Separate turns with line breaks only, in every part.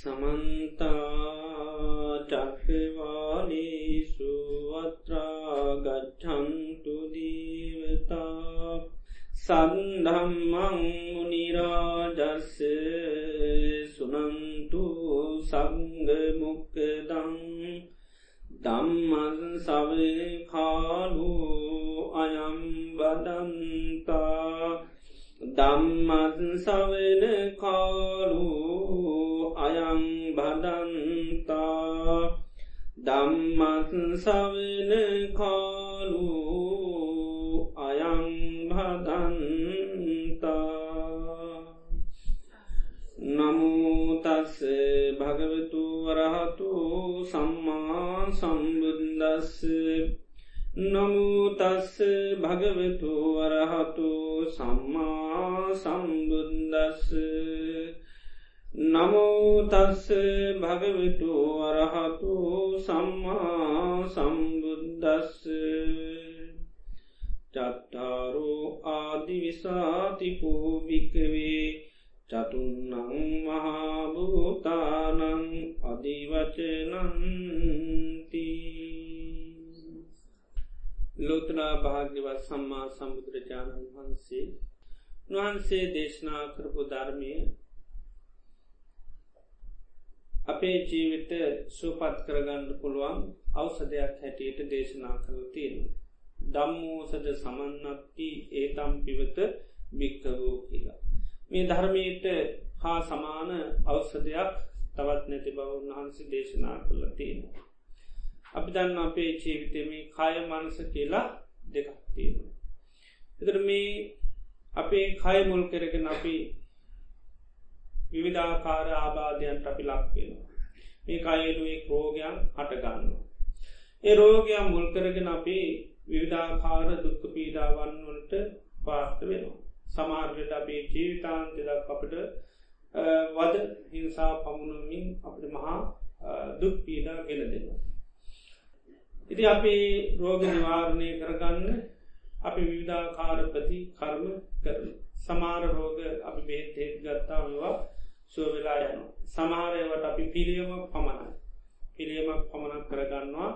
සමන්තා සම්බුදුරජාණන් වහන්සේ වහන්සේ දේශනා කරපු ධර්මය අපේ ජීවිත සූපත් කරගන්න පුළුවන් අවසදයක් හැටියට දේශනා කළ තියෙන. දම්මෝසද සමන්නත්ති ඒතම් පිවත භික්කවූ කියලා. මේ ධර්මයට හා සමාන අවසදයක් තවත් නැති බව උන්වහන්සේ දේශනා කළ තියෙනවා. අපි දන්න අපේ ජීවිතම කාය මනස කියලා දෙකක් තියෙනවා. එතර මේ අපේ කය මුල් කරගෙන අපි විවිධාකාර ආබාධයන්ට අපි ලක්වෙනවා. මේ කයනුවේ රෝගයන් හටගන්නවා. ඒ රෝගයන් මුල් කරගෙන අපි විවිධාකාර දුක්ක පීඩාවන් වලට පාර්ථ වෙනවා. සමාර්ගට අපේ ජීවිතාන්තදක් අපට වද හිංසා පමුණමින් අපට මහා දුක් පීඩා ගෙන දෙනවා. ඉති අපි රෝග නිවාරණය කරගන්න අපි විවිධාකාරපති කර්ම කරන සමාර රෝග අපි බේතෙත් ගත්තා වවා සුවවෙලා යනු. සමහරයවට අපි පිළියම පමණයි. පිළියමක් පමණක් කරගන්නවා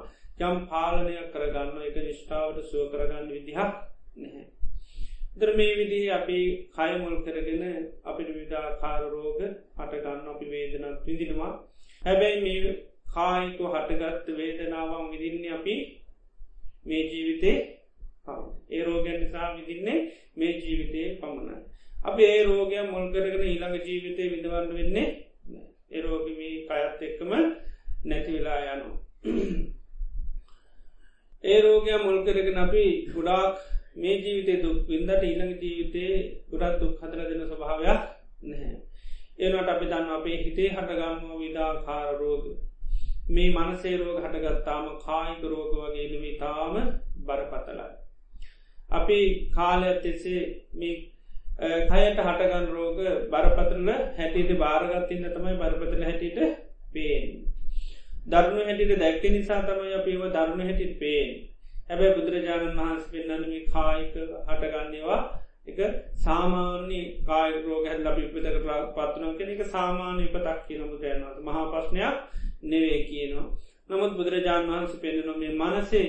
යම් පාලනයක් කරගන්න එක නිෂ්ඨාවට සුව කරගන්න විදිහක් නැහැ. දර මේ විදිහ අපි කයමුල් කරගෙන අපිට විධාකාර රෝග අටගන්න අපි වේදනත් විදිනවා හැබැයි මේ කායික හටගත්ත වේදනාවන් විදින්නේ අපි මේ ජීවිතේ ඒ රෝගයන් නිසා විදින්නේ මේ ජීවිතයේ පමණයි. අපි ඒ රෝගය මුල් කරගෙන ඊළඟ ජීවිතය විඳවන්න වෙන්නේ ඒ රෝගමී කයත් එක්කම නැති වෙලා යනු. ඒ රෝගය මුල් කරගෙන අපි ගොඩාක් මේ ජීවිතය දුක් වින්දට ඊළඟ ජීවිතයේ ගොඩත් දුක් හදර දෙන ස්වභාවයක් නැහැ. ඒනට අපි දන්න අපේ හිතේ හටගම්ම විධාකාර රෝග මේ මනසේ රෝග හටගත්තාම කායික රෝග වගේ නෙමේ තාම බරපතලයි. අපි කාලයක් එසේ මේ කයට හටගන් රෝග බරපතරල හැටියට භාරගත්තින්න තමයි බරපතල හැටියට පේෙන්. ධර්ම හැටිට දැක්ක නිසා තමයි අපේව ධර්ම හැටිට පේෙන්. හැබැ බුදුරජාණන් වහන්ස පෙන්න්නනම කායික හටගන්නේවා එක සාමාන්‍ය කාය රෝග හැල් ලබි පිතක පත්තුනම් කෙන එක සාමාන්‍ය පතක් කියන බුදුරයන්වත මහා ප්‍රශ්නයක් නෙවේ කියනවා. නමුත් බුදුරජාණන් වහන්ස පෙන්න්නන මේ මනසේ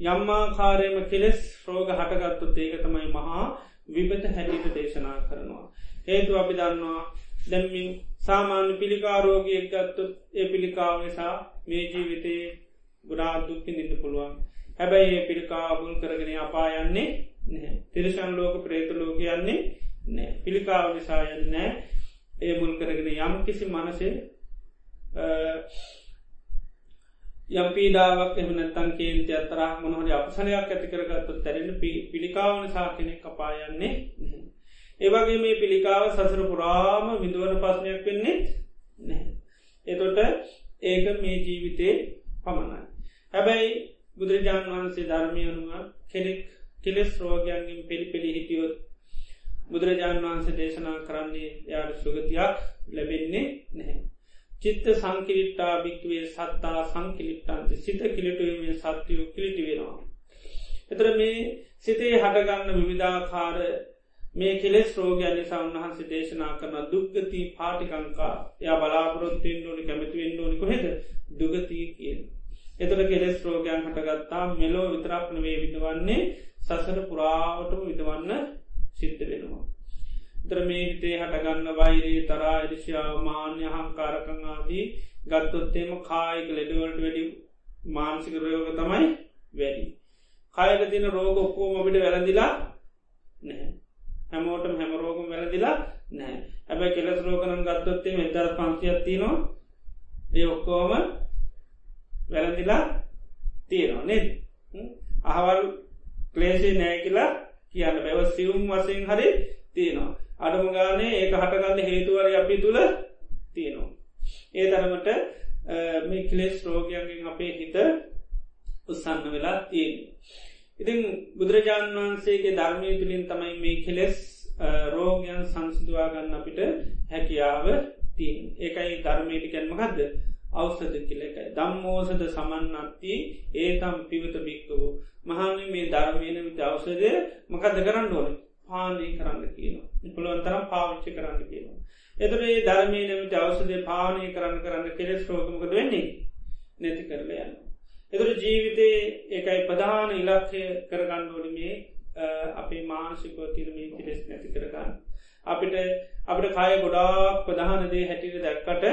යම්මාකාරයම කෙලෙස් රෝග හටගත්තුත් ඒක තමයි මහා විබත හැටිට දේශනා කරනවා. හේතු අපි දන්නවා දැම්මින් සාමාන්‍ය පිළිකාරෝගයක් ගත්තුත් ඒ පිළිකාව නිසා මේ ජීවිතයේ ගුඩා දුක්කි නින්න පුළුවන්. හැබැයි ඒ පිළිකාබුල් කරගෙන අපායන්නේ නැහැ. තිරෂන් ලෝක ප්‍රේත ලෝකයන්නේ නෑ පිළිකාව නිසායන්න නෑ ඒ මුල් කරගෙන යම් කිසි මනසේ යම් පීඩාවක් එමනත්තන් කේන්ති අතරා මොනහට අපසනයක් ඇති කරගත්තු තැරෙන පිළිකාවන සා කෙනෙක් කපායන්නේ ඒවගේ මේ පිළිකාව සසර පුරාම විදුවන පස්නයක් වෙන්නේ නැහැ. එතොට ඒක මේ ජීවිතේ පමණයි. හැබැයි බුදුරජාණන් වහන්සේ ධර්මයනුව කෙනෙක් කෙලෙස් රෝගයන්ගෙන් පිළි පිළි හිටියොත් බුදුරජාණන් වහන්සේ දේශනා කරන්නේ යාට සුගතියක් ලැබෙන්නේ නැහැ. චිත්ත සංකිලිට්ටා භික්වේ සත්තා සංකිලිට්ටන්ති සිත කිලිටුවීමේ සත්‍යයෝ කිලිටි වෙනවා. එතර මේ සිතේ හටගන්න විවිධාකාර මේ කෙලෙස් රෝගයන් නිසා උන්වහන්සේ දේශනා කරන දුක්ගති පාටිකංකා ය බලාපොරොත්තුවෙන් ඕනි කැමතිවෙන්න ඕනි කොහෙද දුගතිය කියන. එතට කෙලෙස් රෝගයන් හටගත්තා මෙලෝ විතරක්න වේ විදවන්නේ සසර පුරාවටම විදවන්න සිද්ධ වෙනවා. තර මේ හිතේ හටගන්න වෛරේ තරා එරිෂාව මාන්‍ය හංකාරකං ආදී ගත්තොත්තේම කායික ලෙඩවලට වැඩි මානසික රයෝග තමයි වැඩි. කයක තින රෝග ඔක්කෝම අපිට වැරදිලා නැහැ. හැමෝටම හැමරෝගම් වැරදිලා නෑ හැබැ කෙලස් රෝගනන් ගත්තොත්තේ මෙදර පංසියත්තිනවා ඒ ඔක්කෝම වැරදිලා තියෙනවා නෙද? අහවල් ක්ලේෂි නෑ කියලා කියන්න බැව සිවුම් වසයෙන් හරි තියෙනවා. අඩම ගානේ ඒක හටගන්න හේතුවර අපි තුළ තියෙනවා. ඒ තරමට මේ කලේස් රෝගයන්ගෙන් අපේ හිත උත්සන්න වෙලා තියෙන ඉතින් බුදුරජාණන් වහන්සේගේ ධර්මය තුළින් තමයි මේ කෙලෙස් රෝගයන් සංසිදවාගන්න අපිට හැකියාව තිීන් ඒකයි ධර්මයට කැන්මකක්ද අවසද කියලකයි දම්මෝසද සමන්නත්ති ඒතම් පිවත බික්කවූ. මහන මේ ධර්මයන විත අවසදය මකද කරන්න ඕන? පානය කරන්න කියනවා. පුළුවන්තරම් පාවිච්චි කරන්න කියනවා. එතර ඒ ධර්මය නමිට අවසදය පානය කරන්න කරන්න කෙලෙස් රෝගමකද වෙන්නේ? නැති කරල යන්න එතුර ජීවිතේ ඒකයි ප්‍රධාන ඉලක්ෂය කරගණ්ඩෝන මේ අපේ මානසිකෝ තිරමී කිරෙස් නැති කරගන්න. අපිට අපට කය ගොඩාක් ප්‍රධානදේ හැටිට දැක්කට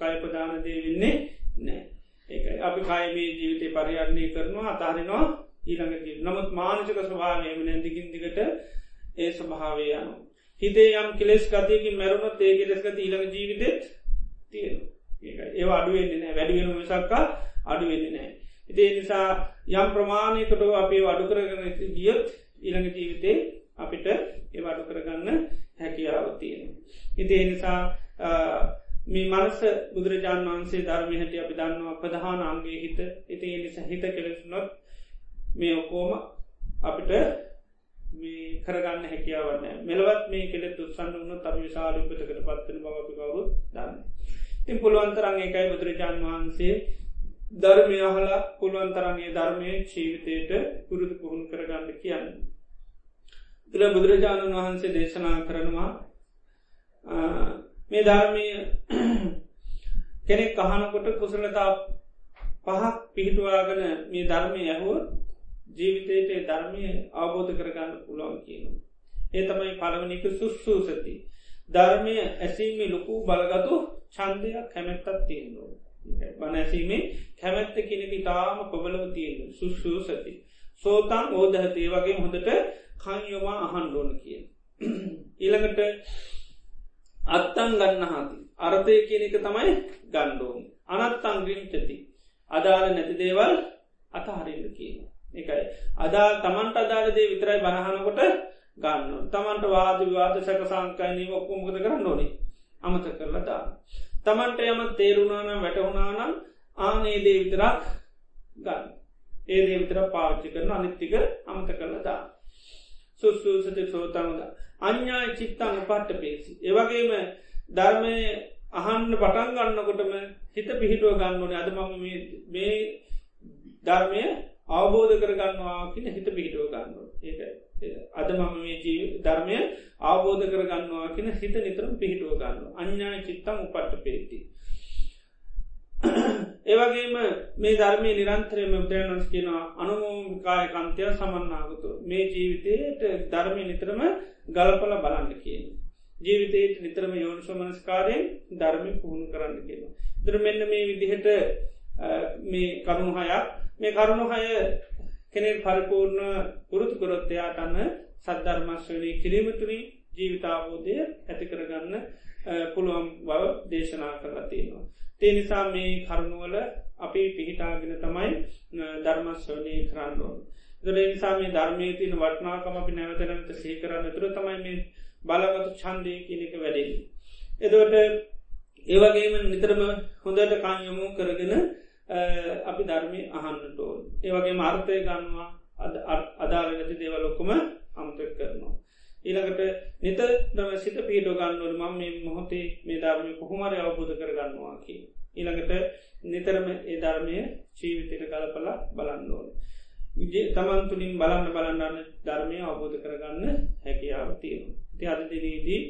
කය ප්‍රධානදේ වෙන්නේ නෑ ඒකයි. අපි කයමේ ජීවිතය පරිහරණය කරනවා අතාරෙනවා ඊළඟ නමුත් මානසික ස්වභාවයම නැදිකින් දිගට ඒ ස්වභාවය යනු. හිතේ යම් කෙලෙස් ගතයකින් මැරුණත් ඒ කෙලෙස්ගත ඊළඟ ජීවිතෙත් තියෙන ඒ අඩුවෙන්නේ නෑ වැඩිවෙන මිසක්කා අඩුවෙන්නේ නෑ. ඉතිේ නිසා යම් ප්‍රමාණයකට අපේ අඩු කරගන ගියොත් ඊළඟ ජීවිතේ අපිට ඒ අඩු කරගන්න හැකියාව තියෙන. ඉතිේ නිසා මේ මනස බුදුරජාණන් වන්සේ ධර්මය හැටිය අපි දන්නවා ප්‍රධාන අන්ගේ හිත ඉති නිස හිත කෙලෙසුනොත් මේ ඔකෝම අපිට මේ කරගන්න හැකියාවන්න මෙලවත් මේ කෙලෙත් උත්සන්න වන්න තම විශාලපතකට පත්වන බව අපි කවරුත් දන්න. ඉතින් පුළුවන්තරන් ඒකයි බුදුරජාණන් වහන්සේ ධර්මය අහලා පුළුවන් තරන්ගේ ධර්මය ජීවිතයට පුරුදු පුහුණු කරගන්න කියන්න. තුළ බුදුරජාණන් වහන්සේ දේශනා කරනවා මේ ධර්මය කෙනෙක් අහනකොට කුසලතා පහක් පිහිටුවාගන මේ ධර්මය ඇහුවත් ජීවිතයට ධර්මය අවබෝධ කරගන්න පුළුවන් කියනු. ඒ තමයි පළවනික සුස්සූ සති. ධර්මය ඇසීමේ ලොකු බලගතු චන්දයක් කැමැත්තත් තියෙනවා. බනැසීමේ කැමැත්ත කෙනෙක තාම පොබලව තියෙන සුස්සූ සති. සෝතන් ඕදහතේ වගේ හොඳට කංයොමා අහන්ඩෝන කිය. ඊළඟට අත්තන් ගන්න හාති. අර්ථය කියන එක තමයි ගණ්ඩෝම්. අනත්තන් ග්‍රීම්චති. අදාළ නැති දේවල් අතහරින්න කියන. එකයි. අදා තමන්ට අදාළදේ විතරයි බණහනකොට ගන්න. තමන්ට වාද විවාද සැක සංකයිනී ඔක්කොමකද කරන්න ඕනේ. අමත කරලා දාන්න. තමන්ට යම තේරුණානම් වැටහුණානම් ආනේදේ විතරක් ගන්න. ඒදේ විතර පාච්චි කරන අනිත්තික අමත කරලදා. සුස්සූසති සෝතමද. අඥ්ඥායි චිත්තං පට්ට පේසි. ඒවගේම ධර්මය අහන්න පටන් ගන්නකොටම හිත පිහිටුව ගන්නවනේ අද මම මේ ධර්මය අවබෝධ කරගන්නවා කියන හිත පිහිටුව ගන්නවා ඒකයි. අද මම මේ ජී ධර්මය අවබෝධ කරගන්නවා කියන හිත නිතරම් පිහිටුව ගන්න අඥ්ඥාය චිත්තං උපට්ට පේති. ඒවගේම මේ ධර්මය නිරන්තරයම බ්‍රෑනස් කියෙනවා අනුමෝකාය කන්තය සමන්නාගතු මේ ජීවිතයට ධර්මය නිතරම ගලපල බලන්න කියන. ජීවිතයට නිතරම යෝනිසමනස්කාරයෙන් ධර්මය පුහුණු කරන්න කියන. දර මෙන්න මේ විදිහට මේ කරුණු හයක් මේ කරුණු හය කෙනෙල් පරිපූර්ණ පුරුතු කොරොත්තයාට අන්න සද්ධර්මශ්වනය කිරීමතුරි ජීවිතාවෝදය ඇති කරගන්න පුළුවන් බව දේශනා කරලා තියෙනවා. තේ නිසා මේ කරුණුවල අපි පිහිටාගෙන තමයි ධර්මස්වනය කරන්නඩෝන්. දර නිසා මේ ධර්මය තින වටනාකම අපි නැවතනට සේ කරන්න තුර තමයි මේ බලගතු චන්දය කියනෙක වැඩේ. එදවට ඒවගේම නිතරම හොඳට කායමු කරගෙන අපි ධර්මය අහන්නට ඕන්. ඒවගේ මාර්ථය ගන්නවා අදාළ නැති දේවලොක්කොම අමතක කරනවා. ඊළඟට නිත නම සිත පීඩ ගන්නවල මම මේ මොහොතේ මේ ධර්මය කොහොමරය අවබෝධ කරගන්නවා කිය. ඊළඟට නිතරම ඒ ධර්මය ජීවිතයට ගලපලා බලන්න ඕන. තමන් තුළින් බලන්න බලන්නන්න ධර්මය අවබෝධ කරගන්න හැකියාව තියෙන. ති අදදිනේදී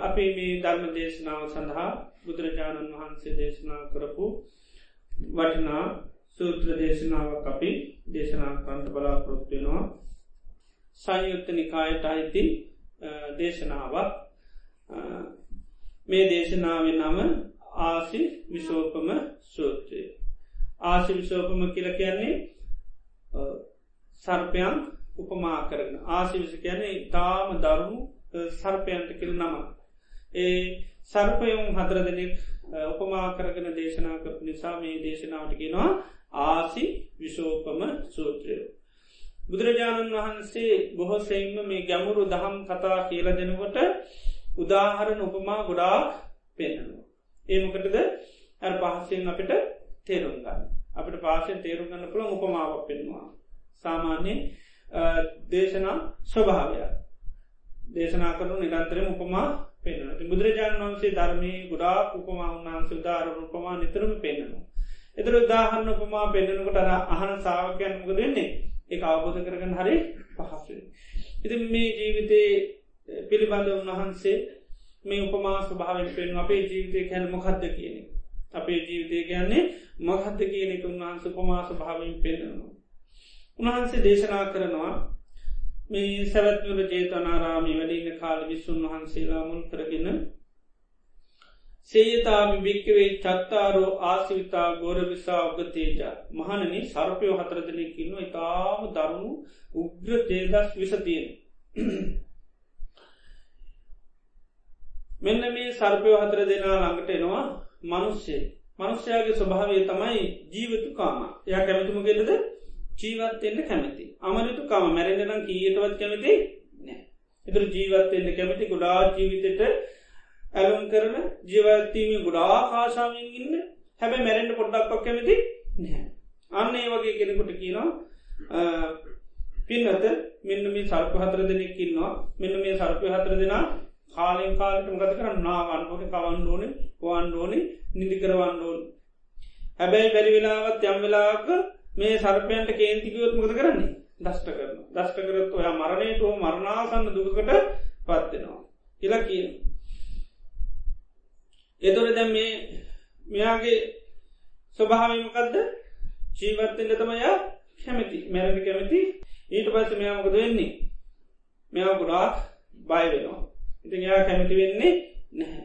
අපි මේ ධර්ම දේශනාව සඳහා බුදුරජාණන් වහන්සේ දේශනා කරපු වටිනා සූත්‍ර දේශනාවක් අපි දේශනා කන්ට බලාපොරොත්වෙනවා සංයුත්ත නිකායට අයිති දේශනාවක්. මේ දේශනාව නම ආසි විශෝපම සූත්‍රය. ආසි විශෝපම කියල කියන්නේ සර්පයන් උපමා කරන. ආසිවිස කියන්නේ තාම දරුණු සර්පයන්ට කිල් නම ඒ සර්පයුම් හදර දෙනෙක් උපමා කරගෙන දේශනා කර නිසා මේ දේශනාවටගෙනවා ආසි විශෝපම සූත්‍රය. බුදුරජාණන් වහන්සේ බොහොසෙයින්ම මේ ගැමුරු දහම් කතා කියල දෙනකොට උදාහරණ උපමා ගොඩා පෙන්නවා ඒමකටද ඇ පහසයෙන් අපිට තේරුම් ගන්න. අපට පාසෙන් තේරුම් ගන්න පුළ උපමාවක් පෙන්වා සාමාන්‍ය දේශනා ස්වභාවය දේශනා කරනු නිරන්තරම උපමා පෙන්න්නට බුදුරජාණන් වන්සේ ධර්මය ගොඩා උපමා උන්හන්ස දාර උපමා නිතරම පෙන්න්නනවා. එතර උදාහන්න උපමා පෙන්න්නනකොට අර අහන සාාවකයන් මුක දෙන්නේ එක අවබෝධ කරගන්න හරි පහසුව. ඉති මේ ජීවිතේ පිළිබඳ උන්වහන්සේ මේ උපමා ස්වභාවෙන් පෙන් අපේ ජීවිතය හැන මොකක්ද කියනෙ. අපේ ජීවිතය කියන්නේ මහත්ද කියනෙක උන්වහන්ස උපමා ස්වභාවෙන් පෙන්න්නනවා. උන්වහන්සේ දේශනා කරනවා මේ සැවත්වර ජේතනාරාමි වැඩඉන්න කාල විස්සුන් වහන්සේලා මුල් කරගෙන සේයතාමි භික්කවේ චත්තාරෝ ආසිවිතා ගෝරවිසා ඔගතේජ මහනනි සර්පයෝ හතර දෙනෙකින්න ඉතාම දරුණු උග්‍ර තේදස් විසතියෙන් මෙන්න මේ සර්පයෝ හතර දෙනා ළඟට එනවා මනුස්සේ මනුෂ්‍යයාගේ ස්වභාවය තමයි ජීවතු කාම එයා කැමතුම ගෙලද ජීවත්තෙන්ට කැමති. අමරතු කම මැරෙන්ටනම් කීයටවත් කැමති නෑ එතුර ජීවත්තෙන්ට කැමති ගොඩා ජීවිතයට ඇලුම් කරන ජීවත්තීම ගොඩා කාශාවෙන් ඉන්න හැබැ මැරෙන්ට පොඩ්ඩක්ක් කැමති නෑ අන්න ඒ වගේ කෙනෙකුට කියනවා පින්නත මෙන්න මේ සර්ප හතර දෙනෙක්කින්නවා මෙන්න මේ සර්පය හතර දෙනා කාලෙන් කාලට මගත කරන්න? නාවන් ඕන කවන්න ඕන වාන් ඕන නිදි කරවන්න ඕන. හැබැයි බැරි වෙලාවත් යම් වෙලාක මේ සර්පයන්ට කේන්තිකයොත් මුද කරන්නේ? දෂ්ට කරන දෂ්ට කරත් ඔය මරණයට හෝ මරණාසන්න දුකට පත්වෙනවා කියලා කියන එතොට දැම් මේ මෙයාගේ ස්වභාවමකදද ජීවත්තෙන්ට තමයා කැමති මැරණ කැමති. ඊට පස්ස මෙයාමකද වෙන්නේ? මෙයා ගොඩාක් බය වෙනවා. ඉති යා කැමති වෙන්නේ නැහැ.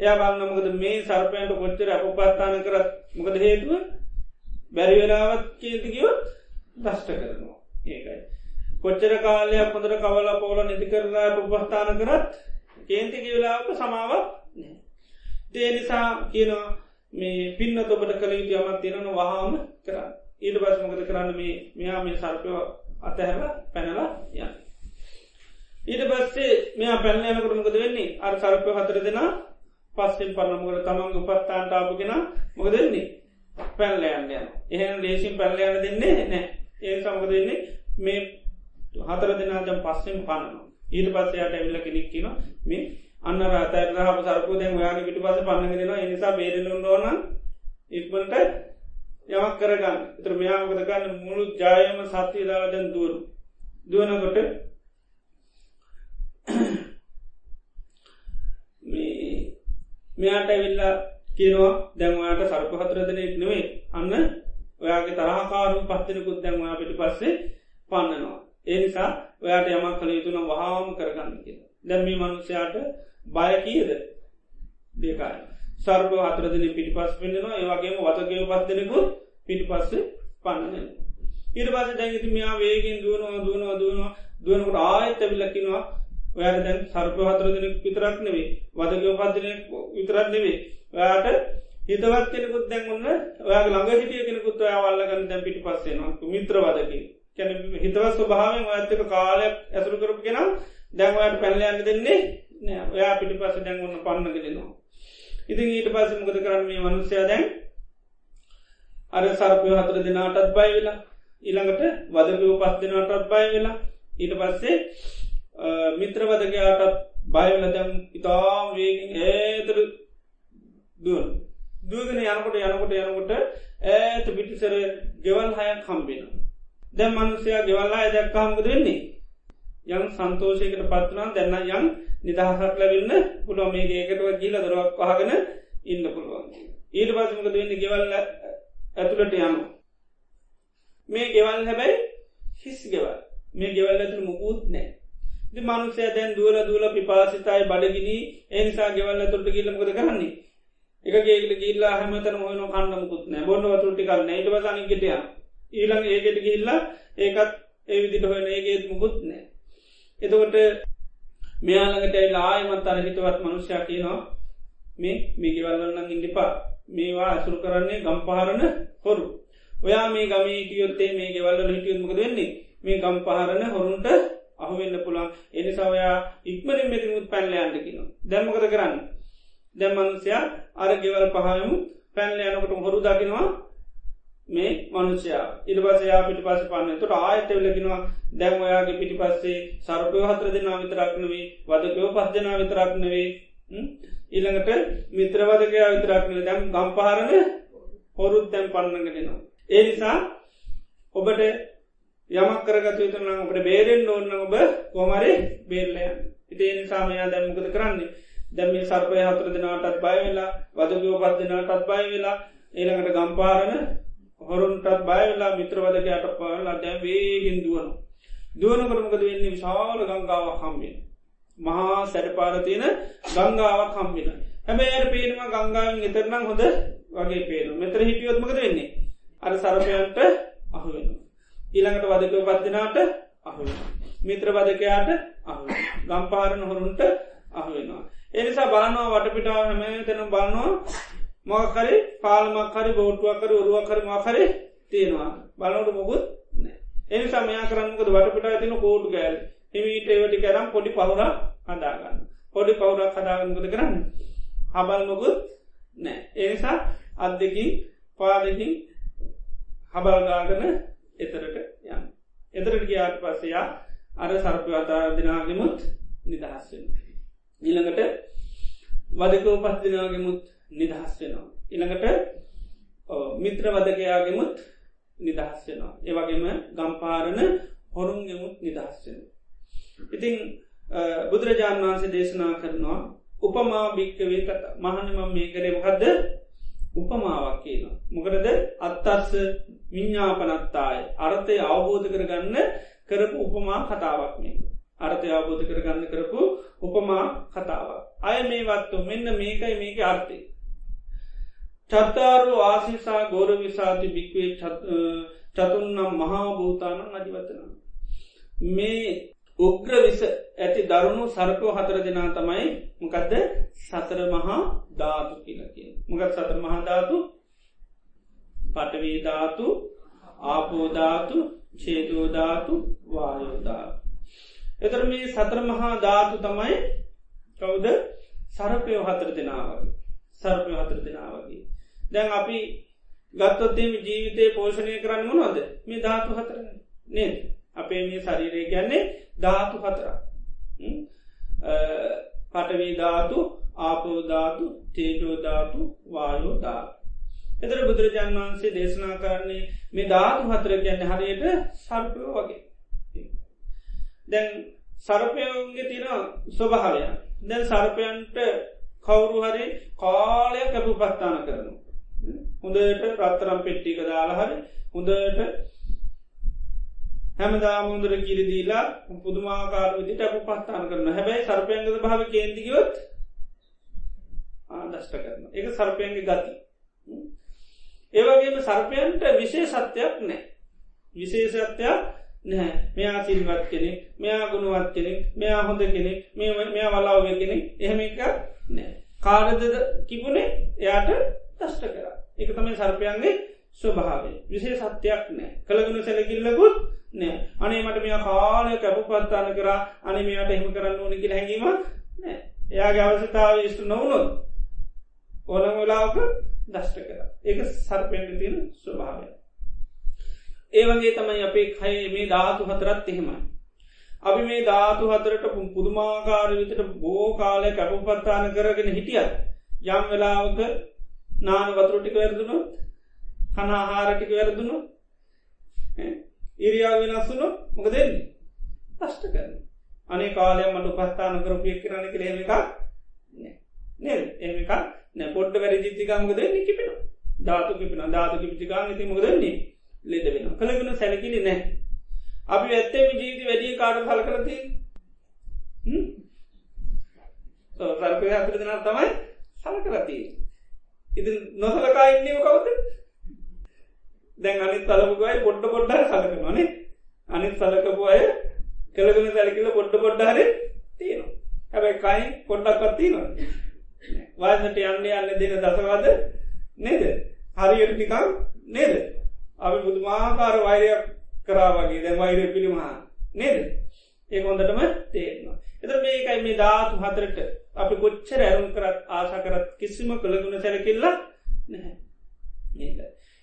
එයා බලන්න මොකද මේ සර්පයන්ට කොච්චර අපපත්තාන කරත් මොකද හේතුව? බැරිවෙලාවත් කේතිකිවත් දෂ්ට කරනවා. ඒකයි. කොච්චර කාලයක් හොඳර කවල පෝල නිති කරලා උපස්ථාන කරත් කේන්තික වෙලාවක සමාවක් දේ නිසා කියනවා මේ පින්න තොබට කළ යුතු යමත් තියෙනන වහාම කරන්න. ඊට පස් මොකද කරන්න? මේ මෙයා මේ සර්පය අතහැර පැනලා යන්න. ඊට පස්සේ මෙයා පැල්ල යනකට මොකද වෙන්නේ? අර සර්පය හතර දෙනා පස්සෙන් පරනමුකට තමන් උපස්ථාන්ටාපගෙන මොකද වෙන්නේ? පැල්ලයන්න යන එහෙන දේශින් පැල්ලයන්න දෙන්නේ නෑ ඒ සමක දෙන්නේ මේ හතර දෙනාජම් පස්සෙන් පන්න ඊට පස්සයට ඇවිල්ල කෙනෙක් කියන මේ අන්න රතර හම සරපු දැන් ඔයාගේ පිටි පස පන්නගෙනවා එනිසා බේරලුන් ඕන ඉක්මට යමක් කරගන්න. තර මෙයාමකද ගන්න මුළු ජායම සත්‍යය දාවදැන් දුවරු දුවනකොට මෙයාට ඇවිල්ලා කියනවා දැන්වාට සර්ප හතරදනෙක් නෙවේ අන්න ඔයාගේ තරහකාරු පත්තිනකුත් දැන්වා පිටි පස්සේ පන්නනවා. ඒ නිසා ඔයාට යමක් කළ යුතුන වහාම කරගන්න කිය. දැම්මී මනුෂ්‍යයාට බය කියද දේකාය. සර්ප හතරදන පිටි පස් පෙන්න්නවා ඒවගේම වතකව පත්තිනකු පිටි පස්සේ පන්නන. ඉට පස දැගති මෙයා වේගෙන් දුවනවා දුවනවා දුවනවා දුවනකට ආයත විලකිනවා ඔයාට දැන් සර්ප හතරදන විතරක් නෙවේ වදකව පත්තින විතරක් නෙවේ ඔයාට හිතවත් කෙනෙකුත් දැන් ඔන්න ඔයා ළඟ හිටිය කෙනෙකුත් ඔයාවල්ලගන්න දැන් පිටි පස්සේනවා මිත්‍රවදකි කැන හිතව ස්වභාවෙන් ඇත්තක කාලයක් ඇසුරු කරපු කෙන දැන්වාට පැල්ලයන්න දෙන්නේ නෑ. ඔයා පිටි පස්ස දැන් ඔන්න පන්නගෙනවා ඉතින් ඊට පස්ස මොකද කරන්න මේ මනුස්්‍යය දැන්? අර සර්පය හතර දෙනාටත් බයි වෙලා ඊළඟට වදකව පස් දෙනාටත් බය වෙලා ඊට පස්සේ මිත්‍රවදකයාටත් බයවල දැම් ඉතා වේගින් ඒතර දුවන්. දුවගෙන යනකොට යනකොට යනකොට ඇත පිටිසර ගෙවල් හයක් කම්බෙන දැම් මනුසයා ගෙවල්ලා දැක්කාමකද වෙන්නේ? යම් සන්තෝෂයකට පත්වනා දැන්න යම් නිදහසක් ලැබන්න පුළුව මේ ඒකටව ගීල දරුවක් පහගෙන ඉන්න පුළුවන්. ඊට පසමක දෙන්න ගෙවල්ල ඇතුළට යනු මේ ගෙවල් හැබැයි හිස් ගෙවල්. මේ ගෙවල් ඇතුළ මුකුත් නෑ මනුසය දැන් දුවල දුවල පිපාසිතයි බඩගිනි. ඒනිසා ගෙවල් ඇතුළට ගිල්ලමකද කරන්නේ? එක ගේගට ගිල්ලා හැමතන මොහන කන්නමුකුත් නෑ බොන්න වතුරටි කන්න ඊට වසනගටය ඊළඟ ඒකට ගිල්ලා ඒකත් ඒ විදිට හොන ඒගේත් මුකුත් නෑ එතකොට මෙයාලඟට ආයමත් අර හිතවත් මනුෂ්‍යයා කියනවා මේ මේගෙවල්වන්න ඉන්ඩිපා මේවා ඇසුරු කරන්නේ ගම්පහරණ හොරු. ඔයා මේ ගමේ හිටියොත්තේ මේ ගෙවල්ල හිටියුත්මක වෙන්නේ? මේ ගම්පහරණ හොරුන්ට අහුවෙන්න පුළන් එනිසාවයා ඉක්මරින් මෙතිමුත් පැල්ලයන්ටකින දැම්මකද කරන්න? දැම්මනුසයා අර ගෙවල් පහයමු පැල්ල යනකට හොරු දකිනවා මේ මනුෂයා ඉරිබසයා පිටි පස පන්න. තුට ආයට වෙලකිනවා දැම් ඔයාගේ පිටි පස්සේ සරපය හතර දෙනා විතරක්නවේ වදකයෝ පස් දෙනා විතරක්නවේ ඊළඟට මිත්‍රවදකයා විතරක්න දැම් ගම්පහරණ හොරුත් තැන් පන්නගෙනවා. ඒ නිසා ඔබට යමක් කරගත යුතුන ඔබට බේරෙන් ඕන්න ඔබ කොමරි බේරලයන් ඉතිේ නිසාමයා දැම්මකද කරන්නේ? දැම සර්පය හතර දෙනාටත් බය වෙලා වදකයෝ පත් දෙනාටත් බය වෙලා ඒළඟට ගම්පාරණ හොරුන්ටත් බයවෙලා මිත්‍රවදකයට පාලා දැම් වේගෙන් දුවන දුවන කරමකද වෙන්නේ? විශාල ගංගාවක් හම්බෙන මහා සැඩපාරතියන ගංගාවක් හම්බෙන හැබැයට පේනවා ගංගාවෙන් එතරනම් හොඳ වගේ පේන මෙතර හිටියොත්මකද වෙන්නේ? අර සරපයන්ට අහුවෙන ඊළඟට වදකව පත්තිනාට අහුව මිත්‍රවදකයාට අහු ගම්පාරණ හොරුන්ට අහුවෙනවා එනිසා බලනවා වටපිටාව හැම තැනම් බලනවා මොකරි පාලමක්හරි බෝට්ුවකර ඔරුවකර මකරි තියෙනවා. බලනට මොකුත් එනි සමයා කරන්නකද වටපිට ඇතින කෝඩ් ගෑල් හිමීට ඒවැටි කරම් පොඩි පවුර හදාගන්න. පොඩි පවුරක් හදාගන්නකද කරන්න? හබල් මොකුත් නෑ එනිසා අත් දෙකින් පාදකින් හබල්ගාගන එතරට යන්න. එතරට ගියාට පස්සයා අර සර්පය අතා දෙනාගෙමුත් නිදහස්වෙන් ඊළඟට වදකෝ පස් දෙනාගෙමුත් නිදහස් වෙනවා. ඉළඟට මිත්‍රවදකයාගෙමුත් නිදහස් වෙනවා. ඒවගේම ගම්පාරණ හොරුන්ගෙමුත් නිදහස්වෙන. ඉතිං බුදුරජාණන් වහන්සේ දේශනා කරනවා උපමා භික්කවේ කත මහනම මේ කරේ මොකක්ද උපමාවක් කියන. මොකරද අත්තස්ස විඤ්ඥාපනත්තාය අර්ථය අවබෝධ කරගන්න කරපු උපමා කතාවක් මේ. අර්ථය අවබෝධ කරගන්න කරපු උපමා කතාවක්. අය මේ වත්තු මෙන්න මේකයි මේක අර්ථය. චත්තාරු ආසිසා ගෝර විසාති භික්වේ චතුන්නම් මහා භූතානන් අධිවතන. මේ උග්‍ර විස ඇති දරුණු සරකෝ හතර දෙනා තමයි මොකදද සතර මහා ධාතු කියලකිය. මොකත් සතර මහාධාතු පටවීධාතු ආපෝධාතු චේතෝධාතු වායෝධාතු. එතර මේ සතර මහා ධාතු තමයි කවුද? සරපයෝ හතර දෙනාවගේ සර්පය හතර දෙනාවගේ. දැන් අපි ගත්තොත්තේම ජීවිතය පෝෂණය කරන්න මොනොද මේ ධාතු හතර නේද? අපේ මේ ශරීරය ගැන්නේ ධාතු හතර පටවී ධාතු ආපෝධාතු තේජෝධාතු වායෝධාතු එතර බුදුරජාන් වහන්සේ දේශනා කරන්නේ මේ ධාතු හතර ගැන්න හරියට සර්පයෝ වගේ. දැන් සර්පයෝන්ගේ තියෙන ස්වභාවය. දැන් සර්පයන්ට කවුරු හරි කාලය කැපු පත්තාන කරනු හොඳට රත්තරම් පෙට්ටික දාලා හරි හොඳට හැමදාමුදර කිරිදීලා පුදුමාකාර විදිට අප පත්තාන කරන හැබැයි සර්පයන්ගද භාව කේන්තිකවොත් ආදෂ්ට කරන එක සර්පයන්ගේ ගති. ඒවගේම සර්පයන්ට විශේ සත්‍යයක් නෑ විශේෂත්වයක් නැහැ. මෙයා සිල්වත් කෙනෙක් මෙයා ගුණුවත් කෙනෙක් මෙයා හොඳ කෙනෙක් මෙයා වලාවග කෙනෙක් එහෙම එක නෑ කාරදද කිපුණේ එයාට දෂ්ට කර. එක තමයි සර්පයන්ගේ ස්වභාවේ විසේ සත්‍යයක් නෑ කළගුණ සැලකිල්ලකුත් නෑ අනේ මට මෙයා කාලය කැපු පත්තාන කර අනිමයාට එහෙම කරන්න ඕනකි හැඟීම නෑ එයාගේ අවශ්‍යතාව ස්තු නොවනොත් ඕනම වෙලාවක දෂ්ට කර. ඒක සර්පයන්ග තියෙන ස්වභාවය ඒවගේ තමයි අපේ කය මේ ධාතු හතරත් එහෙමයි. අපි මේ ධාතු හතරට පුදුමාකාර විතට බෝ කාලය කැපපත්තාන කරගෙන හිටියත් යම් වෙලාවක නාන වතුරටික වැරදුනොත් කනාහාරටික වැරදුනු ඉරියාව වෙනස්සුනු මොක දෙන්නේ පෂ්ට කරන අනේ කාලය මට උපස්ථාන කරපිය කරන කළ හෙම එකක් නෙ. එම එකක් නැ. පොඩ්ඩ වැඩ ජිතිකාමක දෙන්නේ කිපෙන ධාතු කිපෙන ධාතු කිපිතිකාම ති මොක දෙන්නේ ලෙඩ වෙන කළගෙන සැලකිලි නෑ අපි ඇත්තේ ජීවිත වැඩිය කාඩ හල කරති සර්කය අපිට දෙන තමයි සල කරතිී ඉති නොසලකා ඉන්නම කවුද? දැන් අනිත් සලපුගයි පොඩ්ඩ පොඩ්ඩ සලකනනේ අනිත් සලකපු අය කළගෙන සැලකිල පොඩ්ඩ පොඩ්ඩහර තියෙනවා. හැබැයි කයින් පොඩ්ඩක්වත් තියෙනවා වාසට යන්න යන්න දෙන දසවාද නේද? හරියට ටිකම් නේද? අපි බුදුමාකාර වෛරයක් කරාවගේ දැ වෛරය පිළිමහා නේද? ඒ හොඳටම තේරවා එත මේකයි මේ ධාතු හතරට අපි කොච්චර ඇරුම් කරත් ආශ කරත් කිසිම කළගුණ සැලකිල්ල නැහැ. ඒක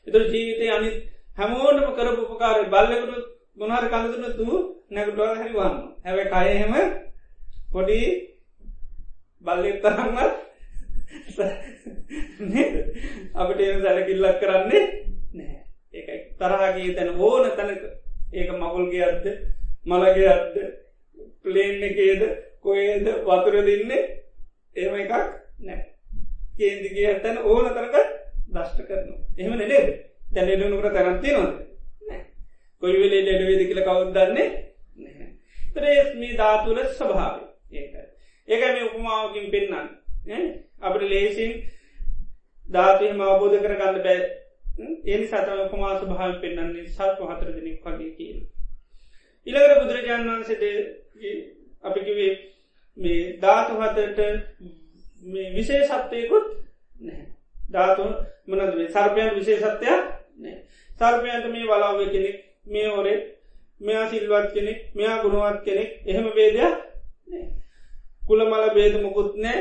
එතුර ජීවිතය අනි හැමෝටම කරපු උපකාර බල්ලකුණු ගුණහර කලතුන තු නැකටුව හරිවාන්න හැබැ කයහෙම පොඩි බල්ලෙත්තරන්නත් අපට එ සැලකිල්ලක් කරන්නේ නෑ ඒකයි තරහගේ තැන ඕන තැනක. ඒක මගුල්ගේ අත්ද මළගේ අත්ද ප්ලේන් එකේද කොේද වතුර දෙන්නේ? ඒම එකක් නෑ කේන්දිගේ ඇතැන ඕන තරක දෂ්ට කරනවා. එහෙම නෙඩේ තැනෙඩනුකට තරන්ති නොද කොයි වෙලේ ඩෙඩවේද කියල කවුදන්නේ ත්‍රේස් මේ ධාතුල ස්වභාව ඒකයි ඒක මේ උපමාවකින් පෙන්න්න අපට ලේසින් ධාතුයම අවබෝධ කර ගන්න බෑ. ඒනි සතම උපමා ස්වභාව පෙන්න්නන්නේ සල්ප හතර දෙනෙක් වගේ කියල. ඉළඟර බුදුරජාණන් වන්සට අපිකිවේ මේ ධාතු හතට විශේ සත්වයකුත් නැහැ. ධාතු මනද සර්පයන් විශේ සත්‍යයක් නෑ සර්පයන්ට මේ වලාව කෙනෙක් මේ ඔරේ මෙයා සිල්වත් කෙනෙක් මෙයා ගුණුවත් කෙනෙක් එහෙම බේදයක් කුල මල බේද මුකුත් නෑ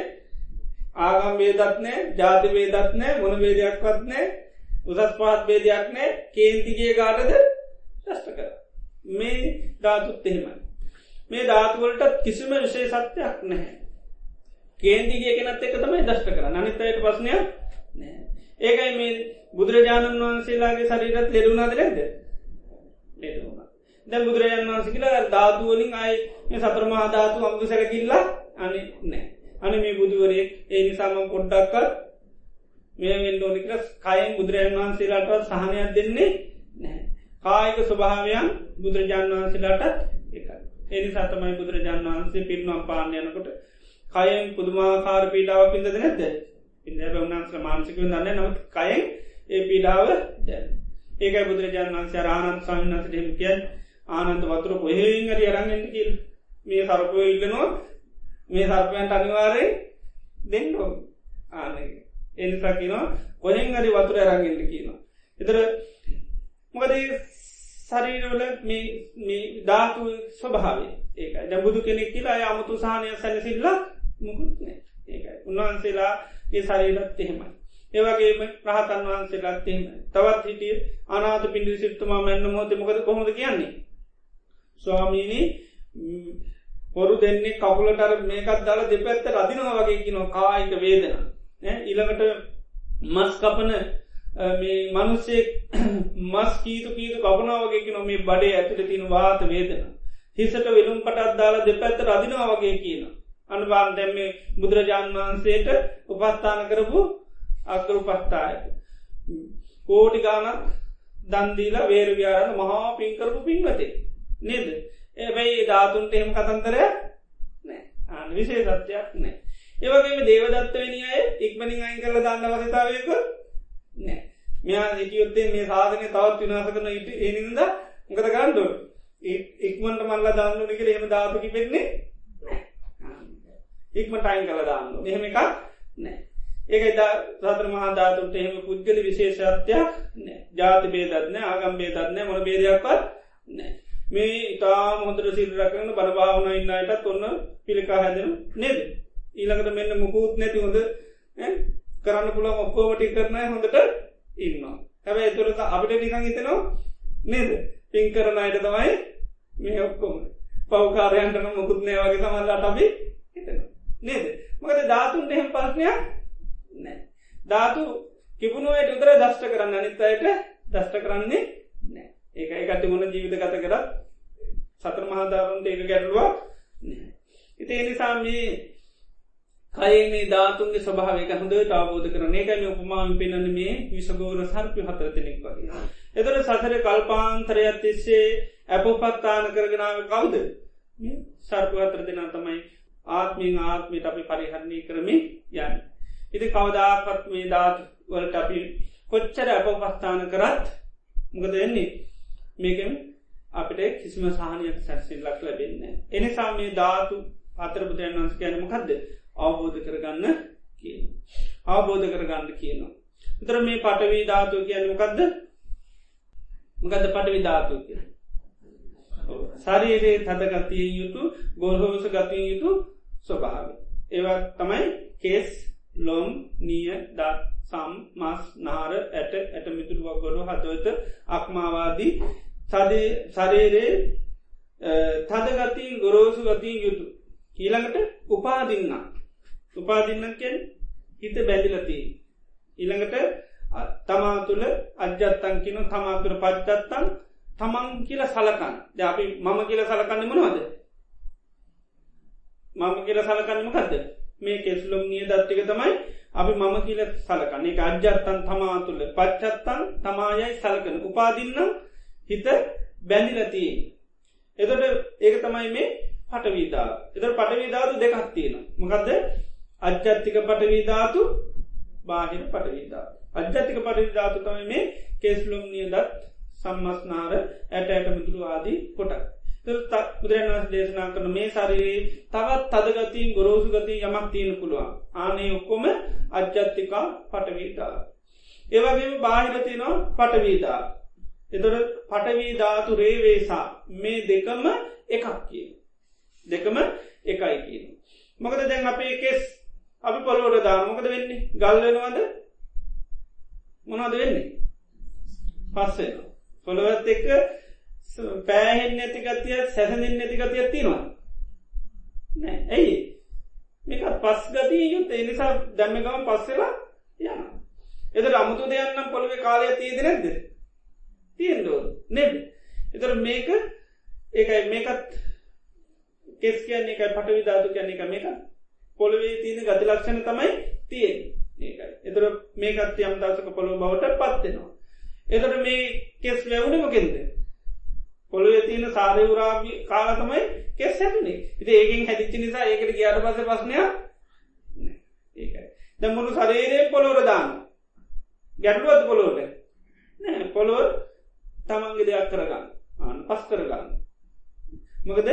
ආගම් වේදත් නෑ ජාති වේදත් නෑ මොන වේදයක්වත් නෑ උසස් පාත් බේදයක් නෑ කේන්තිගේ ගාටද ශෂ්ට කර. මේ ධාතුත් එහෙමයි. මේ ධාතුවලට කිසිම විශේ සත්‍යයක් නැහැ කේන්දිගේ කෙනත් එක තමයි දෂ්ට කර අනිත්තයට පස්නයක් නෑ. ඒකයි මේ බුදුරජාණන් වහන්සේලාගේ සරීරත් ලෙරුණාද රැද ලෙරුණ දැ බුදුරජාන් වහන්ස කියලා ධාතුවලින් අයි මේ සතරමහා ධාතු අමුදු සැරකිල්ලා අනි නෑ. අනි මේ බුදුවරේ ඒ නිසාම පොඩ්ඩක්කත් මේ ෝනික කයින් බුදුරජන් වහන්සේලාටවත් සහනයක් දෙන්නේ නෑ කායික ස්වභාවයන් බුදුරජාන් වහන්සේලාටත් එකයි. එනි සතමයි බුදුරජාන් වහන්සේ පිරිනම් පාන්නයනකොට කයෙන් පුදුමාකාර පීඩාව පිඳද නැද ඉන්න උන්හන්ස මාන්සිකව දන්න නවත් කයෙන් ඒ පීඩාව ඒකයි බුදුරජාන් වන්සේ ආනන්ද සාමිනන්සට හෙම කිය ආනන්ද වතුර කොහෙන් අරි අරන්ගට කිල් මේ සරපය ඉල්ලනවා. මේ සර්පයන්ට අනිවාරය දෙන්නෝ ආනගේ එනිසා කියනවා. කොහෙන් අරි වතුර අරන්ගෙන්ට කියනවා. එතර මොකද සරීරවල මේ ධාතු ස්වභාව ඒක දැබුදු කෙනෙක් කියලා අමුතු සාහනය සැලසිල්ල මුකුත්න ඒකයි. උන්වහන්සේලා ඒ ශරීරත් එහෙමයි. ඒවගේම රහතන් වහන්සේලාත් එහෙම තවත් හිටිය අනාත පිඩි සිට්තුමා මැන්න මොත මොකද කොහොද කියන්නේ? ස්වාමීණී පොරු දෙන්නේ කකුලටර මේකත් දාලා දෙපැත්ත රදිනවා වගේ කිනෝ කායික වේදන. ඉළඟට මස් කපන මේ මනුස්සේ මස් කීතු කීතු කපනාවගේ නො මේ බඩේ ඇතුළ තින වාත වේදන. හිසට වෙලුම් පටත් දාලා දෙපැත්ත රදිනවා වගේ කියන අනුබාන් දැම්ම බුදුරජාණන් වහන්සේට උපස්ථාන කරපු අකරු පස්ථාය කෝටි ගානක් දන්දීලා වේරව්‍යාරන මහා පින්කරපු පින්වතේ නේද? ඒබැයි ධාතුන්ට එහෙම කතන්තරය නෑ අන් විශේ සත්‍යයක් නෑ ඒවගේම දේවදත්ත වෙනි අය ඉක්මනින් අයින් කරල දන්න වසතාවයක නෑ. මෙයා ඉටියොත්තේ මේ සාධනය තවත් විනාස කරන ඉට එනින්ද මොකද ගණ්ඩු ඉක්මට මල්ල දාන්නු නිකර එම ධාතුකි පෙන්නේ ඉක්මට අයින් කළ දාන්න මෙහෙම එකක් නෑ. ඒක සතර මහාධාතුන්ට එහෙම පුද්ගල විශේෂත්වයක් නෑ. ජාති බේදත්න ආගම් බේදත්නෑ මොන බේදයක්වත් නෑ. මේ ඉතා මොහොදර සිල් රකරන බලභාවන ඉන්නයටත් ඔන්න පිළිකා හැදෙන නේද? ඊළඟට මෙන්න මුකුත් නැති හොඳ කරන්න පුළන් ඔක්කෝමටි කරන හොඳට ඉන්නවා. හැබැ එතුරත අපිට නිකං හිතනවා නේද? පින් කරන අයට තමයි මේ ඔක්කොම. පවකාරයන්ටන මුකුත් නෑ වගේ සමල්ලාට අපි හිතන නේද? මකද ධාතුන්ට එහෙම පස්නයක් නෑ ධාතු කිපුණුවට උතර දෂ්ට කරන්න. අනිත් අයට දෂ්ට කරන්නේ නෑ ඒක එකති මොන ජීවිත ගත කරත් සතර මහාධාරුන්ට ඒක ගැටලුවක් ඉති එනිසා මේ කයනේ ධාතුන්ගේ ස්වභාවක හොඳ අවබෝධ කරන ඒකම උපමාම පෙනන මේ විසගෝර සර්පි හතර දෙනෙක් වගේ. එතර සසර කල්පාන්තරයක් තිස්සේ ඇපපත්තාන කරගෙනාව කවුද සර්ප අතර දෙනා තමයි ආත්මින් ආත්මයට අපි පරිහරණය කරමි යන්න. ඉති කවදාපත් මේ ධාත් වලට අපි කොච්චර අපපස්ථාන කරත් මොකද එන්නේ මේකම අපිට කිසිම සහනයක් සැසිල්ලක් ලැබෙන්නේ. එනිසා මේ ධාතු අතර බුදුරන් වන්ස කියනමකක්ද අවබෝධ කරගන්න කියන. අවබෝධ කරගන්න කියනවා. තර මේ පටවී ධාතු කියනමකක්ද මකද පටවි ධාතු කිය. ශරීරයේ තදගතිය යුතු ගොල්හෝස ගතිය යුතු ස්වභාව. ඒවා තමයි කේස් ලොම් නිය දත් සම් මස් නාර ඇට ඇට මිතුරුවක් ගොඩු හදවත අක්මාවාදී ශරීරයේ තදගතින් ගොරෝසු ගතිය යුතු. ඊළඟට උපාදින්න. උපාදින්නකෙන් හිත බැඳිලතිී. ඊළඟට තමා තුළ අජ්‍යත්තන් කියන තමාතුර පච්චත්තන් තමන් කියල සලකන්න ද අපි මම කියල සලකන්න මනවද? මම කියල සලකන්නමකක්ද මේ කෙස්ලුම් නිය දත්තික තමයි අපි මම කියල සලකන්න. එක අජ්‍යත්තන් තමා තුළ පච්චත්තන් තමායයි සලකන. උපාදින්න හිත බැඳිලතිී එතට ඒක තමයි මේ පටවීදා එත පටවීධාතු දෙකක් තියෙන මොකක්ද අජ්‍යත්තික පටවීධාතු බාහිර පටවීදා අජ්‍යතික පටවිධාතු තමයි මේ කෙස්ලුම් නියදත් සම්මස්නාර ඇට ඇට මිතුරු ආදී කොටක් බුදුරන් වස් දේශනා කරන මේ ශරීරයේ තවත් තදගතින් ගොරෝසු ගති යමක් තියෙන පුළුවන්. ආනේ ඔක්කොම අජ්‍යත්තිකා පටවීදා ඒවගේ බාහිරතිනවා පටවීදා එතොට පටවීධාතු රේවේසා මේ දෙකම එකක් කිය දෙකම එකයි කියන මොකද දැන් අපේ කෙස් අපි පොලෝට දාමොකද වෙන්නේ? ගල්වෙනවාද මොනවද වෙන්නේ? පස්සෙන පොළොවත් එක්ක පෑහෙන් නැතිගතිය සැසඳින් නැතිගතිය තියෙනවා. නෑ. ඇයි? මේකත් පස් ගතිය යුත්. එනිසා දැම්මගම පස්සෙලා යන එද අමුතු දෙයන්නම් පොළොව කාලය තියද නැද්ද? තියෙන්ඩෝ නෙබ. එතර මේක ඒකයි මේකත් කෙස් කියන්නේ එක පට විධාතු කියන්නේ එක මේක පොළවේ තියෙන ගති ලක්ෂණ තමයි තියෙන් ඒකයි. එතර මේකත් යම් දසක පොළොව බවට පත්වෙනවා එතට මේ කෙස් වැැවුණ මොකෙන්ද? පොළොව තියෙන සාධවරාග කාල තමයි කෙස් හැටනේ ඉති ඒකින් හැදිච්චි නිසා ඒකට ගියාට පස පස්නයක් ඒකයි. දැමුණු සරේරයෙන් පොළොවර දාන්න? ගැටුවත් පොළොවට? නෑ පොළොව තමන්ගේ දෙයක් කරගන්න. ආන පස් කරගන්න. මොකද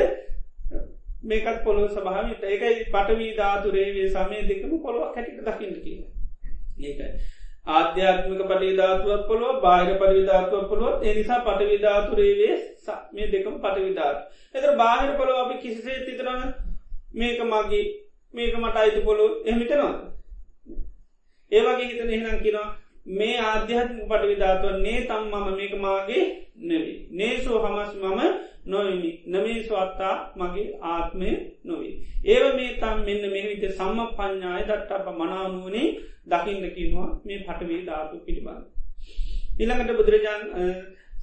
මේකත් පොළොව සභාවිට ඒකයි පටවී ධාතුරේවේ සමය දෙකම පොළොව කැටිට දකින්න කියන ඒකයි ආධ්‍යාත්මික පටිධාතුවක් පොළොව බාහිර පරිවිධාතුව පොළොව එනිසා පටවිධාතුරේවේ මේ දෙකම පටවිධාතු එතර බාහිර පොළොව අපි කිසිසේ තිතරන්න මේක මගේ මේක මට අයිති පොළොව. එමිටනවා ඒවගේ හිතන එහෙනම් කියෙනවා මේ ආධ්‍යාත්ම පටවිධාතුව නේ තම් මම මේක මාගේ නෙවී නේසෝ හමස් මම නොවමි නමේ ස්වත්තා මගේ ආත්මය නොවේ. ඒව මේ තම් මෙන්න මේ විට සම්ම පඥ්ඥාය දට්ට අප මනානුවනේ දකින්න කිනවා මේ පටවේ ධාතු පිළිබඳ. ඉළඟට බුදුරජාන්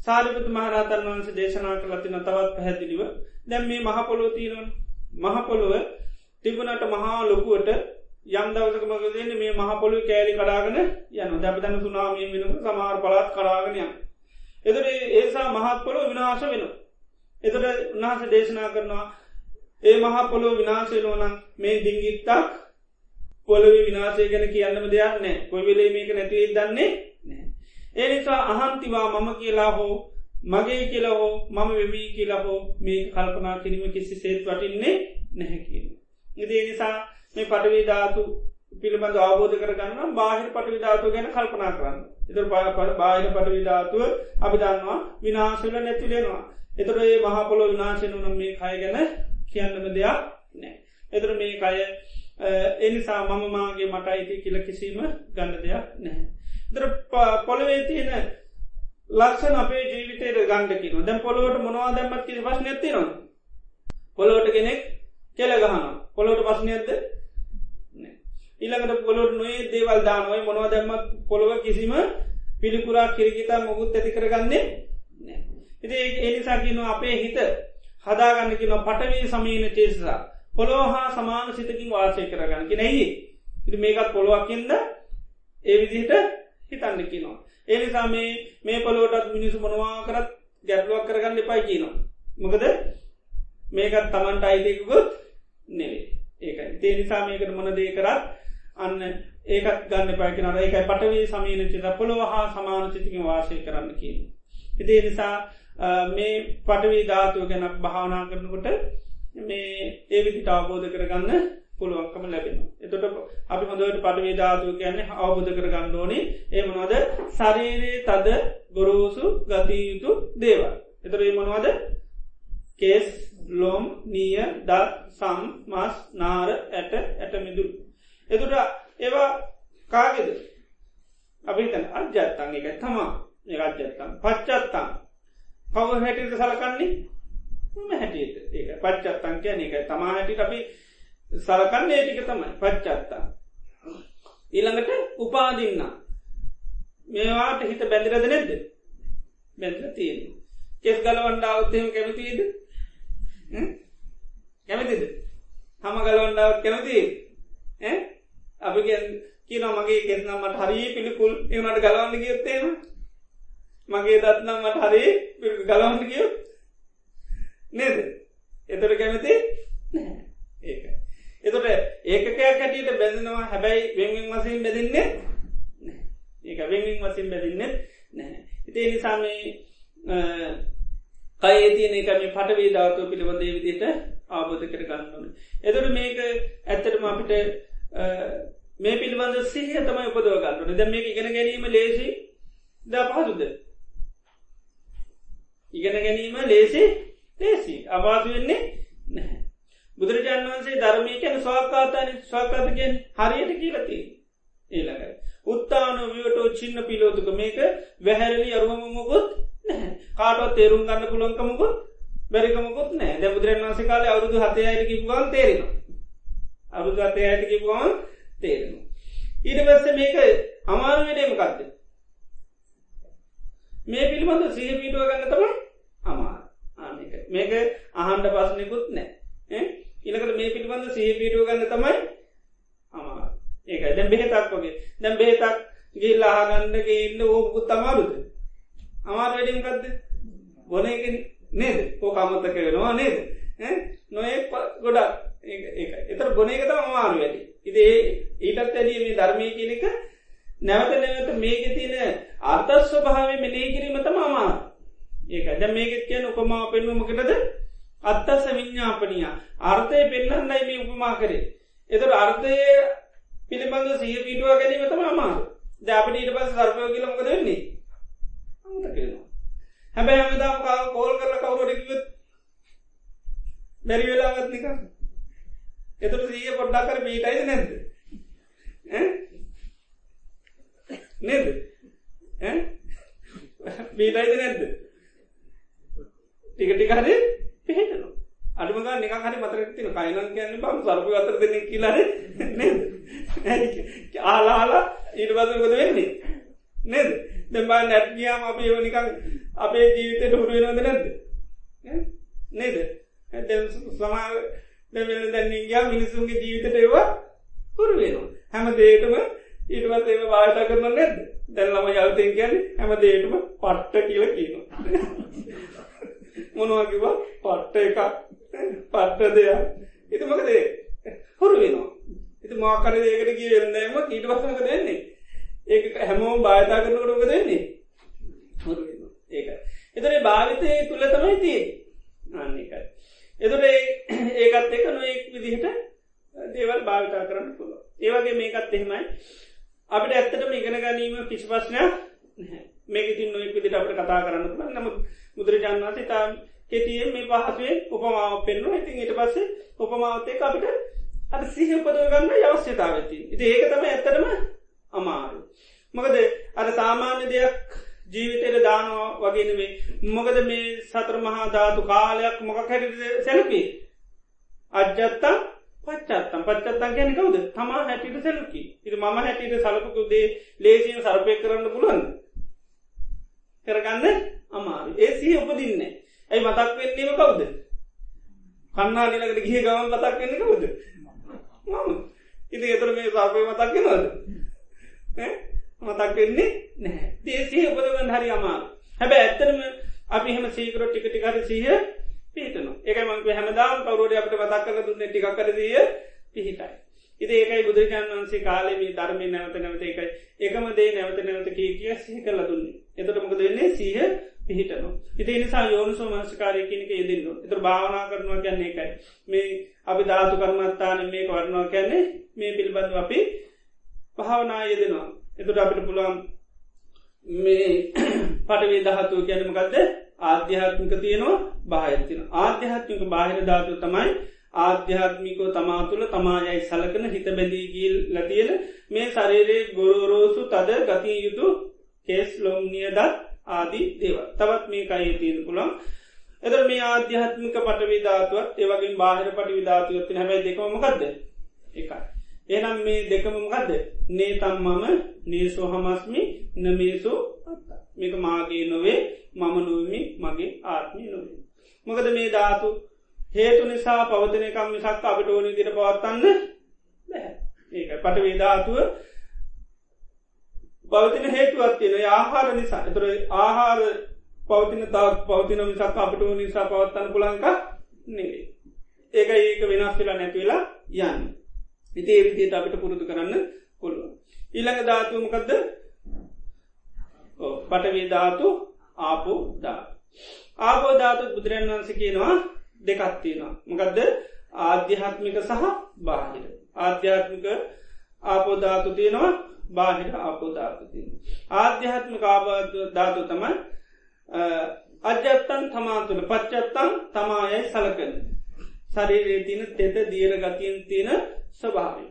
සාරිපත මහරතන් වන්ස දේශනා කරලතින තවත් පැහැදිලිව දැම් මේ මහපොලෝතිීනොන් මහපොළොව තිබුණට මහා ලොකුවට යම් දවසක මගදන්න මේ මහපොලු කෑලි කඩාගෙන යන දැපතන සුනාමී වෙනක සමාර පලාත් කරාගෙනය. එදර ඒසා මහත් පොලො විනාශ වෙනවා. එතට උන්හස දේශනා කරනවා ඒ මහා පොළොව විනාශයලෝනම් මේ දිංගිත්තක් පොළොව විනාශය ගැන කියන්නම දෙයක් නෑ කොයිවෙලේ මේක නැතිවේ දන්නේ නෑ. ඒ නිසා අහන්තිවා මම කියලා හෝ මගේ කියලා හෝ මම වෙවී කියලා හෝ මේ කල්පනා කිරීම කිසි සේත් වටින්නේ නැහැ කියන. ඉදේ නිසා මේ පටවී ධාතු පිළිබඳ අවබෝධ කරගන්න බාහිර පටවිධාතුව ගැන කල්පනා කරන්න. එතර බාහිර පටවිධාතුව අභිධන්නවා විනාශල නැතිලෙනවා. එතට ඒ මහපොලො විනාශන වනම් මේ කය ගැන කියන්නම දෙයක් නෑ. එතර මේ කය එනිසා මම මාගේ මට අයිති කියල කිසීම ගන්න දෙයක් නැහැ. දර පොළවේ තියෙන ලක්ෂණ අපේ ජීවිතයට ගණඩකින දැන් පොළොවට මොවා දැමත් කිසි පස් නැතිනවා. පොළොවට කෙනෙක් කෙල ගහන පොළොට පස්නයක්ද ඉළඟට පොළොට නොේ දේවල් දානොයි මොවා දැම්මත් පොළොව කිසිම පිළිකුරා කිරගිතා මොකුත් ඇති කරගන්නේ ඉති එනිසාකින අපේ හිත හදාගන්නකින පටවී සමීන චේසා පොළොහා සමාන සිතකින් වාසය කරගන්න නෙයි ඉති මේකත් පොළොවක්කින්ද ඒ විදිහට හිතන්න කියනවා. ඒනිසා මේ මේ පොලෝටත් මිනිසු මොනවා කරත් ගැටලුවක් කරගන්න එපයි කියනවා. මොකද මේකත් තමන්ට අයිතිකුත් නෙවේ ඒකයි තේ නිසා මේකට මොන දේ කරත් අන්න ඒකත් ගන්න පයිකනට ඒකයි පටවී සමීන චිත පොළොව හා සමාන චිතිකින් වාසය කරන්න කියන. ඉතිේ නිසා මේ පටවී ධාතුව ගැනක් භාවනා කරනකොට මේ ඒ විදිට අවබෝධ කරගන්න පුළුවන්කම ලැබෙන. එතොට අපි හොඳට පටවී ධාතුව කියන්නේ අවබෝධ කරගන්න ඕනේ ඒමනවද ශරීරයේ තද ගොරෝසු ගතයුතු දේවල්. එතර මනවද? කේස් ලොම් නිය දත් සම් මස් නාර ඇට ඇටමිදුල්. එතුට ඒවා කාගෙද? අපි තැන අජ්‍යත්තන් එක තමා. අජ්‍යත්තන් පච්චත්තන් කව හැටිට සලකන්නේ? හැටියට. ඒක පච්චත්තන් කියන එක තමා හැටිට අපි සලකන්න ඒටික තමයි. පච්චත්තා. ඊළඟට උපාදින්න මේවාට හිත බැඳිරද නැද්ද? බැඳල තියෙන කෙස් ගලවන්ඩාවත්තහෙම කැමතිීද? කැමතිද? හම ගලවන්ඩාවත් කැමති අපි කියන මගේ කෙත්නම් මට හරි පිළිකුල්. එවනට ගලවන්න ගියොත්තේම මගේ දත්නම් මට හරි ගලවන්න ගියෝ නේද? එතට කැමති? ඒක. එතොට ඒකකයක් හැටියට බැඳනවා. හැබැයි වෙන්ගෙන් වසින් බැදින්නේ ඒක වෙන්ගෙන් වසින් බැදින්නෙත් නෑ. ඉතිේ නිසාමේ කයේ තියන එක මේ පටවේ ධාතුව පිළිබඳේ විදිට ආබෝධ කර ගන්නවන. එතුර මේක ඇත්තටම අපිට මේ පිළිබඳ සිහිය තමයි උපදව ගන්නන ද මේ ඉගෙන ගැනීම ලේසි ද පහසුද. ඉගෙන ගැනීම ලේසි ලේසි. අවාසු වෙන්නේ නැහැ. බුදුරජාන් වන්සේ ධර්මය කැන ස්වාකාතාන ස්වාකාතකෙන් හරියට කියලති ඒලඟයි. උත්තාන වියටෝ චින්න පිලෝතුක. මේක වැහැරලි අරුවමමකොත් කාටවත් තේරුම් ගන්න පුළොන්කමකුත් බැරිකමකුත් නෑ දැ බුදුරන් වන්සේ කාල අවුදු හතය අයට කිපුගන් තේරෙන අවුදු අතය අයට කිපුගන් තේරෙන ඊට පස්ස මේක අමාරු වැඩේමකක්ද මේ පිළිබඳ සහ පිටුව ගන්න තමයි අමාර ආනක මේක අහන්ඩ පස්සනෙකුත් නෑ ඉලකට මේ පිළිබඳ සහ පිටුව ගන්න තමයි අමාර. ඒක දැම් බෙහෙතක් වගේ. දැම් බෙහෙතක් ගිල් අහගන්නගේ ඉන්න ඕකුත් තමාරුද අමාර වැඩිමකක්ද බොන එක නේද? පෝ කමත්තක වෙනවා නේද? නොඒ ගොඩක්. එතර බොන එක තම අමාරු වැඩි. ඉදේ ඊටත් ඇඩිය මේ ධර්මය කියනක නැවත නැවත මේක තියෙන අර්ථස්ව භාව මෙනේ කිරීම තම අමාර. ඒක ද මේකෙත් කියන උපමාව පෙන්වමකටද අත්තස විඤ්ඥාපනය අර්ථය පෙන්න්නන්නයි මේ උපමා කරේ. එතර අර්ථය පිළිබඳ සිය පිටුව ගැනීම තම අමාරු. ද අපට ඊට පස සර්පය කියලමකද වෙන්නේ? අමතක වෙනවා. හැබැයි හැමදාම කාව කෝල් කරලා කවුරුහරි කිව්වොත් බැරි වෙලාවත් නිකන්. එතකොට සීය පොඩ්ඩක් කර පීටයිද නැද්ද? ඈ? නේද? ඈ? පීටයිද නැද්ද? ටික ටික හරි පිහිටනවා. අඩුම ගන්න නිකන් හරි මතක තියෙන කයිනම් කියන්නේ බම් සර්පු අතර දෙන්නේ කියලා නේද? ආලා ආලා ඊට පස්සේ මොකද වෙන්නේ? නේද? දැන් බලන්න නැට් ගියාම අපි ඒව නිකන් අපේ ජීවිතේට හුරු වෙනවද නැද්ද? නේද? දැන් සමහර දැන් වෙන දැන් ගියා මිනිසුන්ගේ ජීවිතේට ඒව හුරු වෙනවා. හැම දෙයකම ඊට පස්සේ ඒව වාර්ත කරනව නැද්ද? දැන් ළමයි යල්තෙන් කියන්නේ හැම දෙයකම පට්ට කියලා කියනවා. මොනවා කිව්වා පට්ට එකක් පට්ට දෙයක් ඉතින් මොකද හුරු වෙනවා ඉතින් මොකක් හරි දෙයකට කිය වෙනදම ඊට පස්සේ මොකද වෙන්නේ ඒක හැමෝම භාවිතා කරනකොට මොකද වෙන්නේ? හුරු වෙනවා. ඒකයි. ඒතර භාවිතයේ තුල තමයි තියෙන්නේ. අන්න ඒකයි. ඒතර ඒකත් එක්ක නොඑක් විදිහට දේවල් භාවිතා කරන්න පුළුවන්. ඒ වගේ මේකත් එහෙමයි. අපිට ඇත්තටම ඉගෙන ගැනීම කිසි ප්‍රශ්නයක් නැහැ. මේක ඉතින් නොඑක් විදිහට අපිට කතා කරන්න පුළුවන්. නමුත් බුදුරජාණන් වහන්සේ තාම කෙටියෙන් මේ පහසුවෙන් උපමාවක් පෙන්වනවා. ඉතින් ඊට පස්සේ උපමාවත් එක්ක අපිට අර සිහිය උපදව ගන්න අවශ්‍යතාවය තියෙනවා. ඉතින් ඒක තමයි ඇත්තටම අමාරු. මොකද අර සාමාන්‍ය දෙයක් ජීවිතයට දානවා වගේනවේ මොකද මේ සතර මහා ධාතු කාලයක් මොකක් හැට සැලකි අජ්ජත්තා පච්චත්තම් පච්චත්තන් ගැන කවද තමා හැටිට සැලකි ඉති මම හැටිට සලකුකුදේ ලේසියෙන් සර්පය කරන්න පුළුවන් කරගන්න අමාරු ඒ සිහ උපදින්නේ ඇයි මතක් වෙන්නේම කවුද? කන්නා නිලකට ගිය ගමන් මතක් වෙන්න කවුද? මම. ඉති එතර මේ සාපය මතක් වෙනවද? මතක් වෙන්නේ නැහැ. දේසිය උපදගන්න හරි අමාරු හැබැ ඇත්තරම අපි හම සීකරො ටික ටිකර සීහ පිහිටන එක මංක හැමදාම් කවරුවට අපට මතක් කර දුන්න ටික කරදීය පිහිටයි. ඉති ඒකයි බුදුරජාන් වන්සේ කාලෙමි ධර්මය නැවත නැවත එකයි එකම දේ නැවත නැවත කිය කිය සිහි කල දුන්නේ. එතට මොකද වෙන්නේ? සීහ පිහිටනු ඉති නිසා යෝනිසෝ මංස්කාරයකිනක යෙදන්න එතර භාවනා කරනවා කියන්නේ එකයි මේ අපි ධාතු කරමත්තාන මේ වරනවා කියන්නේ මේ පිළිබඳව අපි භාවනා යෙදෙනවා. එතුට අපිට පුළුවන් මේ පටවේ දහතුව කියැනමකක්ද ආධ්‍යාත්මික තියෙනවා බාහිරතින ආධ්‍යාත්මික බාහිර ධාතු තමයි ආධ්‍යාත්මිකෝ තමා තුළ තමායයි සලකන හිත බැදීගීල් ලතියෙන මේ ශරීරයේ ගොරෝරෝසු තද ගතිය යුතු කේස් ලොම්නියදත් ආදී දේව තවත් මේ කයි තියෙන පුළන් එද මේ ආධ්‍යාත්මික පට විධාතුවත් ඒවගේ බාහිර පටි විධාතුවත්ති හැබයි දෙකමකක්ද එකයි. එනම් මේ දෙකමමකක්ද නේතම් මම නේසෝ හමස්මි නමේසෝ මේක මාගේ නොවේ මම නොවමි මගේ ආත්මී නොවේ. මොකද මේ ධාතු හේතු නිසා පවතිනකම් මිසක් අපට ඕනි දිට පවත්තන්න ඒක පට වේධාතුව පවතින හේතුවත් තියෙන ආහාර නිසා. එතුර ආහාර පවතින තාත් පවතින මිසක් අපට නිසා පවත්තන්න පුළංක නෙවේ ඒක ඒක වෙනස් වෙලා නැතිවෙලා යන්න. ඉති ඒවිදියට අපිට පුරුදු කරන්න පුළුව ඊළඟ ධාතුමකක්ද පටවී ධාතු ආපු දා ආපෝ ධාතු බුදුරන් වන්ස කියනවා දෙකත්තියෙනවා මකදද? ආධ්‍යාත්මික සහ බාහිර. ආධ්‍යාත්මික ආපෝධාතු තියෙනවා බාහිර ආපෝධාතු තියෙන ආධ්‍යාත්මික ආබාධාතු තමයි අජත්තන් තමාතුළ පච්චත්තන් තමායයි සලකන. ශරීරයේ තින තෙත දියර ගතියෙන් තියෙන ස්වභාවය.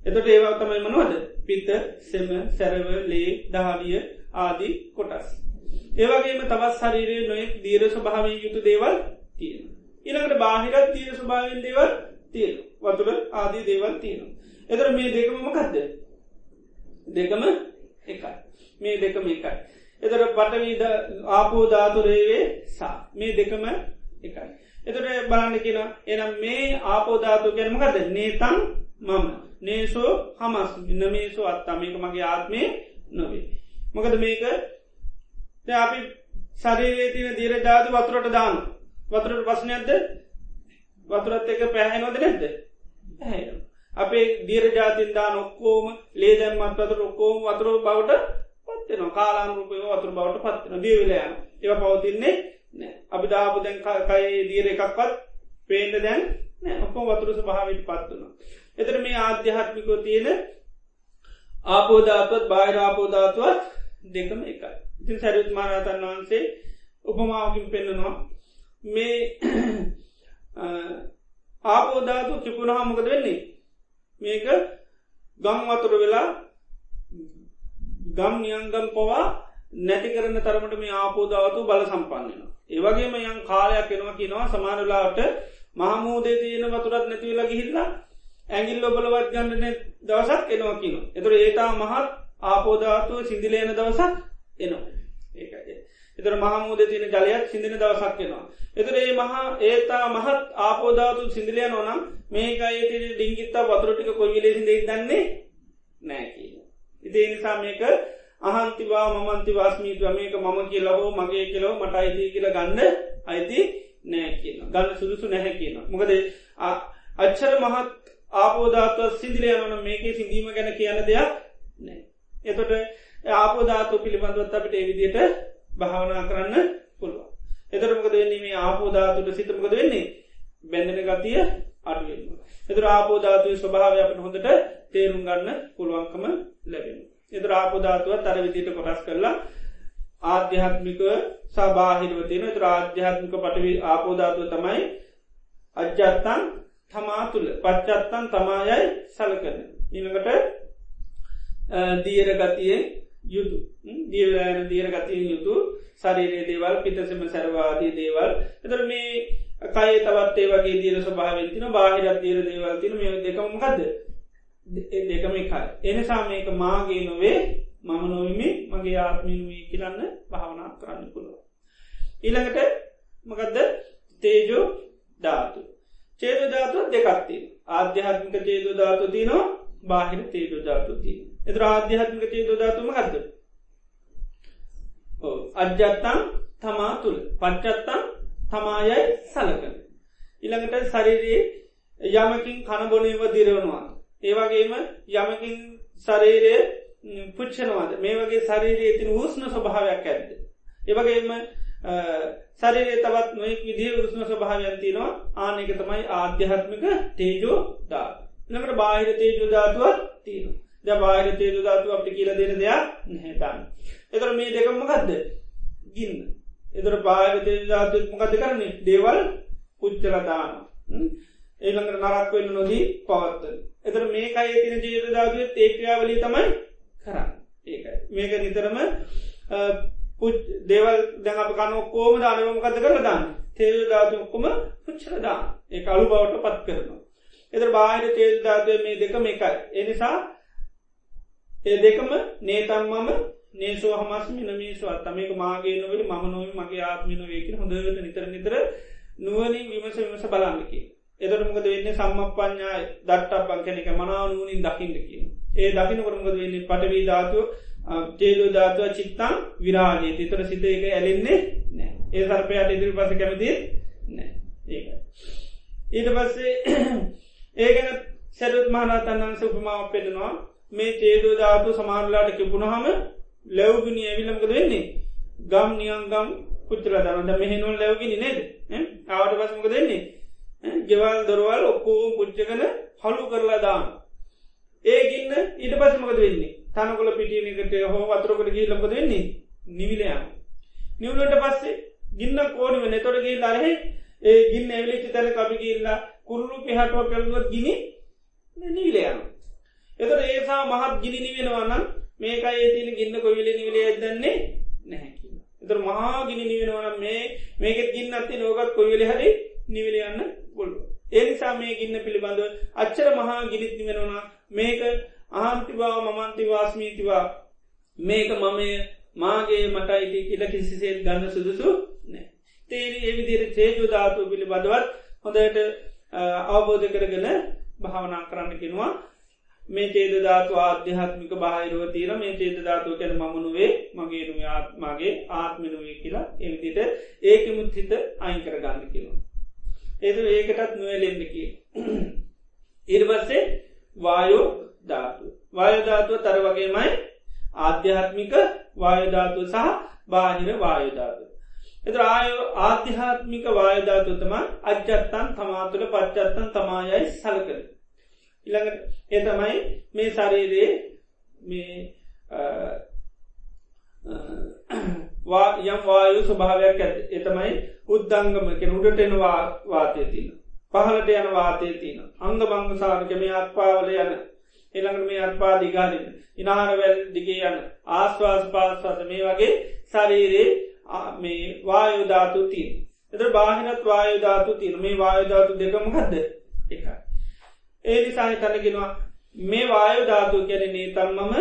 එතට ඒවා තමයි මනුවද? පිත්ත සෙම සැරව ලේ දහලිය ආදී කොටස්. ඒවගේම තවත් ශරීරයේ නොයෙක් දීර ස්වභාවී යුතු දේවල් තියෙන. ඉළඟට බාහිරත් තිය ස්වභාවෙන් දේවල් තියෙන වතුර ආදී දේවල් තියෙන. එතර මේ දෙකම මොකක්ද දෙකම එකයි මේ දෙකම එකයි. එතර පටවීද ආපෝ ධාතුරේවේ සා මේ දෙකම එකයි. එතට බලන්න කියෙන එනම් මේ ආපෝධාතු ගැනමකද නේතන් මම නේසෝ හමස් ඉන්නමේසෝ අත්තාමේක මගේ ආත්මය නොවේ. මොකද මේක අපි සරේ තින දීර ජාති වතුරට දාන්න වතුරට පස්සනයක්ද වතුරත් එක පැහැනොද නැද්ද? ඇ අපේ දීර ජාතින්දා නොක්කෝම ලේදැම්මත් වතුර ඔක්කෝම වතුර බවට පත්වන කාලානුරූපය වතුර බවට පත්වන දීවිලයන ඒව පවතින්නේ නෑ අපි දාපු දැන් කයි දීර එකක්වත් පේන්ට දැන් නෑ ඔක්කෝ වතුරස භාවිට පත්වන එතර මේ ආධ්‍යාත්මිකෝ තියෙන ආපෝධාතුවත් බාහිරාපෝධාතුවත් දෙකම එකයි. ඉතින් සැරිත් මාරතන් වහන්සේ උපමාවකින් පෙන්න්නනවා මේ ආපෝධාතු චිපුණහා මොකද වෙන්නේ මේක ගම් වතුර වෙලා ගම් නියන්ගම් පවා නැති කරන තරමට මේ ආපෝධාවතු බල සම්පන්නන. ඒවගේම යන් කාලයක් එනවා කිනවා සමානලාට මහමූදේ තියෙන වතුරත් නැතිවෙලා ගිහිල්ලා ඇගිල් ලොබලවත් ගන්නන දවසක් එනවා කියන. එතුර ඒතා මහත් ආපෝධාතුව සිදිලේන දවසක් එනවා. ඒකයි. එතර මහමූද තියන ජලයක් සිදින දවසක් වෙනවා. එතර ඒ මහා ඒතා මහත් ආපෝධාතු සිදිලය නොනම් මේක අයට ඩිංගිත්තා වතුරටික කොයිලෙසි දෙ දන්නේ නෑ කිය. ඉති නිසා මේක අහන්තිවා මමන්ති වාස්මීත්ව මේක මම කියලහෝ මගේ කියලව මට අයිති කියල ගන්න අයිති නෑ කියන ගන්න සුදුසු නැහැ කියන. මොකද අච්චර මහත් ආපෝධාත්ව සිදිලය නොන මේක සිදීම ගැන කියන්න දෙයක් නෑ. එතොට ආපෝධාතු පිළිබඳවත් අපිට එවිදියට භාවනා කරන්න පුළුව. එතරමකද වෙන්නේ මේ ආපෝධාතුට සිතමකද වෙන්නේ බැඳන ගතිය අඩුවෙන්. එතර ආපෝධාතුව ස්වභාවය අපට හොඳට තේරුම් ගන්න පුළුවන්කම ලැබෙන. එතර ආපෝධාතුව තර විදිට කොටස් කරලා ආධ්‍යාත්මික සබාහිරවතියන තර ආධ්‍යාත්මික පටවි ආපෝධාතුව තමයි අජ්‍යත්තන් තමා තුළ පච්චත්තන් තමායයි සලකන. ඉනකට දීර ගතියෙන් යුතු. දීවලෑන දීර ගතියෙන් යුතු සරිරේ දේවල් පිටසම සැරවාදී දේවල්. එතර මේ කය තවත් ඒ වගේ දීර ස්වභාවෙන්තින බාහිරත් දීර දේවල් තින මේ දෙකමකක්ද දෙකම එකයි. එනිසා මේක මාගේ නොවේ මම නොවමි මගේ ආත්මිනුවී කියලන්න භාවනා කරන්න පුළුව. ඊළඟට මකදද? තේජෝ ධාතු. චේද ධාතු දෙකත්තිී ආධ්‍යාත්මික චේදු ධාතු තියනවා බාහිර තේජු ධාතු තිය. එතර ආධ්‍යාත්මික චේදු ධාතුම ගත්ද. අජ්‍යත්තං තමා තුළ පච්චත්තං තමායයි සලකන. ඉළඟට ශරීරයේ යමකින් කණබොනීව දිරවනවා. ඒවගේම යමකින් ශරීරය පුච්චනවාද මේ වගේ ශරීරයේ තින හුස්න ස්වභාවයක් ඇද්ද. ඒවගේම ශරීරය තවත් නොෙක් විදිහ උස්ම ස්වභාවයන් තිනවා ආනක තමයි ආධ්‍යාත්මික තේජෝ දා. නකට බාහිර තේජෝ ධාතුවත් තියෙන. ද බාහිර තේජු ධාතු අපට කියල දෙන දෙයක් නැහැතන්න. එතර මේ දෙකම ගත්ද ගින්න. එතර බාහිර තේජ ධාතුත් මොකද කරන්නේ දේවල් පුච්චලදාන. ඒළඟට නරක් වෙන්න නොදී පවත්තන. එතර මේ අය තින ජීත ධාතුව ඒක්‍රියාවලි තමයි කරන්න. ඒකයි. මේක නිතරම දේවල් දැන් අප කන ඔක්කෝම දානවමකද කරල දාන්න තේල් ධාතු ඔක්කොම පුච්චරදා ඒ අලු බවට පත් කරනවා. එතර බාහිර තේල් ධාතුව මේ දෙකම එකයි. එනිසා ඒ දෙකම නේතම් මම නේසෝ හමස් මිනමේශවත් තමක මාගේ නොවල ම නොව මගේ ආත්මින වේකි හොඳට නිතර නිතර නුවනින් විමස විමස බලන්නකි. එතර මොකද වෙන්න? සම්මපඥා දට්ටක් බංකනක මනාව නුවනින් දකිින්ට කියන. ඒ දකින කොරමකද වෙන්නේ? පටවී ධාතුව තේදු ධාතුව චිත්තං විරාජයේ තිතර සිත එක ඇලෙන්නේ නෑ ඒ සර්පයට ඉදිරි පස කැමති නෑ ඒක ඊට පස්සේ ඒගැන සැරුත් මහනාතන්නන් සුපමාව පෙදෙනවා මේ තේදු ධාතු සමාරලාට කිපුණහම ලැව්ගනි ඇවිල්ලමකද වෙන්නේ? ගම් නියන්ගම් පුච්චල දනද මෙහෙනුල් ලැවගෙන නේද? ආවට පසමක දෙන්නේ ගෙවල් දොරවල් ඔක්කෝ පුච්චකන හලු කරලා දාන ඒගන්න ඊට පසමකද වෙන්නේ? තනකොල පිටියනකට හෝ වතුරකට ගී ලබද වෙන්නේ? නිවිලයම. නිවලට පස්සේ ගින්න කෝනිව නෙතොට ගී ලරහෙ ඒ ගින්න ඇවිලිචි තැන කපි ගිල්ලා කුරුණු පිහටුව පැල්ුවත් ගිනි නිවිලයම. එතට ඒසා මහත් ගිනි නිවෙනවන්න මේක ඒතින ගින්න කොවිල නිවිලේ ඇදන්නේ නැහැ. එතර මහා ගිනි නිවෙනවන මේ මේකෙත් ගින්න අත්ති නෝගත් කොවිල හරි නිවිලයන්න ගොල්ලු. ඒනිසා මේ ගින්න පිළිබඳව අච්චර මහා ගිනිත් නිවෙනවා මේක අහන්තිවා මමන්තිවාස්මීතිවා මේක මමය මාගේ මට අයිති කියල කිසිසේත් ගන්න සුදුසු නෑ තේරි එවිදිර චේජු ධාතු පිළිබඳවත් හොඳට අවබෝධ කරගෙන භාවනා කරන්න කෙනවා මේ චේද ධාතු ආධ්‍යාත්මික බාහිරුව තීර මේ චේද ධාතුව කැන මමනුවේ මගේනුව ආත්මාගේ ආත්මනුවේ කියලා එවිදිට ඒකමුත් හිත අයින් කර ගන්න කියෙනවා. ඒද ඒකටත් නොවලෙන්න්නකි. ඉර්වස්සේ වායෝ ධාතු. වායධාතුව තර වගේමයි ආධ්‍යාත්මික වායධාතුව සහ බාහිර වායධාතු. එත ආය ආධ්‍යාත්මික වායධාතුතම අජ්‍යත්තන් තමාතුළ පච්චත්තන් තමායයි සලකර. ඉළඟට එතමයි මේ ශරීරයේ මේ යම් වායු ස්වභාවයක් ඇත එතමයි උද්දංගම කෙන උඩටෙනවා වාතය තින. පහලට යන වාතය තින. අංග බංග සාානකම අත්පාවල යන එළඟට මේ අත්පා දිගාරන්න ඉනාරවැල් දිගේ යන ආස්වාස් පාස්වාස මේ වගේ ශරීරයේ මේ වායුධාතු තිීන්. එත බාහිනත් වායුධාතු තිීන මේ වායුධාතු දෙකමකක්ද එක. ඒ නිසාහි තනගෙනවා මේ වායුධාතු ගැනනේ තම්මම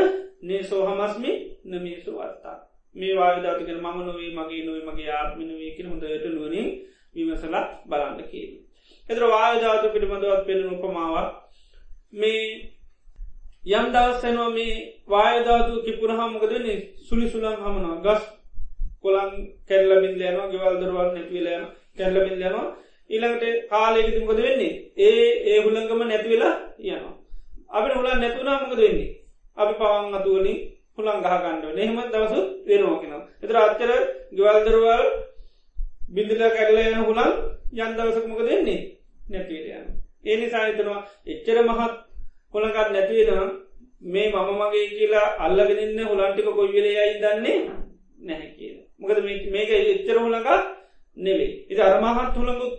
නේ සෝහමස්මි නමේසු වත්තා. මේ වායුධාතුකෙන මම නොවේ මගේ නොව මගේ ආත්මිනවේ කියෙන හොඳට නුවනින් විමසලක් බලන්න කිය. එතර වායධාතු පිළිබඳවත් පෙනෙන උපමාවක් මේ යම් දවස්සනවා මේ වායධාතු කිපුරහමකදන්නේ සුළි සුලන් හමනවා ගස් කොළන් කැල්ලමින් යනවා ගෙවල්දරවල් නැතිවලයන කැල්ලමින් යනවා ඊළඟට කාලයකති මොකද වෙන්නේ? ඒ ඒ හුළඟම නැතිවෙලා යනවා. අපිට හුලන් නැතුනා මොකද වෙන්නේ? අපි පවන් අතුවලින් හුළන් ගහගණ්ඩව නෙහම දවසු වෙනවාකෙනවා එතර අච්චර ගෙවල්දරවල් බිඳල කැරල යන හුළන් යන් දවසක මොක දෙන්නේ නැතිවල යන ඒ නිසා හිතනවා එච්චර මහත් හොළකත් නැතිවෙනවා මේ මම මගේ කියලා අල්ලගෙනන්න හොලන්ටික කොයිවෙලයයි දන්නේ නැහැ කිය. මොකද මේක එච්චර හොළඟ නෙවේ. ඉති අරමහත් හොළඟුත්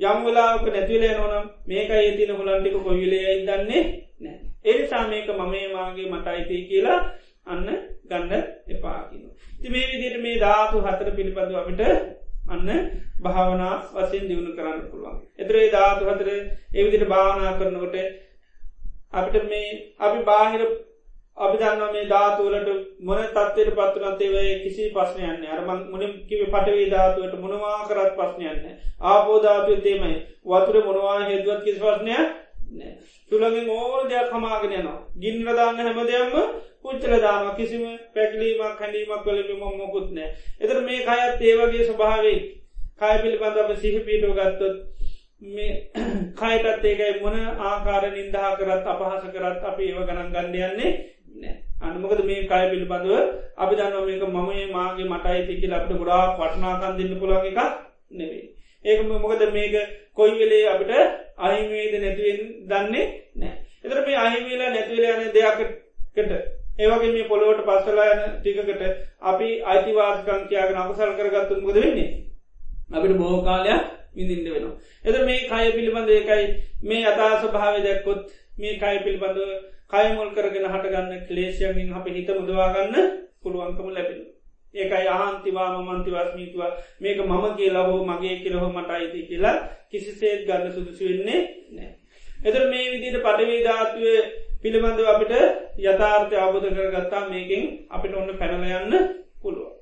යම් වෙලාක නැතිවලේ නොනම් මේක ඒතින හොලන්ටික කොයිවෙලයයි දන්නේ නෑ. එනිසා මේක මමේ මාගේ මට අයිතිය කියලා අන්න ගන්න එපාකින. ති මේ විදිට මේ ධාතු හතර පිළිබඳු අපිට අන්න භාවනා වසයෙන් දියුණු කරන්න පුළුවන්. එතරේ ධාතු හතර එවිදිට භාවනා කරනකොට අපිට මේ අපි බාහිර අපි දන්න මේ ධාතුවලට මොන තත්වයට පත්වනත්තේවය කිසි පස්්නයන්න අරම මුණ කිව පටවේ ධාතුවට මොනවා කරත් පස්්නයන්න ආපෝධාතුව තේමයි වතුර මොනවා හෙදුවත් කිසි පස්්නය තුළගින් ඕෝල් දෙයක් හමාගෙන යනවා. ගින්නදාන්න හැම දෙයක්ම පුච්චල දාම කිසිම පැකිලීමක් හැඩීමක් කලම මොකුත් නෑ එතර මේ කයත් ඒවගේ ස්වභාවේ කය පිළිබඳ අප සිහි පීටෝ ගත්තොත් මේ කයටත් ඒකයි මොන ආකාර නින්දහා කරත් අපහස කරත් අපි ඒව ගණන් ගණ්ඩයන්නේ අනුමකද මේ කය පිළිබඳව? අපි දන්න මේක මමේ මාගේ මටයි තිකි අපට ගොඩා වටනාකන් දෙන්න පුළන් එකක් නෙවේ ඒක මොකද මේක කොයි වෙලේ අපිට අහිමේද නැතිවෙන් දන්නේ නෑ එතර මේ අහිමේලා නැතිවල යන දෙයක්කට ඒවගේ මේ පොළොවට පස්සලා යන ටිකකට අපි අයිතිවාස්කංකයාගෙන අකුසල් කරගත්තුන් මුද වෙන්නේ? අපිට බෝකාලයක් විඳින්ට වෙනවා. එද මේ කය පිළිබඳ ඒකයි මේ අතාස භාවය දැක්කොත් මේ කය පිළිබඳව කයමුල් කරගෙන හටගන්න ක්ලේෂයන්ගෙන් අප හිත මුදවාගන්න පුළුවන්කම ලැබෙන. ඒකයි අහන්තිවා මන්තිවාස්මීතුව මේක මම කියලා හෝ මගේ කියලහෝ මට අයිති කියලා කිසිසේත් ගන්න සුදුසු වෙන්නේ නෑ. එතර මේ විදිට පටවී ධාතුව පිළිබඳව අපිට යථාර්ථය අවබෝධ කරගත්තා මේකින් අපිට ඔන්න පැනලයන්න පුළුව.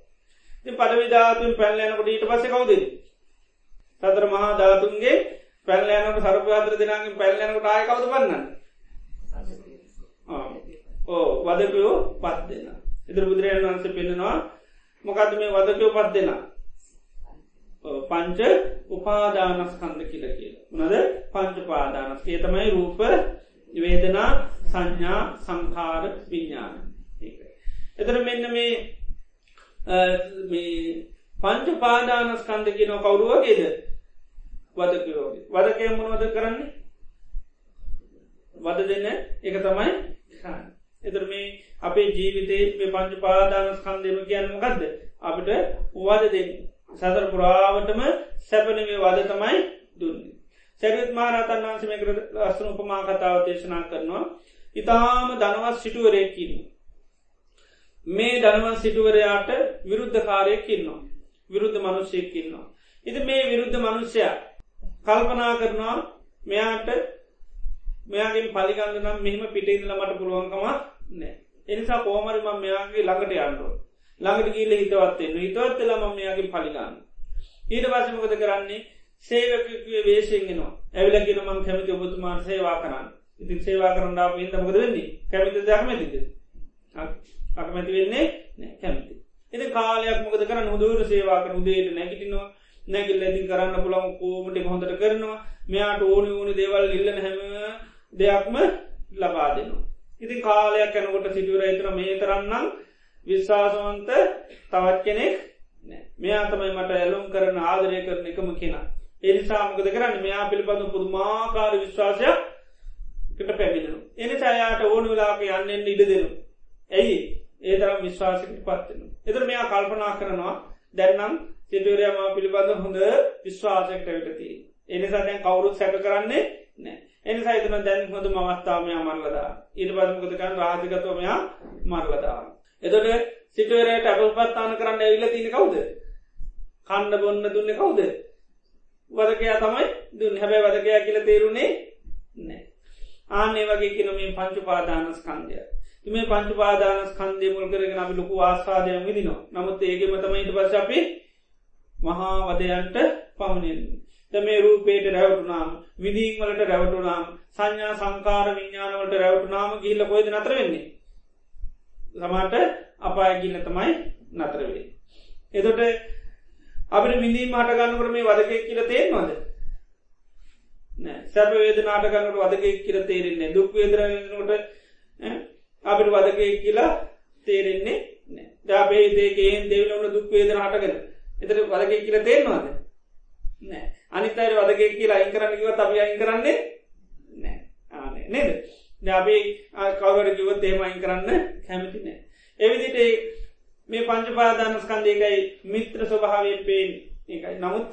පටවිධාතුන් පැල්ලයනකොට ඊට පස කවුද. සතර මහා ධාතුන්ගේ පැල්ලයනට සරපාත්‍ර දෙනාගේ පැල්ලයනකට ආය කවද පන්නන්න. ඕ වදකයෝ පත් දෙන්න. ඉදිර බුදුරජන් වන්ස පෙන්නවා මොකද මේ වදකයෝ පත් දෙන්න. පංච උපාදානස්කන්ද කියල කියල. උනද පංච පාදානස්කේ තමයි රූප වේදනා සංඥා සංකාර විඤ්ඥාන. එතර මෙන්න මේ පංච පාදානස්කන්ද කියන කවුරුවගේද වදකයෝගේ වදකය මොනවද කරන්නේ වද දෙන්න එක තමයි එතර මේ අපේ ජීවිතේ පංච පාදානස්කන්දම කියන්න මොකක්ද අපිට වද දෙන්න සදර පුරාවටම සැපනගේ වද තමයි දුන්නේ. සැරිත් මහරතන් වන්සම කර අස්සන උපමා කතාව දේශනා කරනවා ඉතාම දනවත් සිටුවරයකින්න. මේ දනවන් සිටුවරයාට විරුද්ධ කාරයකින්නවා. විරුද්ධ මනුෂ්‍යයකින්නවා. ඉති මේ විරුද්ධ මනුෂ්‍යයා කල්පනා කරනවා මෙයාට මෙයාගේ පලිගන්න නම් මෙහම පිටඉදල මට පුළුවන්කමක් නෑ. එනිසා කෝමරි ම මෙයාගේ ළඟට යන්ඩුව. ළඟට ගීල හිතවත්වෙන්න හිතවත්තල ම මෙයාගේ පලිගන්න. ඊට පසමකද කරන්නේ? සේවකගේ වේශයෙන්ගෙනවා ඇවිලගෙන මං කැමති ඔබතුමාන් සේවා කරන්න. ඉතින් සේවා කරන්න ඉදමකද වෙන්නේ? කැමිත දක්මැතිද අකමැති වෙන්නේ නෑ කැමති. එති කාලයක් මොකද කරන්න? හොදුවර සේවා කර උදේට නැගිටිනවා. නැගිල් ඇතින් කරන්න පුළන් කෝමට හොඳට කරනවා? මෙයාට ඕනි ඕනි දේවල් ඉල්ලන හැම දෙයක්ම ලබා දෙනවා. ඉතින් කාලයක් යැනකොට සිටුවර එතන මේ තරන්නම් විශ්වාසවන්ත තවත් කෙනෙක් මෙයා තමයි මට ඇලුම් කරන ආදරය කරන එකම කෙනා. එනිසාමකද කරන්න මෙයා පිළිබඳු පුදුමාකාර විශ්වාසයක් කට පැමිණෙන. එනි අයාට ඕන වෙලාක යන්නෙන් ඉඩ දෙනු. ඇයි ඒ තරම් විශ්වාසකට පත්වෙන. එතර මෙයා කල්පනා කරනවා දැන්නම් සිටුවරයාම පිළිබඳ හොඳ විශ්වාසයට විටති. එනිසා දැන් කවුරුත් සැක කරන්නේ නෑ. එනිසා එතන දැන් හොඳ මවස්ථාමයා මරලදා ඊට පදමකතකන් රාජිකතවමයා මරලදා. එතොට සිටුවරයට ඇපල්පත්තාන කරන්න ඇවිල්ල තින කවුද. කණ්ඩ බොන්න දුන්න කවුද. වදකයා තමයි දුන් හැබැ වදකයා කියල තේරුණේ නෑ. ආනේ වගේ කියනමින් පංචු පාදානස්කන්දය. මේ පංචු පාදානස් කන්දේ මුල් කරගෙන අපි ලොකු ආස්වාදයන් විදිනවා නමුත් ඒගේ මතමයිට පස අපි මහා වදයන්ට පමණෙන්. මේ රූපේට රැවටුනාම විදිීන් වලට රැවටුනාම් සංඥා සංකාර විඤ්ඥානවලට රැවටුනාම ගිල්ල කොයිද නතර වෙන්නේ. සමාට අපාය ගිල්ල තමයි නතරවේ. එතොට අපට විඳී මට ගන්නකට මේ වදකෙක් කියල තේෙන්වාද. සැප වේද නාටගන්නට වදකෙක් කියල තේරෙන්නේ දුක් වේදරනට අපිට වදකෙක් කියලා තේරෙන්නේ දාබේ දේකෙන් දෙවලවන දුක් වේදන හටගෙන එතට වදකෙක් කියල තේෙන්වාද නෑ අනිත් අයට වදගේ කියලා අයින් කරන්න කිවත් අපි අයින් කරන්නේ නෑ. ආනේ නේද අපි කවර කිවත් ඒම අයින් කරන්න කැමති නෑ එවිදිට මේ පංචපාදානස්කන්දේකයි මිත්‍ර ස්වභාවය පේෙන් ඒකයි. නමුත්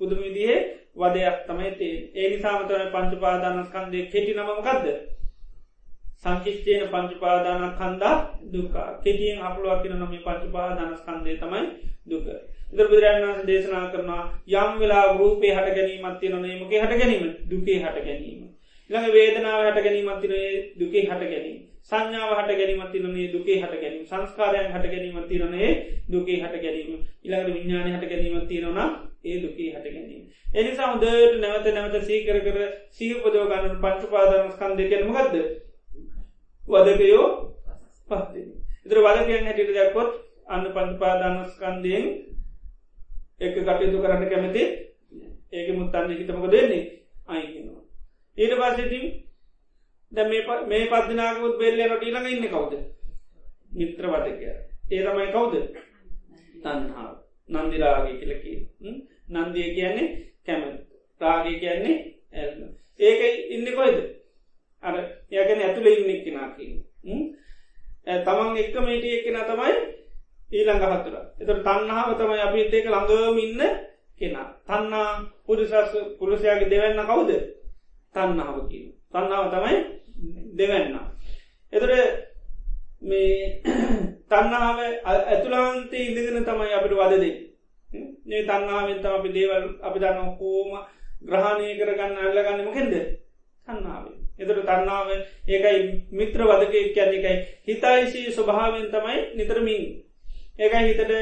පුදුම විදිහේ වදයක් තමයි තේ ඒ නිසාමතම පංචපාදානස්කන්දේ කෙටි නමකක්ද සංකිෂ්ටේන පංචපාදාන කන්දා දුකා කෙටියෙන් අපලුවක් කියන නොම පංචපාදානස්කන්දේ තමයි දුක. ඉදර බුදුරන් වන්ස දේශනා කරනවා යම් වෙලා රූපේ හට ගැනීමත් තියන නේමගේ හට ගැනීම? දුකේ හට ගැනීම. ළඟ වේදනාව හට ගැනීමත් තිනේ දුකේ හට ගැනීම. සංඥාව හට ගැනීමත් තිරනේ දුකේ හට ගැනීම. සංස්කාරයන් හට ගැනීමත් තිරනේ දුකේ හට ගැනීම. ඉළඟට විඤ්ඥාන හට ගැනීමත් තියෙනවා ඒ දුකේ හට ගැනීම. එනිසා හොදට නැවත නැවත සීකර කර සීපදෝගන්න පංචුපාදනස්කන් දෙකෙනම ගත්ද වදකයෝ පහති. ඉතර වදකයන් හැටිට දැක්කොත් අන්න පංචපාදානස්කන්දයෙන් එක කටයුතු කරන්න කැමති? ඒක මුත්තන්න හිතමක දෙන්නේ අයිගෙනවා. ඊට පස්සතින් ද මේ පත්දිනාකුත් බෙල්ලේ නොට ඊළඟ ඉන්න කවුද? මිත්‍ර වටකය. ඒ තමයි කවුද? තන්හාාව නන්දිරාගේ කියලකි නන්දිය කියන්නේ කැම රාගය කියන්නේ ඇල්ම. ඒක ඉන්න කොයිද අර යකැන ඇතුළ ඉන්නෙක් කෙනකි තමන් එක්ක මේටිය කෙන තමයි ඊළඟ හතුර එතට තන්නාව තමයි අපි ඒක ළඟම ඉන්න කෙනා තන්නා පුරුසස් පුරුෂයාගේ දෙවන්න කවුද තන්නාව කියන තන්නාව තමයි දෙවන්න. එතට මේ තන්නාව ඇතුලාන්තේ ඉඳගෙන තමයි අපිට වදදේ. ඒ තන්නාවෙන් තම අපි දේවල් අපි දන්න කෝම ග්‍රහණය කරගන්න අල්ලගන්න මොකෙන්ද තන්නාව. එතට තන්නාව ඒකයි මිත්‍ර වදක කියන්න එකයි හිතයිශී ස්වභාවෙන් තමයි නිතරමින්. ඒකයි හිතට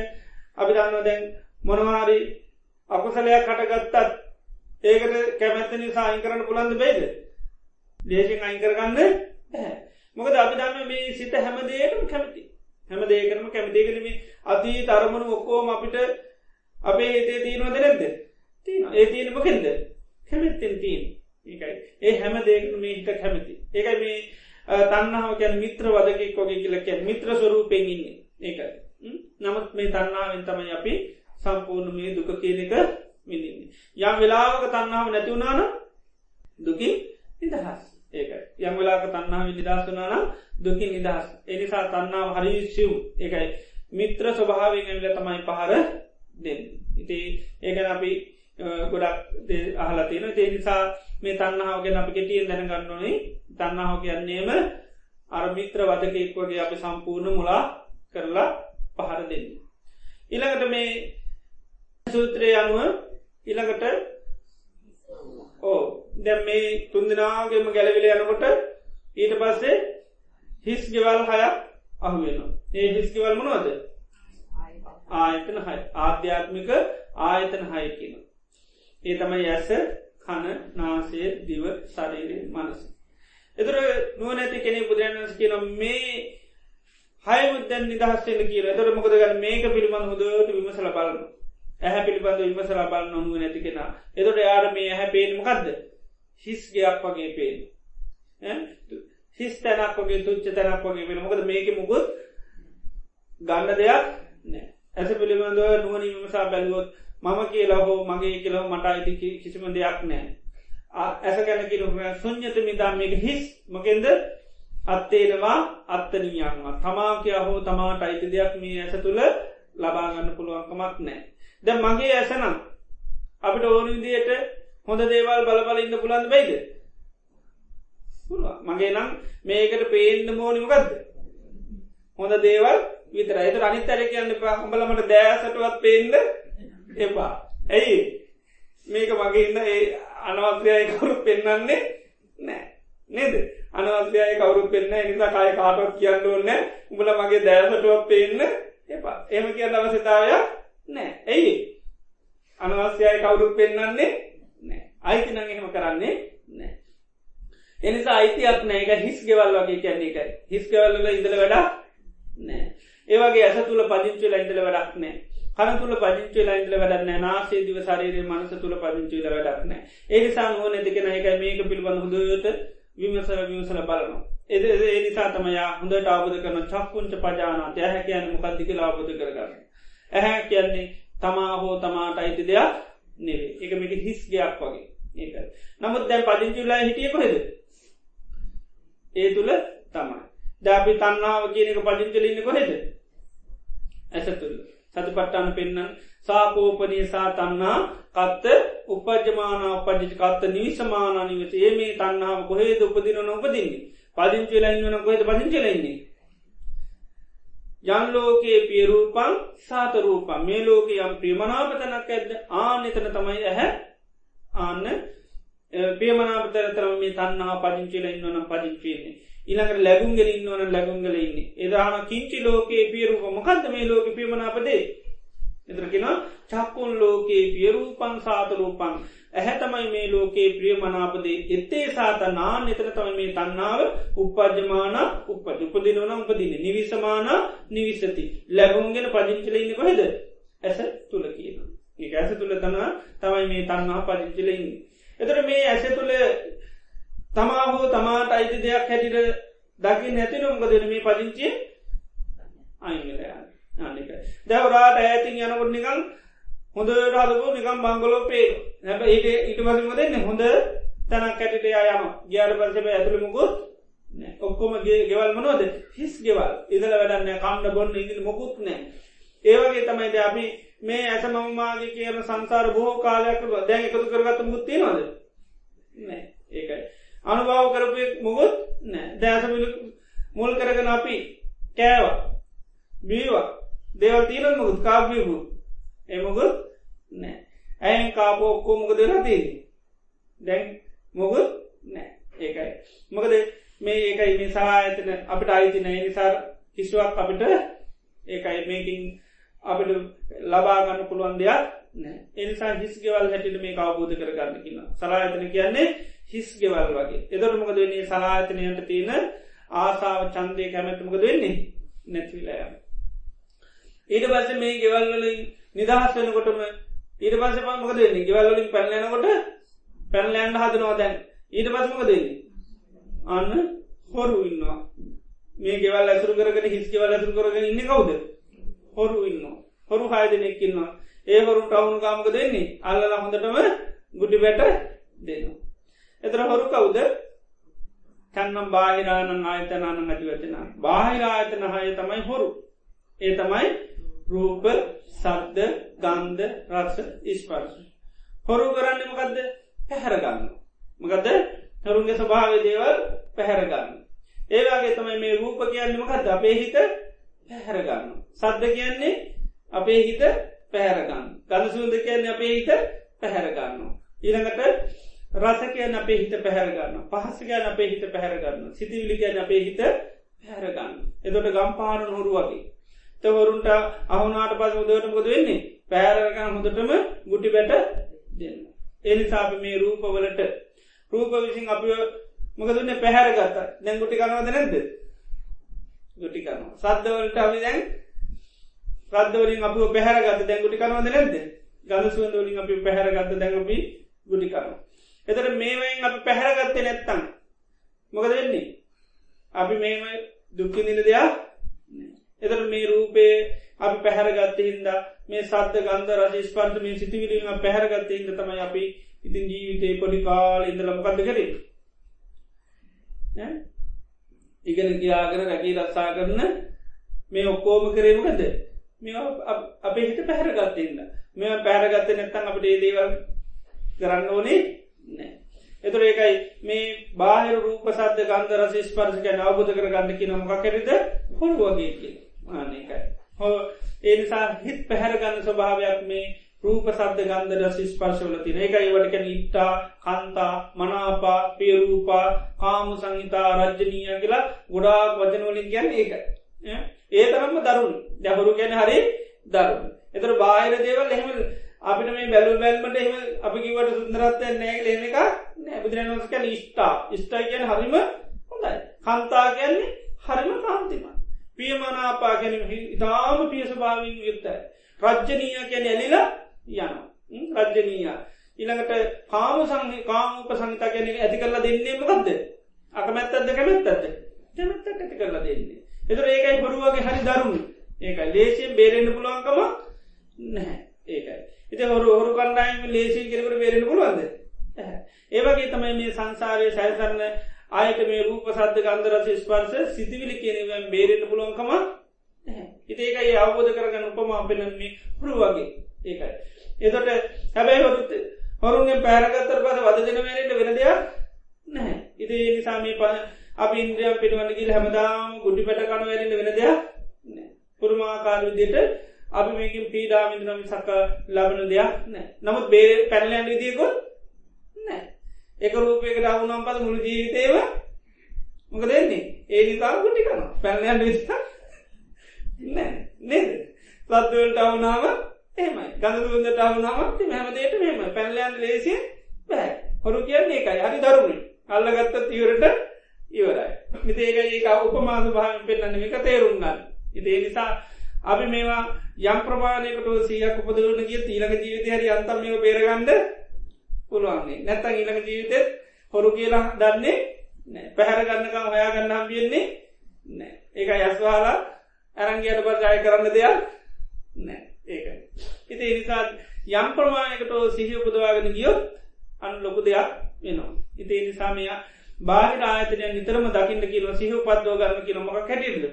අපි දන්න දැන් මොනවාරි අකුසලයක් කටගත්තත් ඒකට කැමැත්ත නිසා අයින් කරන්න පුළන්ද බේද? දේශෙන් අයින් කරගන්න මොකද අපි දන්න මේ සිත හැමදේටම කැමති. හැම දේකරම කැමතිකනම අති තරමණු ඔක්කෝම අපිට අපේ හිතේ තියනවද නැද්ද? තියන ඒ තියෙන මොකෙන්ද? කැමැත්තෙන් තිීන් ඒකයි. ඒ හැම දේකන මේ හිත කැමති. ඒකයි මේ තන්නාව කියැන මිත්‍ර වදකෙක් වගේ කියලකැ මිත්‍ර ස්වරූපෙන් ඉන්නේ. ඒකයි. නමුත් මේ තන්නාවෙන් තමයි අපි සම්පූර්ණ මේ දුක කියනක විඳින්නේ. යම් වෙලාවක තන්නාව නැතිවුණාන දුකින් නිදහස්. ඒක යම් වෙලාක තන්නාව නිදස්සුනානම් දුකින් නිදහස්. එනිසා තන්නාව හරි සිව්. එකයි මිත්‍ර ස්වභාවෙන් ඇවිල තමයි පහර දෙන්න. ඉති ඒකන අපි ගොඩක් අහලා තියෙන තේ නිසා මේ තන්නාව ගැන අපි කෙටියෙන් දැනගන්නවනේ තන්නාව කියන්නේම අර්මිත්‍ර වදකෙක් වගේ අපි සම්පූර්ණ මුලා කරලා පහර දෙන්න. ඉළඟට මේ සූත්‍රය අනුව ඉළඟට ඕ දැම් මේ තුන්දනාගේම ගැලවිල යනකොට ඊට පස්සේ හිස් ගෙවල් හයක් අහුවෙන ඒ හිස්ගෙවල් මනවද? ආයතන හයි. ආධ්‍යාත්මික ආයතන හය කියන ඒ තමයි ඇස කණ නාසය දිව ශරීරය මනස. එතුර නුවනැති කෙනෙ බුදුරන්ස් කියන මේ හය මුදැන් නිදහස්සෙන කියල. තොර මොකද ගන්න මේක පිළිබඳ හොදට විමසල බලන්න. ඇහැ පිළිබඳ විමසල බලන්න නොනුව නැති කෙන. එතොට යාර මේ ඇහැ පේන මොකක්ද හිස්ගයක් වගේ පේන හිස් තැනක් වගේ තුච්ච තැනක් වගේ වෙන මොකද මේක මුකුත් ගන්න දෙයක් නෑ ඇස පිළිබඳව නුවනි විමසා බැලුවොත් මම කියලා හෝ මගේ කියලව මට අයිති කිසිම දෙයක් නෑ ඇස ගැන කිරුම සුඥත මිදා මේක හිස්. මකෙන්ද? අත්තේනවා අත්තනියන්වා තමා කිය හෝ තමාට අයිති දෙයක් මේ ඇස තුළ ලබාගන්න පුළුවන්කමක් නෑ ද මගේ ඇසනම් අපිට ඕනි විදියට හොඳ දේවල් බලබල ඉන්න පුළන්ද බයිද මගේ නම් මේකට පේන්න මෝනිමකක්ද හොඳ දේවල් විතර එත අනි තැර කියන්න පා හොඹලමට දෑසටුවත් පේන්න එපා. ඇයි? මේක මගේ ඉන්න ඒ අනවත්්‍යය කවුරු පෙන්න්නන්නේ නෑ නේද? අනවත්්‍යය කවරු පෙන්න්න නිසා කාය කාටවත් කියන්න ඕන්න උඹල මගේ දෑසටුවත් පේන්න එපා. එම කියන්න අවසිතාවයක් නෑ ඇයි අනවස්්‍යය කවුරුත් පෙන්න්නන්නේ අයිති නං එහෙම කරන්නේ නෑ. එනිසා අයිතියක් නෑ එක හිස් ගෙවල් වගේ කියන්නේ එකයි හිස්කවල්ල ඉඳල වැඩක් නෑ. ඒවගේ ඇස තුළ පදිංචුල ඉඳල වැඩක් නෑ. කන තුළ පදිංචුලා ඉඳල වැඩන්න නාසේ දිව සරේරය මනස තුළ පදිංචුල වැඩක් නෑ. ඒනිසා නුව නැතිකෙන එක මේක පිළිබඳ හොඳට විමසල විමසල බලනවා. එද ඒ නිසා තමයා හොඳට ආබුද කරන චක්කුංච පජානාත. ඇහැ කියන්න මොකක්දික ලාබෝධ කරගන්න. ඇහැ කියන්නේ තමා හෝ තමාට අයිති දෙයක් නෙවේ එක මේක හිස්ගයක් වගේ. ඒක. නමුත් දැන් පදිංචුල්ලා හිටිය කොහෙද? ඒ තුළ තමයි. දැපි තන්නාව කියනක පදිංචලින්න කොහෙද? ඇස තුළ සති පට්ටාන පෙන්න්න සාකෝපනයසා තන්නා කත්ත උපජමාන උපජිත කත්ත නිවිසමානනිවත ඒ මේ තන්නාව කොහේද උපදින නොපදින්නේ පදිංචලයින්න කොහෙද පදිංචලයින්නේ යන්ලෝකයේ පියරූපන් සාතරූපන් මේ ලෝක යම් ප්‍රියමනාපතනක් ඇද ආන එතන තමයි ඇහැ. ආන්න පියමනාපතර තරම මේ තන්නා පදිංචිල ඉන්නවනම් පදිංචින්නේ ඉළඟට ලැබුන්ගෙන ඉන්නවන ලැබුන්ගල ඉන්නේ. එදාන කිංචි ලෝකයේ පියරුප මොකක්ද මේ ලෝක පියමනාපදේ එතරකෙන චක්කුන් ලෝකයේ පියරූපන් සාතරූපන් ඇහැ තමයි මේ ලෝකයේ ප්‍රිය මනාපදේ එත්තේ සාතනා එතන තම මේ තන්නාව උපජමාන උප උපදිනවන උපදින නිවිසමාන නිවිසති. ලැබුන්ගෙන පදිංචල ඉන්න කොහෙද? ඇස තුළ කියන ඒ ඇස තුළ තනා තමයි මේ තන්නා පදිංචලඉන්න එතර මේ ඇස තුළ තමා හෝ තමාට අයිති දෙයක් හැටිට දකි නැති නොම්ගදන මේ පදිංචිය අයිගලයා ආනික දැවරාට ඇතින් යනකොට නිකල් හොඳ රාදපු නිකම් බංගලෝ පේ හැබ ඊට ඉට පසම දෙන්න හොඳ තැනක් කැටට යම ගයාට පරසබ ඇතුළමුකුත් ඔක්කොම ගෙවල් මනෝද හිස් ගෙවල්. ඉදල වැඩන්න කම්ඩ බොන්න ඉදිරි මොකුත් නෑ ඒවගේ තමයිද අපි මේ ඇස මමමාගේ කියන සංසාර බොහෝ කාලයක් දැන් එකතු කරගත්ත මුත්තිනවාද නෑ ඒකයි අනුභාව කරපු මුගුත් නෑ දෑසමිල මුල් කරගෙන අපි කෑවා. බීවා. දේවල් තීරන් මුකුත් කාපියපු එමකුත් නෑ. ඇයන් කාපෝ ඔක්කෝ මොකද රතිී දැන් මොකුත් නෑ. ඒකයි. මොකද මේ ඒකයි මේ සායතන අපිට අයිති නෑ. නිසාර කිසිවක් අපිට ඒකයි මේකින් අපිට ලබාගන්න පුළුවන් දෙයක් නෑ. එනිසා හිස් ගෙවල් හැටිට මේ අවබෝධ කරගන්න කියන සලායතන කියන්නේ හිස් ගෙවල් වගේ. එදොට මොකද වෙන්නේ? සලායතනයට තියෙන ආසාාව චන්දය කැමැත්තමකද වෙන්නේ? නැතිවිලයම ඊට පස්ස මේ ගෙවල්වලින් නිදහස් වෙනකොටම ඊට පස පමකද වෙන්නේ? ගෙවල්ලින් පැල්ලනකොට පැල්ලෑන්ඩ හදනවා දැන්. ඊට පසමක දෙන්නේ අන්න හොරු ඉන්නවා. මේ ගෙවල් ඇසුරු කරගෙන හිස් ගෙවල් ඇසුරු කරගෙන ඉන්න කවුද? හොරු ඉන්න හොරු හායදනෙක්කින්නවා ඒ හොරු ටවුන් කාමක දෙන්නේ අල්ල හොඳටම ගුඩි බැට දෙනවා. එතර හොරු කවුද? කන්නම් බාහිරානන් ආයතනාන ඇතිවචන බාහිරායතන හය තමයි හොරු. ඒ තමයි රූප සබ්ද ගන්ධ රක්ෂ ඉස්පර්ශ හොරු කරන්න මකක්ද පැහැරගන්න මකද හරුන්ගේ ස්වභාව දේවල් පැහැරගන්න ඒවාගේ තමයි මේ රූප කියන්න මකක්ද අපේ හිත පැහැරගන්න සද්ධ කියන්නේ අපේ හිත පැහැරගන්න ගඳ සූද කියන්නේ අපේ හිත පැහැරගන්න ඊළඟට රස කියන අපේ හිත පැහැරගන්න පහස කියන අපේ හිත පැහැරගන්න සිතිවිලි කියන අපේ හිත පැහැරගන්න එදොට ගම්පාන හොරු වගේ. තවරුන්ට අහුනාට පස උදවට මොද වෙන්නේ? පෑරකන හොඳටම ගුටි බැට දෙන්න. එනිසාප මේ රූපවලට රූප විසින් අපි මොකදන්න පැහැරගත්ත දැන් ගුටි කනවද නැද්ද? ගුටි කන සද්ධවලට අපි දැන් රද්දවලින් අප පැහරගත දැන් ගුටි කනවද නැද්ද? ගල සුවන්දවලින් අපි පැහැරගත්ත දැඟපි ගුටි කන. එතට මේවයින් අපි පැහැරගත්තේ නැත්තන්න මොකද වෙන්නේ? අපි මේම දුක්කි නිල දෙයක් එතට මේ රූපේ අපි පැහැරගත්ත හින්ද මේ සද්ධ ගන්ධ රජ ස්පර්ට මේ සිතිවිලීම පැහැරගත්ත හිද තමයි අපි ඉතින් ජීවිතේ පොඩි කාල ඉඳලමකක්ද කරේ? ඉගෙන ගියාගෙන රැකී රත්සා කරන මේ ඔක්කෝම කරේමකද මේ අපේ හිට පැහැරගත්තඉන්න මෙ පැහරගත්ත නැත්තන් අපට ඒදේවල් කරන්න ඕනේ නෑ එතුර ඒකයි මේ බාහිර රූප සද්ධ ගන්ධ රස ස්පර්ශක අවබෝධ කරගන්න කියන මොක කෙරෙද හොරු වගේ කියලා. ආනකයි හෝ ඒනිසා හිත් පැහැරගන්න ස්වභාවයක් මේ රූප සබ්ද ගන්ධ රසිස් පර්ශවල තින එකයිවටක නිට්ටා කන්තා මනාපා පේරූපා කාමු සංහිතා රජ්ජනීය කියලා ගොඩාක් වචනවලින් ගැන ඒක ඒ තරම්ම දරුන් දැහුරු ගැන හරි දරුන් එතර බාහිර දේවල් එහෙම අපිට මේ බැලු බැල්මට එහම අපි කිවට සුන්දරත්වය නෑ ලෙන එක නැබිදුරනස්ක ෂ්ටා ස්ටා කියන හරිම හොඳයි. කන්තා කියන්නේ හරිම කාන්තිමයි පියමනාපා ගැන ඉතාම පියසභාවින් යුත්තයි. රජ්ජනීය කැන ඇලිලා යන රජ්ජනීය. ඉළඟට කාම සංහ කාමූප සංහිතා ගැන ඇති කරලා දෙන්නේ මකක්ද. අකමැත්තද කැමැත්තද කැමැත්තට ඇති කරලා දෙන්නේ. එතුර ඒකයි බොරුවගේ හරි දරුණු ඒකයි ලේසියෙන් බේරෙන්න්න පුළුවන්කම නැහැ ඒකයි. ඉති හොරු හොරු කණ්ඩායිම ලේසින් කෙරකට බේරෙන පුළුවන්ද. ඒවගේ තමයි මේ සංසාරය සැල්සරන්න ආයට මේ රූප සද්ධ ගන්දරස ස්පර්ස සිතිවිලි කියනවෙන් බේරෙන්න්න පුළුවන්කම ඉතේකයි අවබෝධ කරගන්න උපමා පෙනන්නේ හුරු වගේ. ඒකයි. එතොට හැබැයි හොරුත් හොරුන්ගේ පැරගත්තර පස වද දෙන වැරට වෙන දෙයක් නැහැ. ඉති නිසාමී ප අප ඉන්ද්‍රියම් පිටවන්නගිල් හැමදාම ගුඩි පැට කන වැරන්න වෙන දෙයක් පුරමාකාර විදියට අපි මේකින් පීඩාමින්ද්‍රම සක්ක ලබන දෙයක් නෑ නමුත් බේ පැනලෑන්ඩ විදියකොත් නෑ එක රූපයකට අවුනම් පද මුළු ජීවිතේව මොක දෙන්නේ ඒ නිසා ගුටි කන පැල්ලයන්න විස්ත නෑ නේද? සත්වලට අවුනාව එමයි ගඳදුන්දට අවුනාවත් හැමදේට මෙම පැල්ලයන් ලේසිය බෑ. හොරු කියන්නේ එකයි හරි දරුණු අල්ලගත්ත තිවරට ඉවරයි. මිතේක ඒක උපමාස භාව පෙන්න්න එක තේරුම්ගන්න ඉතිේ නිසා අපි මේවා යම් ප්‍රමාණයකට සියක් උපදවන කිය ඊළඟ ජීවිත හරි අන්තම් මේ බේරගන්ඩ පුළුවන්න්නේ නැත්තන් ඊළඟ ජීවිතෙත් හොරු කියලා දන්නේ පැහැර ගන්නකම් හොයා ගන්න හම්බියෙන්නේ නෑ ඒක යස්වාලා ඇරංගයට පර ජය කරන්න දෙයක් නෑ ඒක. ඉති නිසා යම් ප්‍රමාණයකට සිහි උපදවාගෙන ගියොත් අන් ලොකු දෙයක් වෙනවා. ඉති නිසාමයා බාහිර ආයතනය නිතරම දකින්න කියල සිහ පද්දෝ ගන්න කියල මොක කැටිල්ල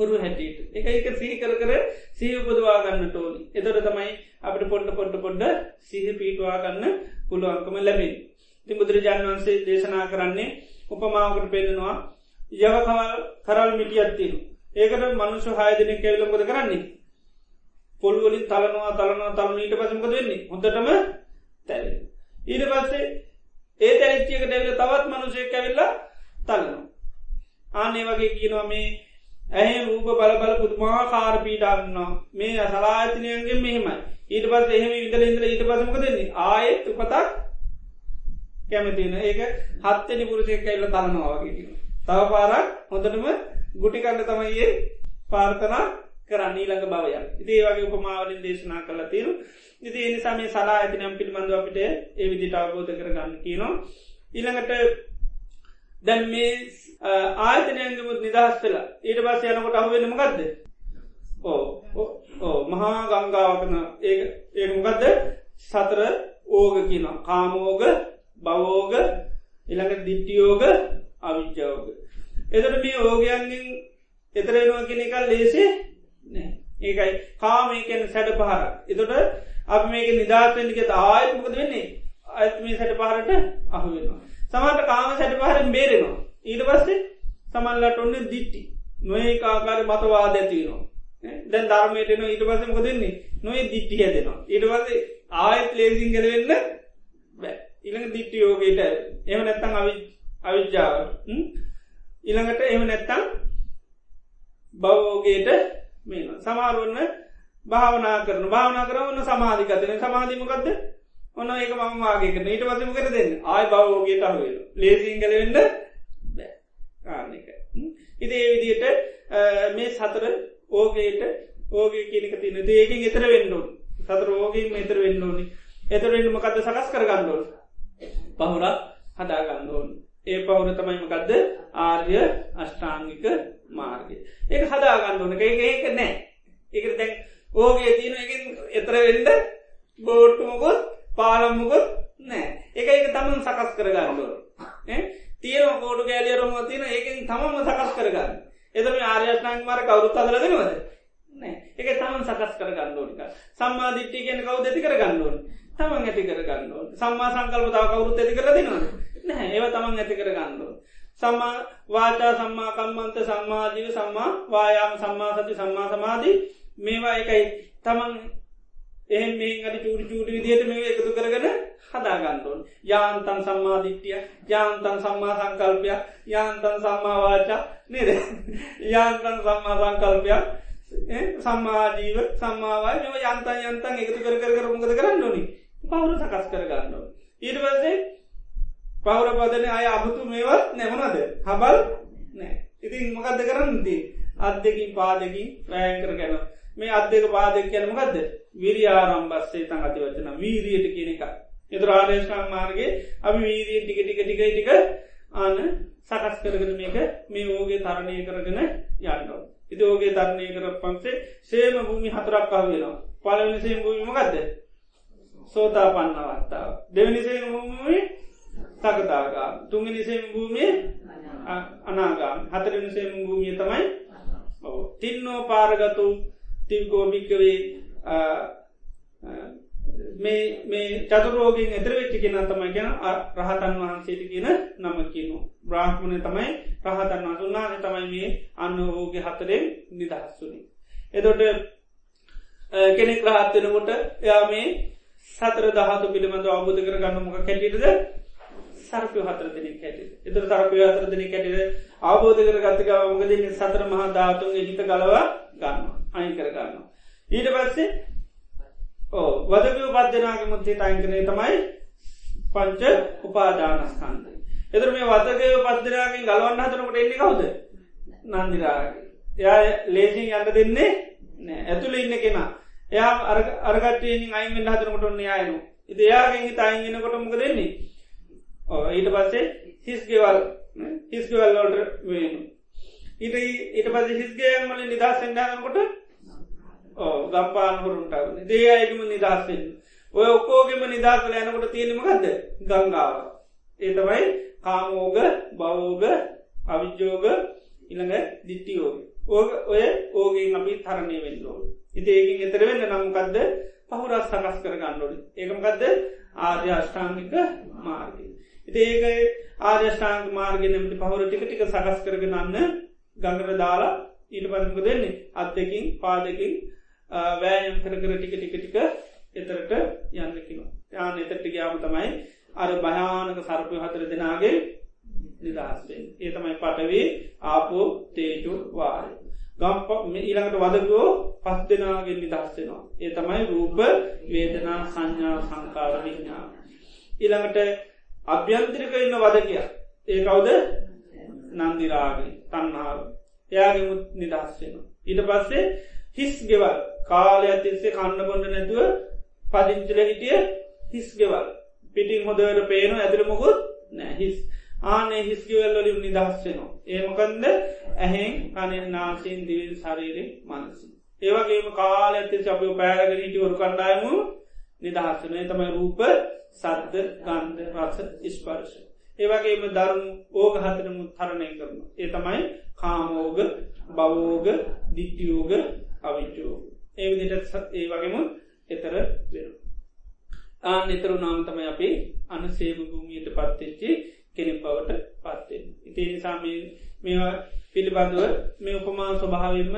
හොරු හැටියට. එක එක සිහි කර කර සහ උපදවා ගන්න ටෝනි එතොට තමයි අපට පොඩ්ඩ පොඩ්ඩ පොඩ්ඩ සිහ පිටවා ගන්න පුළුවන්කම ලැබෙන් ති බුදුරජාන් වන්සේ දේශනා කරන්නේ උපමාවකට පෙන්නවා යවකවල් කරල් මිටි අත්තිනු ඒකට මනුෂ හායදනය කැවලකොද කරන්නේ? පොල්වලින් තලනවා තලනවා තලන ඊට පසමක වෙන්නේ? හොඳටම තැල ඊට පස්සේ ඒ තැරිච්චියක දැවල තවත් මනුෂය කැවෙල්ලා තලනවා ආනේ වගේ කියනවා මේ ඇහ රූප බල බල පුතුමා කාර පීඩාන්නවා මේ අසලාතිනයන්ගේ මෙහෙමයි. ඊට පස් එහෙම ඉදල ඉදල ඊට පසමක දෙන්නේ ආයෙත් උපතක් කැමතින ඒක හත්තනි පුරුෂය කැල්ල තලනවාගේ තව පාරක් හොඳටම ගුටිකන්න තමයියේ පාර්ථනා කරන්න ඊළඟ භවය. ඉදේ වගේ උපමාවලින් දේශනා කළ තිරු ඉති එනිසා මේ සලා ඇතිනම් පිළිබඳව අපිට ඒ විදිට අවබෝධ කරගන්න කියනවා. ඊළඟට දැන් මේ ආයතනයන්ගමුත් නිදහස් වෙලා. ඊට පස්ස යනකොට අහුවෙන මගත්ද ඕ ඕ මහා ගංගාවකන ඒ ඒමගත්ද සතර ඕග කියන කාමෝග බවෝග ඉළඟ දිට්ටියෝග අවිච්චාවෝග එතට මේ ඕගයන්ගෙන් එතරෙනවා කෙන එකල් ලේසේ ඒකයි. කාමයකැන සැඩ පහර එතොට අප මේක නිදහස්වෙන්නික ආයත්මකද වෙන්නේ? අයත් මේ සැට පහරට අහුවෙනවා සමට කාම සැට පහරෙන් බේරෙනවා. ඊට පස්සේ සමල්ලට ඔන්න දිට්ටි. නොඒ ආකාර මතවාද ඇතිනවා දැන් ධර්මයටන ඊට පසමක දෙන්නේ නොේ දිට්ටිය දෙනවා ඊට පස්සේ ආයත් ලේසින් කරවෙන්න බෑ. ඉළඟ දිට්ටියෝගේට එම නැත්තං අවි අවිද්‍යාවට ඉළඟට එම නැත්තං බවෝගේට මේ සමාරුවන්න භාවනා කරන භාවනා කරවන්න සමාධිකතන සමාධීමකක්ද ඔන්න ඒක මම වාගේ කරන ඊට පසම කර දෙන්න? ආය බවෝගේට අහුවෙන ලේසින් කලවෙන්න කාරණක ඉති ඒ විදියට මේ සතර ඕගේට ඕගේ කියනක තින ඒකින් එතර වෙන්නුන් සතර ඕගින් එතර වෙන්න ඕනි. එතර වෙන්න මකද සකස් කරගන්නඩෝල් පහුරක් හදාගන්නඩෝන් ඒ පවුර තමයිමකක්ද ආර්ය අෂ්ඨාංගික මාර්ගය. ඒ හදාගන්නඩෝන එක ඒක නෑ. එක දැන් ඕගේ තියන එකින් එතර වෙන්ඩ බෝට්ටුමකොත් පාලම්මකොත් නෑ. එක එක තමන් සකස් කරගන්නඩුව තියෙන කෝඩු ගෑලියරම තින ඒකින් තමම සකස් කරගන්න. එතම ආර්යෂ්නාං මාර කවරුත් අදර දෙනවද? නෑ. එක තමන් සකස් කර ගන්නඩෝනික සම්මාධිට්ටි කියෙන කවු දෙති කර ගන්නඩෝන් තමන් ඇති කර ගන්නඩෝ සම්මා සංකල්පතාව කවරුත් ඇති කර දෙනවද? නෑ. ඒව තමන් ඇති කර ගන්නඩෝ සම්මා වාචා සම්මා කම්මන්ත සම්මාජීව සම්මා වායාම සම්මා සති සම්මා සමාධී මේවා එකයි තමන් එහෙම මේ අඩි චූඩි චූඩි විදියට මේ එකතු කරගන හදාගන්නඩුවන් යාන්තන් සම්මාධිට්ටිය යාන්තන් සම්මා සංකල්පය යාන්තන් සම්මාවාචා නේද? යාන්තන් සම්මා සංකල්පයක් සම්මාජීව සම්මාවල් මෙම යන්තන් යන්තන් එකතු කර කර කරමුකද කරන්න ඕනි? පවුරු සකස් කරගන්නවා ඊට පස්සේ පවුර පදන අය අමුතු මේවත් නැමනද හබල් නෑ. ඉතින් මොකක්ද කරන්නදී අත් දෙකින් පාදකින් රෑංකර ගැන මේ අත්දක පාදක කියනමකක්ද විරියාරම්බස්සේ තන් අති වචන වීරියට කියන එක එතුරාදේශනා මාර්ගේ අපි වීරිය ටික ටික ටික ටික ආන සකස් කරගෙන මේක මේ ඕගේ තරණය කරගෙන යන්නවා ඉති ඕගේ ධර්ණය කර පන්සේ සේම භූමි හතරක් අහවෙනවා පලවෙනි සේම භූමිමකක්ද සෝතා පන්නවත්තාව දෙවනි සේම භූමි සකතාගා තුන්ගනි සේම භූමිය අනාගා හතරනි සේම භූමිය තමයි තින්නෝ පාරගතු තිවගෝභික්කවේ මේ චතුරෝගෙන් එතරවෙච්චි කියෙන තමයි ගැන රහතන් වහන්සේට කියන නම කියනු බ්‍රාහ්මණය තමයි රහතන් වසුන්නාන තමයි මේ අන්න හෝගේ හතරෙන් නිදහස්සුනි. එතොට කෙනෙක් රහත්වෙනකොට එයා මේ සතර දහතු පිළිබඳ අවබුධ කර ගන්නමක කැටිටද සරපය හතර දෙනෙක් හැට එතර සරපය හතර දෙනෙක් හැට අවබෝධ කර ගත්තක මගද සතර මහා ධාතුන්ගේ හිත ගලවා ගන්න අයින් කර ගන්න. ඊට පස්සේ ඕ වදකව පද්ජනාගේ මුත්තේ තයින්කරේ තමයි පංච උපාදානස්කන්ද. එතර මේ වදකව පද්ජනාගෙන් ගලවන්න හතරකට එන්නේ කවුද? නන්දිරාගේ. එයා ලේසින් යන්න දෙන්නේ නෑ. ඇතුළ ඉන්න කෙනා. එයා අරගටයෙන් අයිෙන් හතරකට ඔන්න යායනු ඉති එයාගෙන් හිත අයිගෙන කොටමක දෙන්නේ ඊට පස්සේ හිස්ගෙවල් හිස්ගවල්ලෝට වේනු ඊට ඊට පස හිස්ගයන් වල නිදහස් සෙන්ඩානකොට ඕ ගම්පානහුරුන්ට දේ අයකම නිදහස්සෙන් ඔය ඔක්කෝගෙම නිදහසල යනකොට තියෙනමකක්ද ගංගාව. ඒ තමයි කාමෝග බවෝග අවිජ්‍යෝග ඉළඟ දිට්ටියෝග ඕක ඔය ඕගෙන් අපි තරණය වෙන්ලෝ ඉති ඒකින් එතර වෙන්න නම්කක්ද පහුරස් සකස් කර ගන්නඩොඩ ඒකමකක්ද ආර්ය අෂ්ඨාංගික මාර්ගය. ඉති ඒක ආර්යෂ්ඨාංග මාර්ගෙනමට පහුර ටික ටික සකස් කරගෙනන්න ගඟර දාලා ඊට පසක දෙන්නේ අත්දකින් පාදකින් වෑයම් කර කර ටික ටික ටික එතරට යන්න කිව යාන එතරට ගයාම තමයි අර භයානක සරපය හතර දෙනාගේ නිදහස්වෙන් ඒ තමයි පටවේ ආපෝ තේජු වාරය ගම්ප ඊළඟට වදගෝ පස් දෙනාගෙන් නිදස්සෙනවා ඒ තමයි රූප වේදනා සංඥා සංකාර විඥා ඊළඟට අභ්‍යන්ත්‍රික ඉන්න වද කිය ඒ කවුද? නන්දිරාගේ තන්නාව එයාගේ මුත් නිදහස්වෙන ඊට පස්සේ හිස් ගෙවල්. කාලය තිස්සේ කන්න බොඩ නැතුව පදිංචල හිටිය හිස් ගෙවල්. පිටින් හොදවට පේනු ඇතුළ මොකුත් නෑ හිස්. ආනේ හිස්කිවල්ලින් නිදහස්වෙනවා ඒමකන්ද ඇහෙන් කනෙන් නාසින් දිවිල් ශරීරෙන් මනසි ඒවගේම කාල ඇති සපය පෑරගෙන හිටියවරු කණ්ඩායමු නිදහස්සනය තමයි රූප සද්ධ ගන්ධ රස ස්පර්ශ. ඒවගේම දරුණු ඕග හතරමු තරණය කරන. ඒ තමයි කාමෝග බවෝග දිට්ටියෝග අවිච්චෝග. ඒ විදිට සත් ඒ වගේම එතර වෙන. ආන එතරු නාම තමයි අපි අන සේම භූමියට පත්වෙච්චි කෙනෙක් බවට පත්වෙන්. ඉතිේ නිසාම මේවා පිළිබඳව මේ උපමා ස්වභාවම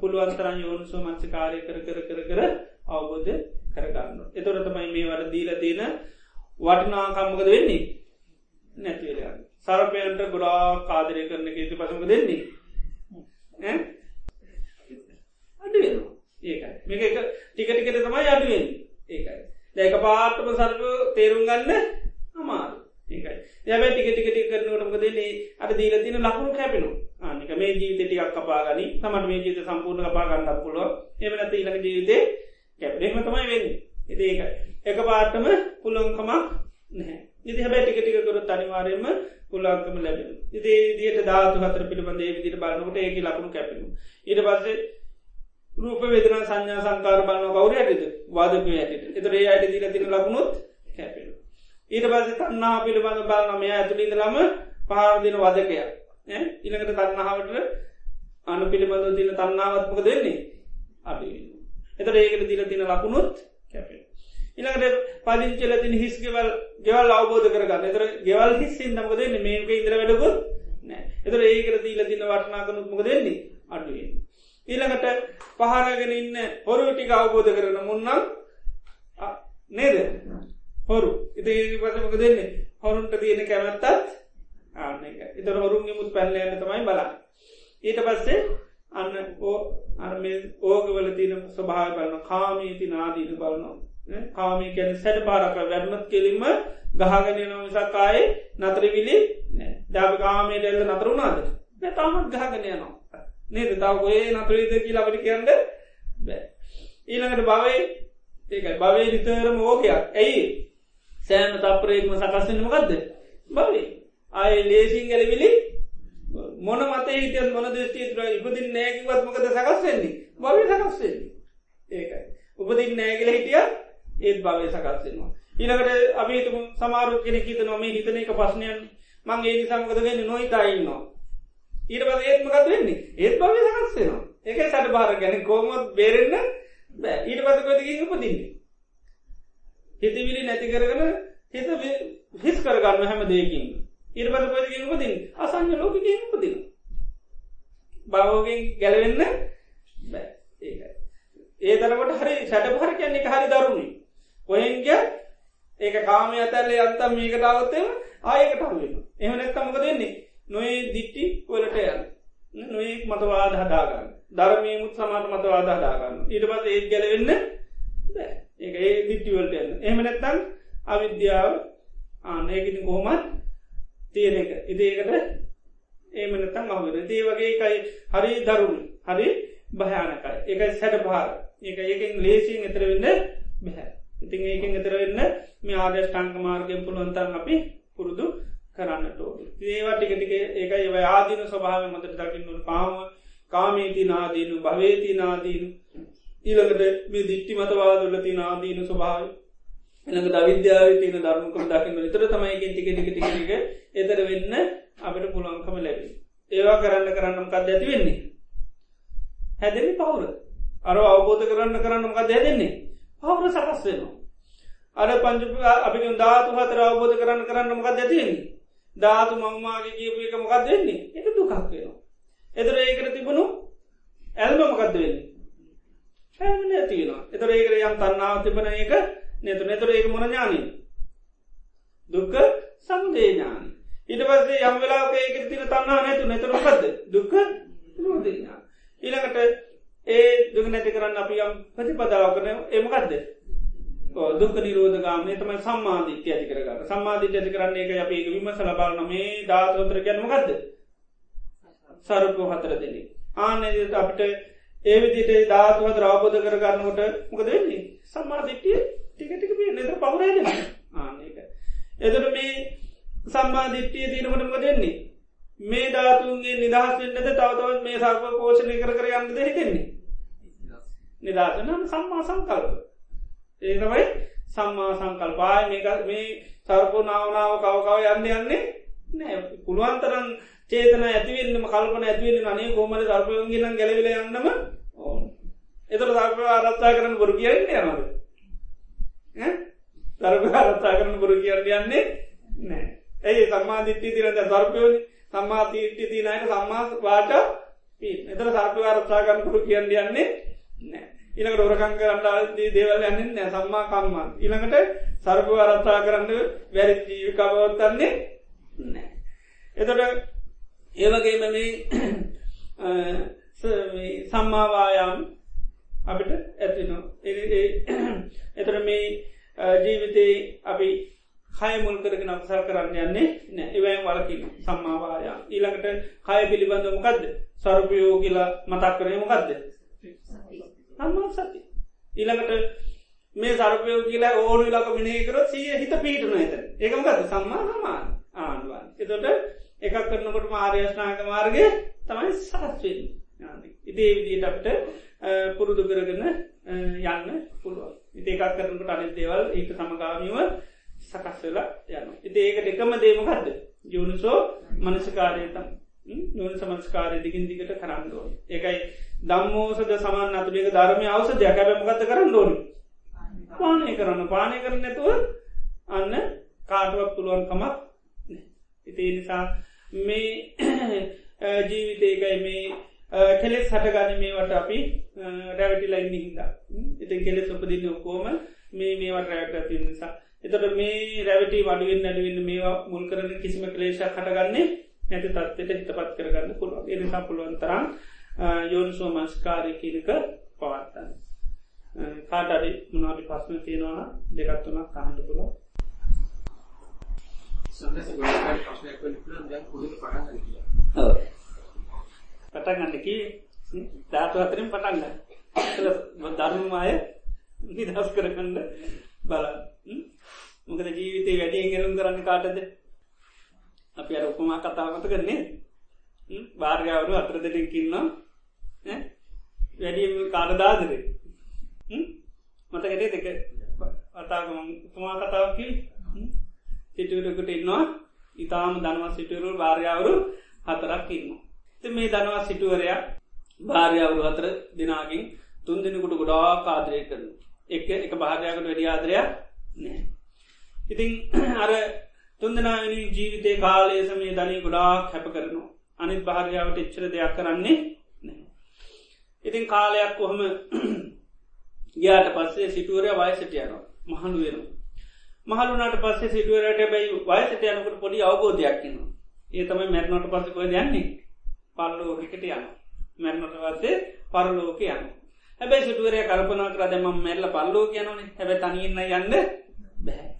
පුළුවන්තරන් යෝනිසෝ මංසිකාරය කර කර කර කර අවබෝධ කරගන්න. එතොර තමයි මේ වර දීල තියෙන වටිනාකම්මකද වෙන්නේ නැතිවල සරපයන්ට ගොඩා කාදරය කරන ඒති පසම දෙන්නේ අඩුවෙන ඒකයි. මේක ටිකටිකට තමයි අඩුවෙන් ඒකයි. දැක පාටම සර්ප තේරුම් ගන්න අමාරු ඒකයි. යබ ටික ටිකටි කරනටමක දෙන්නේ අට දීල තින ලකුණු කැපෙනු ආනික මේ ජීවිත ටිකක් කපාගනි තමට මේ ජීත සම්පූර්ණ කපා ගන්නක් පුළුව එමනත ඉලක ජීවිතේ කැප්ඩේම තමයි වෙන්න. ඉති ඒකයි එක පාටම පුළොන්කමක් නැහැ. ඉති හැබැ ටික ටික කරුත් අනිවාරයම පුල්ලාංකම ලැබෙන ඉති දිට ධාතු හතර පිළිබඳේ විදිට බලන්නකට ඒක ලකුණු කැපෙනු ඊට පස්සේ රූප වේදන සංඥා සංකාර බලන කවර ඇතිද වාදක ඇයට එතර ඒ අයට දිල තින ලකුණුත් කැපෙන ඊට පස්සේ තන්නා පිළිබඳ බලන මෙයා ඇතුළින්ද ලම පහරදින වදකය. ඉළඟට තන්නාවට අනු පිළිබඳ දින තන්නාවත්මක දෙන්නේ අපි එතට ඒකට දිල තින ලකුණුත් කැපෙන ඉළඟට පලින්චල තින හිස්ගෙවල් ගෙවල් අවබෝධ කරගන්න. එතර ගෙවල් හිස්සින් නමක දෙන්න මේක ඉදර වැඩකුත් නෑ එතර ඒකට දීල තින වටනාකනුත් මොක දෙන්නේ අඩුවෙන් ඊළඟට පහරගෙන ඉන්න හොරුටික අවබෝධ කරන මුන්නම් නේද? හොරු. ඉති පසමක දෙන්නේ හොරුන්ට තියෙන කැමැත්තත් ආන එක එතර හොරුන්ගේ මුත් පැල්ලයන්න තමයි බලා ඊට පස්සේ අන්න ඕ අර්ම ඕගවල තින ස්වභාව බලන කාමී ති නාදීන බලනවා. කාමී කැන සැට පාරක වැඩනත් කෙලින්ම ගහගෙන නොමිසාකාය නතරවිලි දැබ කාමේ ඩෙල්ල නතරුණාද තමත් ගහගෙන යනවා. නේද? තව ඔය නතරේද කිය ලබට කියන්න බෑ. ඊළඟට භවයි ඒකයි භවය නිතරම ඕකයක් ඇයි? සෑම තප්පරේක්ම සකස්සෙනමකක්ද භවේ ආය ලේසින් ගැලවිලි මොන මත හිටියත් මොන දෘෂ්ටිය තුර ඉපදින් නෑකිවත් මොකද සකස්වෙන්නේ භවය සකස්වෙන්නේ ඒකයි. උපදින් නෑගල හිටියත් ඒත් භවය සකත්වෙනවා. ඊළකට අපිතුම සමාරු කෙනෙ හිත නොම හිතන එක පශ්නයන් මං ඒ නිසාමකද වෙන්න? නොයිතායින්නවා. ඊට පස ඒත්මකත් වෙන්නේ? ඒත් භවය සකස්වෙනවා එක සට භාර ගැන කෝමොත් බේරෙන්න්න බෑ. ඊට පසකොදකින් උපදින්නේ. හිතවිලි නැති කරගන හිත හිස් කරගන්න හැම දෙයකින් ඊට පස පදකින් උපදින් අසං්‍ය ලෝකකින් උපදින. භවෝගෙන් ගැලවෙන්න බෑ. ඒකයි. ඒ තරකට හරි සැට පහර කියන්නේ හරි දරුණේ කොහෙන්ග ඒක කාමය අතැල්ලේ අත්තම් මේකට අවත්තම ආයකට හුවෙන එහම නැත්තමක දෙන්නේ නොේ දිට්ටි වලට යන්න. නොඒක් මතවාද හදාගන්න. ධර්මයමුත් සමාට මතවාද හදාගන්න. ඊට පත් ඒත් ගැලවෙන්න ඒ ඒ දිට්ටිවලට යන්න. එහම නැත්තම් අවිද්‍යාව ආනයකිති කොහොමත් තියෙන එක. ඉතිඒකට ඒමනතම් අහුවෙන දේ වගේ එකයි හරි දරුණු හරි භයානකයි. එකයි සැට පාර ඒක ඒකින් ලේසින් එතර වෙන්න බැහැ ඉතින් ඒකින් එතර වෙන්න මේ ආදෂ්ටංක මාර්ගයෙන් පුළුවන්තන් අපි පුරුදු කරන්නට ඒවා ටිකටික ඒක ඒව ආදීන ස්වභාව මතට දකින්නු කාම කාමීති නාදීනු භවේති නාදීනු. ඊළඟට මේ දිට්ටි මතවාදුල්ල ති නාදීන ස්වභාව එළඟට අවිද්‍යාව තියන ධර්මකම දකින්න විතර තමයිකින් ටික ටික ටික එතර වෙන්න අපට පුළුවන්කම ලැබි ඒවා කරන්න කරන්නම් කද ඇති වෙන්නේ? හැදෙන පවුර. අර අවබෝධ කරන්න කරන්නම කද හැදෙන්නේ? පවුර සකස් වෙනවා. අර පංච අපි ධාතු හතර අවබෝධ කරන්න කරන්න මොකක් ඇතිවෙන්නේ ධාතු මංමාගේ කියපු එක මොකක් දෙන්නේ එක දුකක් වෙනවා. එතර ඒකට තිබුණු ඇල්ම මොකක්ද වෙන්නේ? හැමන ඇතිවෙනවා එතර ඒකට යම් තන්නාව තිබන එක නැතු නැතුර ඒක මොන ඥානී දුක්ක සමුදේ ඥාන. ඉට පස්සේ යම් වෙලාක ඒක තින තන්නා නැතු නැතුර පද දුක්ක ඥා ඊළඟට ඒ දුක නැති කරන්න අපි යම් ප්‍රතිපදාව කරන එමකක්ද දුක නිරෝධ ගාමනය තමයි සම්මාධිත්‍ය ඇති කරගන්න. සම්මාධිත්‍ය ඇති කරන්නේ එක අප ඒක විමස ලබාරන මේ ධාතොතර ගැනමගත්ද සරපු හතර දෙන්නේ ආන අපිට ඒවිදිට ධාතුවද රාබෝධ කරගන්නකොට මොකද වෙන්නේ? සම්මාධිට්ටිය ටිකටික පිය නත පවරගෙන ආනක එදට මේ සම්මාධිට්ටිය දීනමටම දෙන්නේ මේ ධාතුන්ගේ නිදහස් වෙන්නද තවතවත් මේ සර්ප පෝෂණය කර කර යන්න දෙහිතෙන්නේ නිදහසනම් සම්මා සංකල්ප. ඒකමයි සම්මා සංකල්පාය. මේක මේ සර්පු නාවනාව කවකව යන්න යන්නේ නෑ. පුළුවන්තරන් චේතන ඇතිවෙන්නම කල්පන ඇතිවෙන්න අනේ කෝමට සර්පයන්ගෙන ගැලවිල යන්නම ඕන. එතර සර්ප ආරත්තා කරන බොරු කියන්නේ යනද සර්ප ආරත්තා කරන බොරු කියන්න යන්නේ නෑ. ඇයි සම්මාධිට්ටි තිරට සර්පයෝනි සම්මාතීට්ටි තිනයට සම්මා වාට එතර සර්ප ආරත්තා කරන බොරු කියන්න යන්නේ නෑ. ඉළඟට ඔරකං කරන්නදී දේවල් යන්න නෑ සම්මා කම්මා ඉළඟට සර්පු අරත්තා කරන්න වැරි ජීවිකවවත්තන්නේ නෑ එතොට ඒවගේම මේ සම්මාවායාම් අපිට ඇතිනවා එතර මේ ජීවිතේ අපි හය මුල් කරගෙන අපසල් කරන්න යන්නේ නෑ ඉවෑම් වලකින සම්මාවායා ඊළඟට හය පිළිබඳ මොකක්ද සරපයෝ කියලා මතක් කරය මොකක්ද සම්මා සති. ඊළඟට මේ සර්පයෝ කියලා ඕනු ලක මිනේකර සිය හිත පිහිටන ඇත ඒකමකද සම්මා සමාන ආණුවන් එතොට එකක් කරනකොට මාර්යෂ්නාක මාර්ගය තමයි සරස්වෙන් ඉදේ විදිට අපට පුරුදු කරගන්න යන්න පුළුව ඉති එකක් කරනකට අනිත් දේවල් ඒක සමගාමිව සකස් වෙලා යන ඉති ඒකට එකම දේමකක්ද යුනිසෝ මනසකාරයතම් නොන සමස්කාරය දිගින් දිගට කරන්න ඕන. එකයි දම්මෝසද සමන් අතුලික ධර්මය අවසද යකැබමගත කරන්න ඕන? පානය කරන්න. පානය කරන නැතුව අන්න කාටුවක් පුළුවන් කමක් ඉති නිසා මේ ජීවිතයකයි මේ කෙලෙස් හටගන්න මේවට අපි රැවටිලා ඉන්න හිදා ඉතින් කෙලෙස් උපදින්න ඔක්කෝම මේ මේවට රැවට ඇති නිසා. එතට මේ රැවටි වඩුවෙන් නැඩුවන්න මේවා මුල් කරන කිසිම කලේශක් හටගන්නේ නැති තත්වට හිතපත් කරගන්න පුළුවන්. එනිසා පුළුවන්තරම් යෝනිසෝ මංස්කාරය කියනක පවත්තන්න කාටඩි මනාඩි පස්සන තියෙනවා දෙකත්තුනක් කහන්ඩ පුළුව පටගන්නකි ධාතු අතරින් පටන්ග ධර්මමාය නිදස් කරගන්න බල මොකද ජීවිතය වැඩියෙන් ගෙලුම් කරන්න කාටද අපි අර උපමා කතාවමත කරන්නේ භාර්ගාවරු අතර දෙටින්කින්න වැඩිය කාරදාදර මතකට දෙක අතාගම උපමා කතාවකි සිටුවටකට ඉන්නවා. ඉතාම දනව සිටුවරු භාර්යාවරු හතරක් ඉන්න. ති මේ දනවා සිටුවරයා භාර්යාවරු හතර දෙනාගින් තුන් දෙනෙකුට ගොඩා කාදරය කරන එක එක භාර්යාකට වැඩි ආදරයක් නෑ. ඉතිං අර තුන්දනාවනි ජීවිතය කාලය සමය ධනය ගොඩාක් හැප කරනවා. අනිත් භාර්යාවට එච්චර දෙයක් කරන්නේ ඉතින් කාලයක් කොහොම ගයාට පස්සේ සිටුවරය වයසට යනවා. මහළු වෙනවා. මහලුනට පස්සේ සිටුවරට බැයි වයසට යනකට පොඩි අවබෝධයක්කින්න ඒ තමයි මැරණට පස්සකො යන්නේ? පල්ලෝකට යන මැරණට පස්සේ පරලෝක යන්න හැබැයි සිටුවරය කල්පනා කර දැම මැල්ල පල්ලෝ කියනනේ හැබැ තනින්න යන්න බැහැ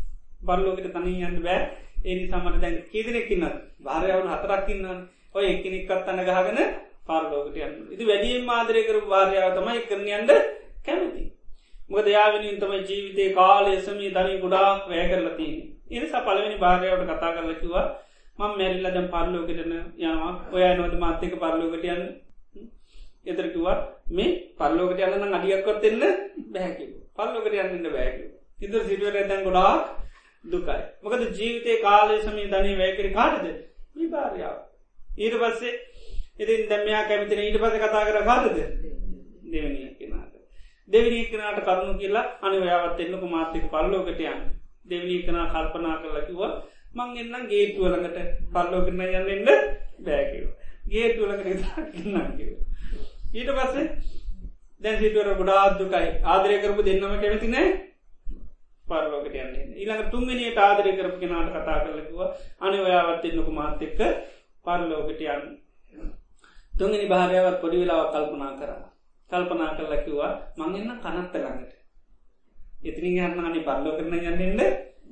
පල්ලෝකට තනී යන්න බෑ. ඒනි සමට දැන් කීදනෙක්කින්න භාරයවුන් හතරක්කින්න ඔය එක්කෙනෙක්කත් අන්න ගහගෙන පාරලෝකට යන්න ඉති වැඩියෙන් මාදරය කර භාරයාව තමයි කරනයන්ට කැමති. මොක දයාවෙනින් තමයි ජීවිතය කාලය සමී ධනී ගොඩාක් වැය කරලතිී එනිසා පලවෙනි භාරයාවට කතා කරලකිවා මං මැරිල්ල දැම් පරලෝකටන යනවා. ඔය නොද මාත්‍යක පරලෝකට යන්න. එතරකිවා මේ පල්ලෝකට යන්න අඩියක්කොත් එන්න බැහැකිව පල්ලෝකට යන්නන්න බෑකිව ඉද සිටුවට ඇතැන් ගොඩාක් දුකයි. මොකද ජීවිතය කාලය සමී ධනී වැෑකරි කාටද? විභාරයාව ඊට පස්සේ ඉතින් දැම්මයා කැමතින ඊට පස කතා කර කාටද? දෙවනිය කෙනාට දෙවිනි කනට කරුණු කියලා අනිවයාවත් එන්නක මාත්‍යක පල්ලෝකට යන්න. දෙවිනී කනා කල්පනා කරලකිවා මං එන්නම් ගේටුවලඟට පල්ලෝකරන යන්න එන්න බෑකිව ගේටුවලකට ඉන්නම් කිව ඊට පස්සේ දැන් සිටුවර ගොඩාත් දුකයි. ආදරය කරපු දෙන්නම කැමති නෑ. පරලෝකට යන්න ඊළඟ තුන්ගනියට ආදරය කරපු කෙනාට කතා කරලකිව අනි ඔයාවත් එන්නකු මාත් එක්ක පරලෝකට යන්න. තුන්ගනි භාරයාවත් පොඩි වෙලාව කල්පනා කර. කල්පනා කරලකිවා මං එන්න කනත්ත ළඟට. ඉතිනි යන්න අනි පරලෝ කරන යන්නන්න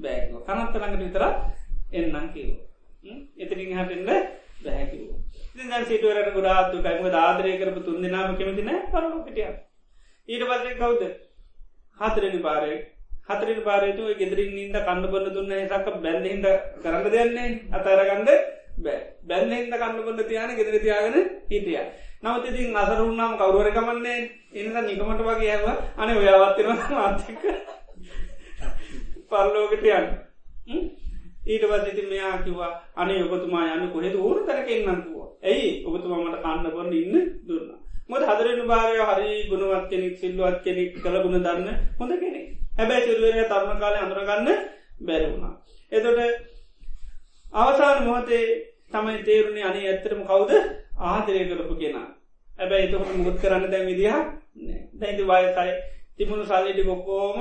බෑකව කනත්ත ළඟට විතර එන්නම් කිව එතිරින් හටෙන්ට බැහැකිවූ දැන් සිටුවරට ගොඩාත්තු කයිම ආදරය කරපු තුන් දෙනාම කෙමතින පරලෝකටිය ඊට පස්සේ කවුද? හතරනි පාරය හතරට පාරයතු ගෙදරින් ඉද කන්න බන්න දුන්න සක බැන්දහින්ද කරන්න දෙන්නේ අතරගන්ඩ බෑ බැන්නෙන්ද කන්න බන්න තියාන ගෙදර තියාගෙන හිටිය. නවතිතින් අසරුන්නම් කවරුවරකමන්නේ එනිස නිකමට වගේ ඇව අන ඔයාවත්තිරව මාතික පරලෝකටයන් ඊට පසිති මෙයා කිවා අනේ ඔබතුමා යන්න කොහෙද ඕරු තරකෙන්න්නන්තුව ඇයි? ඔබතුමාමට කන්න බොන්න ඉන්න දුන්න. මොද හදරෙන භාරය හරි ගුණවත් කෙනෙක් සිල්ලුවත් කෙනෙක් කළගුණ දන්න හොඳ කෙනෙක්. හැබැයි සිල්ුවරය තරුණ කාලය අඳරගන්න බැරවුණා එතොට අවසාන මොහතේ තමයි තේරුණේ අනේ ඇත්තරම කවුද? ආදරය කරපු කෙනා. ඇබැයි එතකොට මුත් කරන්න දැන් විදිහ දැයිති වයසයි. තිබුණු සල්ලිටි කොක්කෝම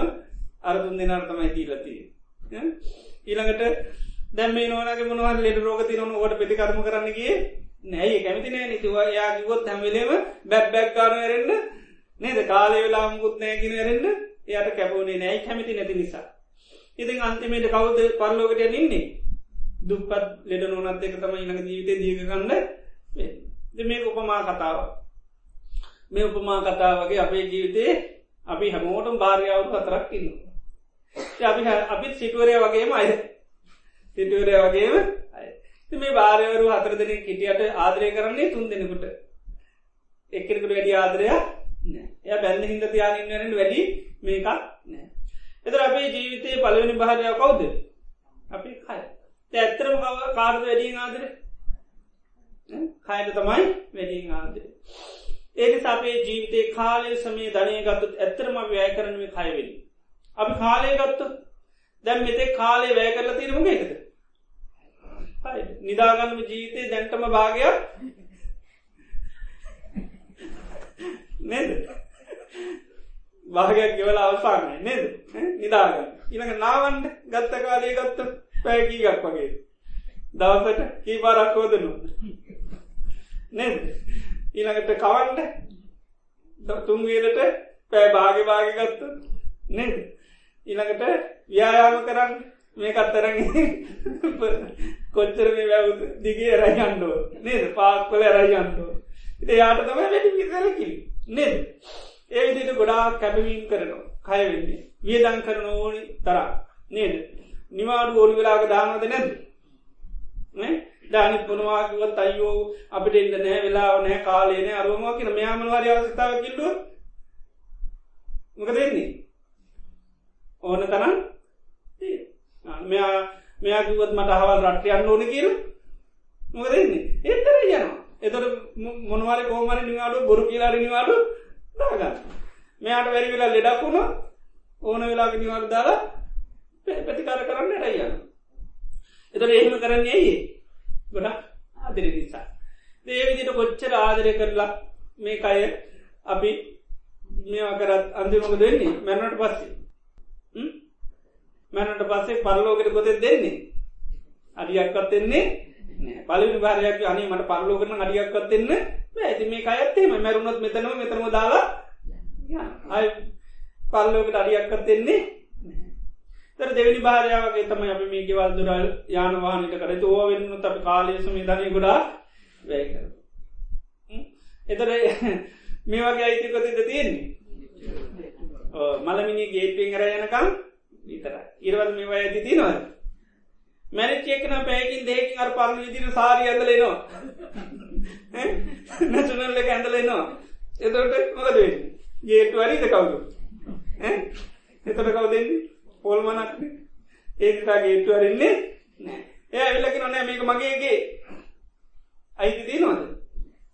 අරතුන් දෙනර්තමයි තීලතිී ඊළඟට දැම නෝනගේ මොනව ලෙඩ රෝගති නොන ෝට පෙති කරම කරන්නගේ නැයි කැමති නෑ. නිතිවා යා කිවොත් හැමිලේම බැබ් බැක්කාරරෙන්න්න නේද? කාලය වෙලා මුකුත් නෑගෙන රෙන්න්න එයට කැපවනේ නෑයි කැමති නැති නිසා. ඉතින් අන්තිමේට කවුද පරලෝකට නින්නේ දුපත් ලෙඩ නොනත් එක තම ඉනක ජීවිතය දීගකන්න මේ උපමා කතාව මේ උපමා කතාවගේ අපේ ජීවිතේ අපි හැමෝටම් භාර්යාවරු හතරක් ඉන්නවා. අපි අපිත් සිටුවරය වගේම අය. සිටුවරය වගේම මේ භාරයවරු හතර දෙන කිටියට ආදරය කරන්නේ තුන් දෙනෙකුට. එක්කෙනෙකුට වැඩි ආදරයක් එය බැන්න හිද තියාගන්නට වැඩි මේකක් නෑ. එතර අපේ ජීවිතය පලවෙනි භාරයාව කවුද? අපි කය. ඇත්තරම කාර්ද වැඩිය ආදර? කයට තමයි වැඩිය ආදර. ඒනි අපේ ජීවිතය කාලය සමේ ධනය ගත්තුත් ඇත්තරම වැෑ කරනුවේ කයවෙලි අපි කාලය ගත්තු දැම් මෙතේ කාලේ වැය කරලා තිරමු එකද නිදාගන්නම ජීවිතය දැන්ටම භාගයක් නේද? භාගයක් ගෙවල අවසානය නේද? නිදාගන්න. ඉළඟ නාවන්ට ගත්ත කාලය ගත්ත පැයකීගක් වගේ. දවසට කී පාරක් හෝදනු. නේද? ඊළඟට කවන්ට තුන්වීලට පෑ භාග භාග ගත්ත. නේද? ඉළඟට ව්‍යයාම කරන්න. මේකත් තරග කොච්චර මේ වැැවුද? දිගේ රයියන්ඩෝ නේද? පාක්කොල රයියන්ඩෝ ඉත යාට තම වැඩි විසලකිල් නේද? ඒ විදිට ගොඩා කැපවීම් කරනවා. කයවෙන්නේ වියදං කරන ඕනි තරා නේද? නිවාඩු ඕලි වෙලාග දානද නැද දානි පුනවාකිවත් අයියෝ අපිට එන්න නෑ වෙලා නෑ කාලේන අරුවමෝ කියන මෙයාමනවාරි අවස්ථාව කිල්ලුව මොක දෙන්නේ ඕන තරන් මෙයා මෙයා කිවත් මට හවල් රට්ටයන්න ඕන කියල? මොකදන්නේ ඒතර යනවා. එතොට මොනවාර කෝමර නිවාඩු බොරු කියලාර නිවාඩු දාගන්න. මෙයාට වැරි වෙලා ලෙඩක් වුණ ඕන වෙලාග නිවාඩු දාලා පැතිකාර කරන්න රයියන්න එතට එහෙම කරන්නේ ඇයි ගොඩක් ආදර නිසා. දේවිදිට කොච්චර ආදරය කරලා මේ අය අපි මේවා කරත් අන්තිමක දෙන්නේ මැනට පස්සේ. මැනට පස්සේ පරලෝකට කොතෙ දෙන්නේ. අඩියක්කත් එන්නේ පලි භාරයක් අනේ මට පරලෝකන අඩියක්කත් එන්න ඇති මේ අයත්තේම මැරුණොත් මෙතනම මෙතනම දාලා අයි පල්ලෝකට අඩියක්කත් එන්නේ තර දෙවැනි භාරයාවගේ තම අප මේ ගෙවල් දුරල් යානවානට කරතු ඕවෙන්න අප කාලයසම ධනය ගොඩා වැය කර එතර මේ වගේ අයිතිකොතිද තියෙන්නේ? මළමිනි ගේට්පෙන් කර යනකම් විතර ඉරවල් මේවා ඇති තිනවද මැරිච්චේකන පැයකින් දෙකින් අර පරණ විදිර සාරි ඇඳලෙනවා නැසුනල්ල ඇඳලෙනවා එතට මොකද ගේට වරීද කවුදු? එතට කව දෙන්නේ පොල්මනක් ඒකතා ගේටුවරන්නේ නෑ එය ඇවිල්ලකි නොනෑ මේක මගේගේ අයිති තියනවද?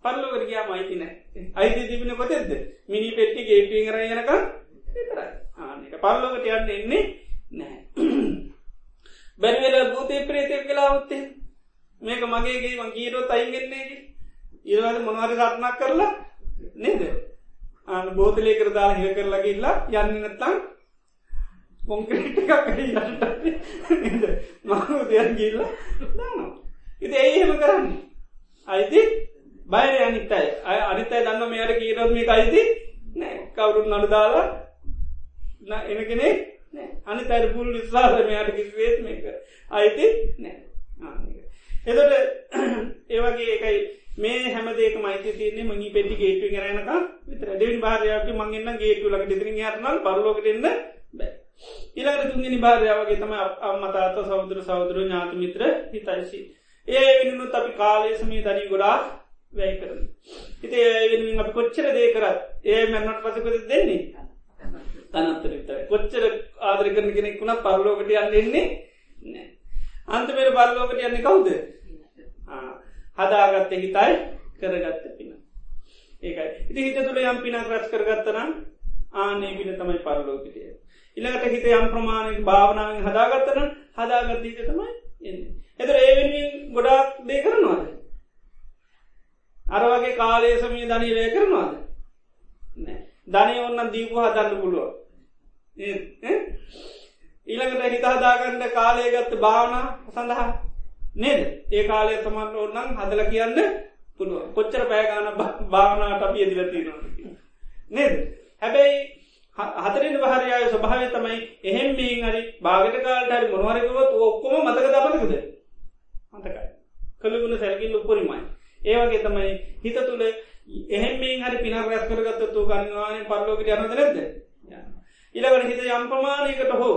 පල්ලෝකට ගයා මයිති නෑ අයිති තිබෙන කොතෙද මිනි පෙට්ටි ගේටුවෙන් කර යනක ආනක පල්ලෝකට යන්න එන්නේ නෑ බැරිවෙල භූතය ප්‍රේතය කලා ඔත්තේ මේක මගේගේ ම ගීරෝ අයිගෙන්නේගේ ඉරවද මොනහරි රත්නක් කරලා නේද? අන බෝතලය කරදා හිර කරලගඉල්ලා යන්න නැත්තම් කොංක්‍රීට් එකක් යට මහු දෙයක් ගිල්ල දානවා. ඉති ඒහෙම කරන්නේ. අයිති? බයර අනිත්තයි අය. අනිතයි දන්න මෙයට කීරත්මික අයිති නෑ. කවුරුත් නඩු දාලා එනගෙනේ අනි තැර පුල් විස්වාස මෙයාට කිසිවේත් මේක. අයිති නෑ. එදට ඒවගේ එකයි. මේ හැමදේක මයිති තියන්නේ මගේ පෙටි ගේටු කරනක විතර දෙවින් භාරයක මගන්න ගේටු ලක දෙතිරින් හරනල් පරලෝකටන්න බෑ. ඉළඟට තුන්ගනි භාරයාවගේ තම අම්මතාත සෞදර සෞදර ඥාති මිත්‍ර හිතයිසි. ඒ වෙනුත් අපි කාලේසමී දනී ගොඩා වැයි කරන. හිතේ ඒ අපි කොච්චර දේ කරත් ඒ මැන්නට පසකොද දෙන්නේ? තනත්තර විතර කොච්චර ආදර කරන කෙනෙක් වුණත් පරලෝකට යන්න එන්නේ නෑ. අන්තමේර පරලෝකට යන්නේ කවුද හදාගත්ත හිතයි කරගත්ත පින. ඒකයි ඉති හිත තුළ යම් පිනක් රච් කරගත්තනම් ආනේ පින තමයි පරලෝකටිය. ඉළඟට හිත යම් ප්‍රමාණය භාවනාවෙන් හදාගත්තන හදාගත්තීක තමයි එන්න. එතර ඒවෙනින් ගොඩාක් දේ කරනවාද. අර වගේ කාලය සමී ධනී වේ කරනවාද. ධනය ඔන්න දීපු හදන්න පුළුව. ඊළඟට හිතහදාගන්න කාලය ගත්ත භාවනා සඳහා නේද? ඒ කාලය තමන්ට ඔන්නන් හදල කියන්න පුළුව කොච්චර පෑගාන භාවනාට අපි එදිලතිනවා. නේද? හැබැයි හතරෙන් පහරයාය ස්වභාවය තමයි එහෙම මේ හරි භාගට කාල්ට හරි මොනවරකවත් ඔක්කොම මතක දපනකද මතකයි. කළගුණ සැලකින් උපරිමයි. ඒවගේ තමයි හිත තුළ එහෙම මේ හරි පිනක් රැස් කරගත්තතු ගන්නවාන පරලෝකට යනද නැද ඉලකට හිත යම් ප්‍රමාණයකට හෝ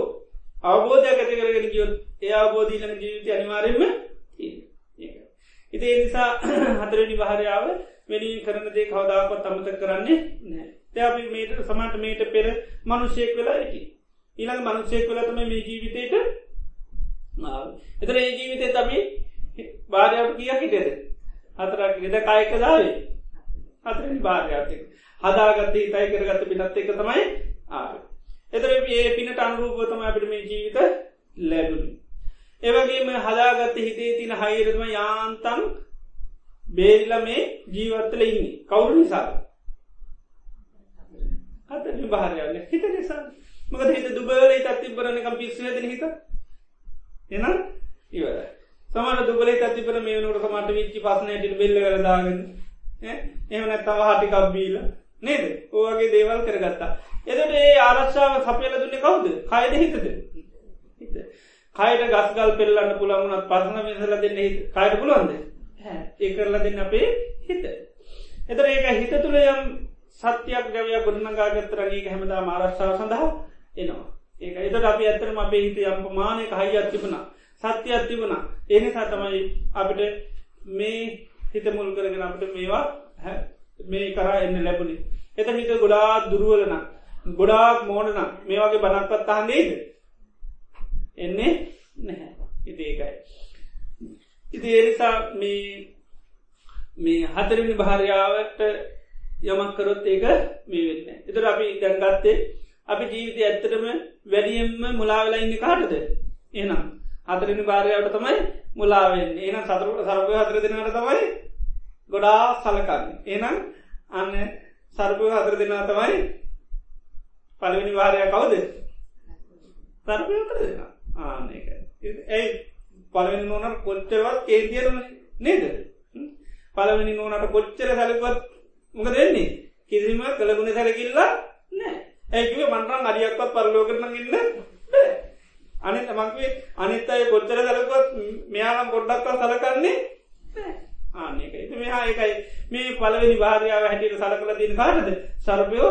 අවබෝධයක් ඇති කරගෙන කියොත් ඒ අවබෝධීලන ජීවිත අනිවාරෙන්ම ඉතිේ නිසා හතරනි භාරයාව වැඩි කරන දේ කවදාවත් අමත කරන්නේ නෑ තැබි මේට සමට මේට පෙර මනුෂ්‍යයෙක් වෙලා ඇටි ඊළඟ මනුෂ්‍යයෙක් වෙලතම මේ ජීවිතයට එතර ඒ ජීවිතය තබි භාරයාවට කිය හිටෙද හතරක් ෙද කායක දාවේ? හතරනි භාරයාතික හදාගත්තේ තයි කරගත්ත පිනත් එක තමයි ආ එතර ඒ පිනට අනුරූපතම අපිට මේ ජීවිත ලැබුණි. ඒවගේම හදාගත්ත හිතේ තින හයිරම යාන්තන් බේරිල මේ ජීවත්තල ඉන්නේ. කවුරු නිසා හත භාරයන්න හිත නිසා. මක හිත දුබල තත්ති බරනකම් පිස්සුවද හිත. එන ඉවර සමන දුබල තත්තිපර මේ වනුට සමට විච්චි පසනයට බෙල්ල කරදාගන්න එහමන තව හටිකක්බීල නේද? ඕගේ දේවල් කරගත්තා. එදට ඒ ආරක්ෂාව සපයල දුන්න කවුද? කයද හිතද? කයට ගස්ගල් පෙල්ලන්න පුළමුණත් පසන විසල දෙන්න කයට පුළුවන්ද? ඒ කරලා දෙන්න අපේ හිත. එතර ඒක හිත තුළ යම් සත්‍යයක් ගවය ගොඩනගාගත්තරගේ හැමදා මාරක්ෂාව සඳහා එනවා. ඒක එතට අපි ඇත්තරම අපේ හිත යම් මානයක හයි අත්තිබුණ සත්‍ය අත්තිබුණ එනිසා තමයි අපිට මේ හිත මුල් කරගෙන අපට මේවා මේ කරා එන්න ලැබුණි. එත හිත ගොඩා දුරුවලන ගොඩාක් මෝඩන මේ වගේ බනක්පත් අහන්දේද එන්නේ නැහැ. ඉති ඒකයි. ඉති එනිසා මේ මේ හතරනි භාරයාවට යමක් කරොත් ඒක මේ වෙන්න. එතර අපි දැන්ගත්තේ අපි ජීවිතය ඇත්තටම වැඩියෙන්ම මුලාවෙලා ඉන්න කාටද. එනම් හතරනි භාරයාවට තමයි මුලාවෙන් එන සතුරට සර්පය හතර දෙනට තමයි ගොඩා සලකන්න. එනම් අන්න සර්පය හතර දෙනා තමයි පළවෙනි වාරය කවුද? සර්පය හතර දෙෙන. ආනක ඇයි පලවෙනි නොනට කොච්චරවත් කේතියරන නේද? පලවෙනි නොනට කොච්චර සැලකවත් මොක දෙන්නේ කිසිම කළගුණ සැලකිල්ලා නෑ ඇකිව මන්ටන් අරියක්වත් පරලෝකරන ඉන්න අනි තමක්වේ අනිත් අය කොච්චර සැලකොත් මෙයානම් ගොඩ්ඩක්ව සලකන්නේ ආනක මෙහා එකයි. මේ පලවෙනි භාරයාව හැටියට සලකල තින කාටද? සර්පයෝ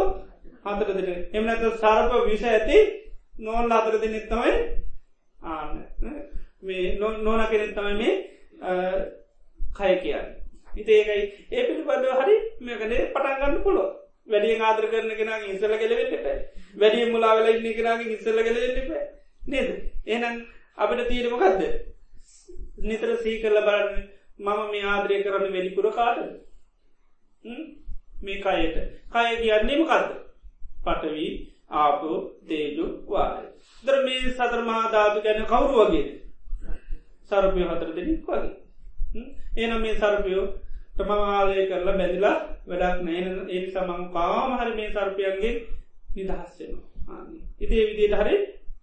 හතර දෙන එමනත සර්ප විෂ ඇති නෝන් අතර දෙනෙත් තමයි ආන්න. මේ නොන කෙනෙත් තමයි මේ කය කියන්න. හිත ඒකයි. ඒ පිළිබඳව හරි මේකනේ පටන්ගන්න පුලො වැඩිය ආදර කරන කෙනගේ ඉස්සල කෙලවෙන්නට වැඩිය මුලාවෙල ඉන්න කෙනගේ ඉස්සල්ල කෙලවෙන්නට නේද? එහනම් අපිට තීරමකක්ද නිතර සී කරල බලන්න. මම මේ ආදරය කරන්න වැඩිපුර කාටද? මේ කයට. කය කියන්නේම කක්ද පටවී ආපු තේජු වාය. දර මේ සතර මහාධාතු ගැන කවුරු වගේ සරපය හතර දෙනෙක් වගේ. ඒනම් මේ සරපයෝ තමමාලය කරලා බැදිලා වැඩක් නෑන ඒ සමං කාමහර මේ සර්පයන්ගේ නිදහස්සෙනවා ඉතිේ විදියට හරි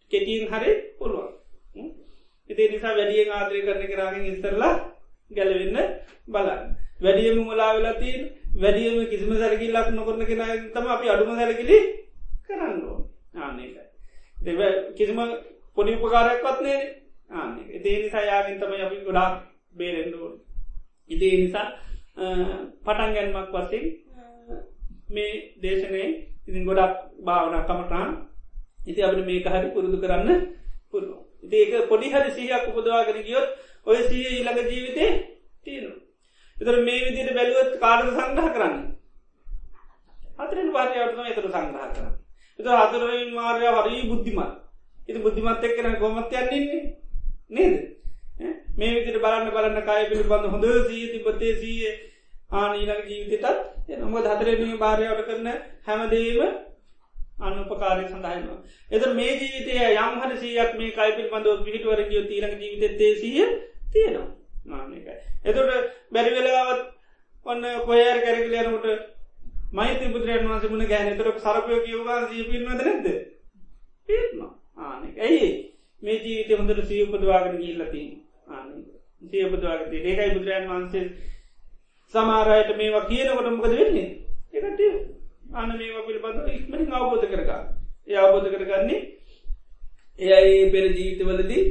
කෙටියෙන් හරි පුළුවන්. ඉතිේ නිසා වැඩියෙන් ආදරය කරන කරාගෙන් ඉස්සරලා ගැලවෙන්න බලන්න. වැඩියම මුලා වෙලාතිීන් වැඩියම කිසිම සැරකිල්ලක් නොකරන කෙන තම අපි අඩුම සැලකිලි කරන්න ආනකයි දෙව කිසිම පොඩි උපකාරයක්වත් නේ ආන එදේ නිසා යාගෙන් තම අපි ගොඩාක් බේරෙන්ඩුවන් ඉදේ නිසා පටන් ගැන්මක් වසින් මේ දේශනය ඉතින් ගොඩක් භාවන කමටාන් ඉති අපට මේක හරි පුරුදු කරන්න පුළුව ඉති ඒක පොඩි හරි සිහයක් උපදවාගෙන ගියොත් ඔය සිය ඊළඟ ජීවිතේ තියෙනු එතර මේ විදිට බැලුවත් කාරද සංගහ කරන්න? හතරෙන් වාරයවටම එතර සංගහ කරන්න. එත හතරෙන් මාරය හරී බුද්ධිමත්. ඉති බුද්ධිමත් එක්කන කොමත් යන්නන්නේ නේද? මේ විදිට බලන්න බලන්න කාය පිළිබඳ හොඳ සී තිබත්තේ සීය ආනීලක ජීවිතටත් එනොම හතරෙන භාරයාවට කරන හැමදීම අනුපකාරය සඳහනවා. එත මේ ජීවිතය යම් හර සියක් මේ කයිපිල් බඳව පිහිටුවරගිය තීරක ජීවිතත්තේ සිය තියෙනවා. මානකයි. එතට බැරිවෙලාවත් ඔන්න කොහර කැරකිලයනට මෛත බුදුරන් වන්ස මුණ ගැන තර සරපයෝ කියවවා ජීපින්වද නැද පිත්ම ආනෙ ඇයි මේ ජීවිත හොඳට සියපදවාගෙන ගිල්ලති ආන සියපදවාගති ඒකයි බුදුරන් වහන්සේ සමාරයට මේවා කියනකොට මොකද වෙන්නේ? එකට අන මේවා පිළිබඳ ඉක්මනින් අවබෝධ කරගා ඒ අවබෝධ කරගන්නේ එයයි පෙර ජීවිතවලදී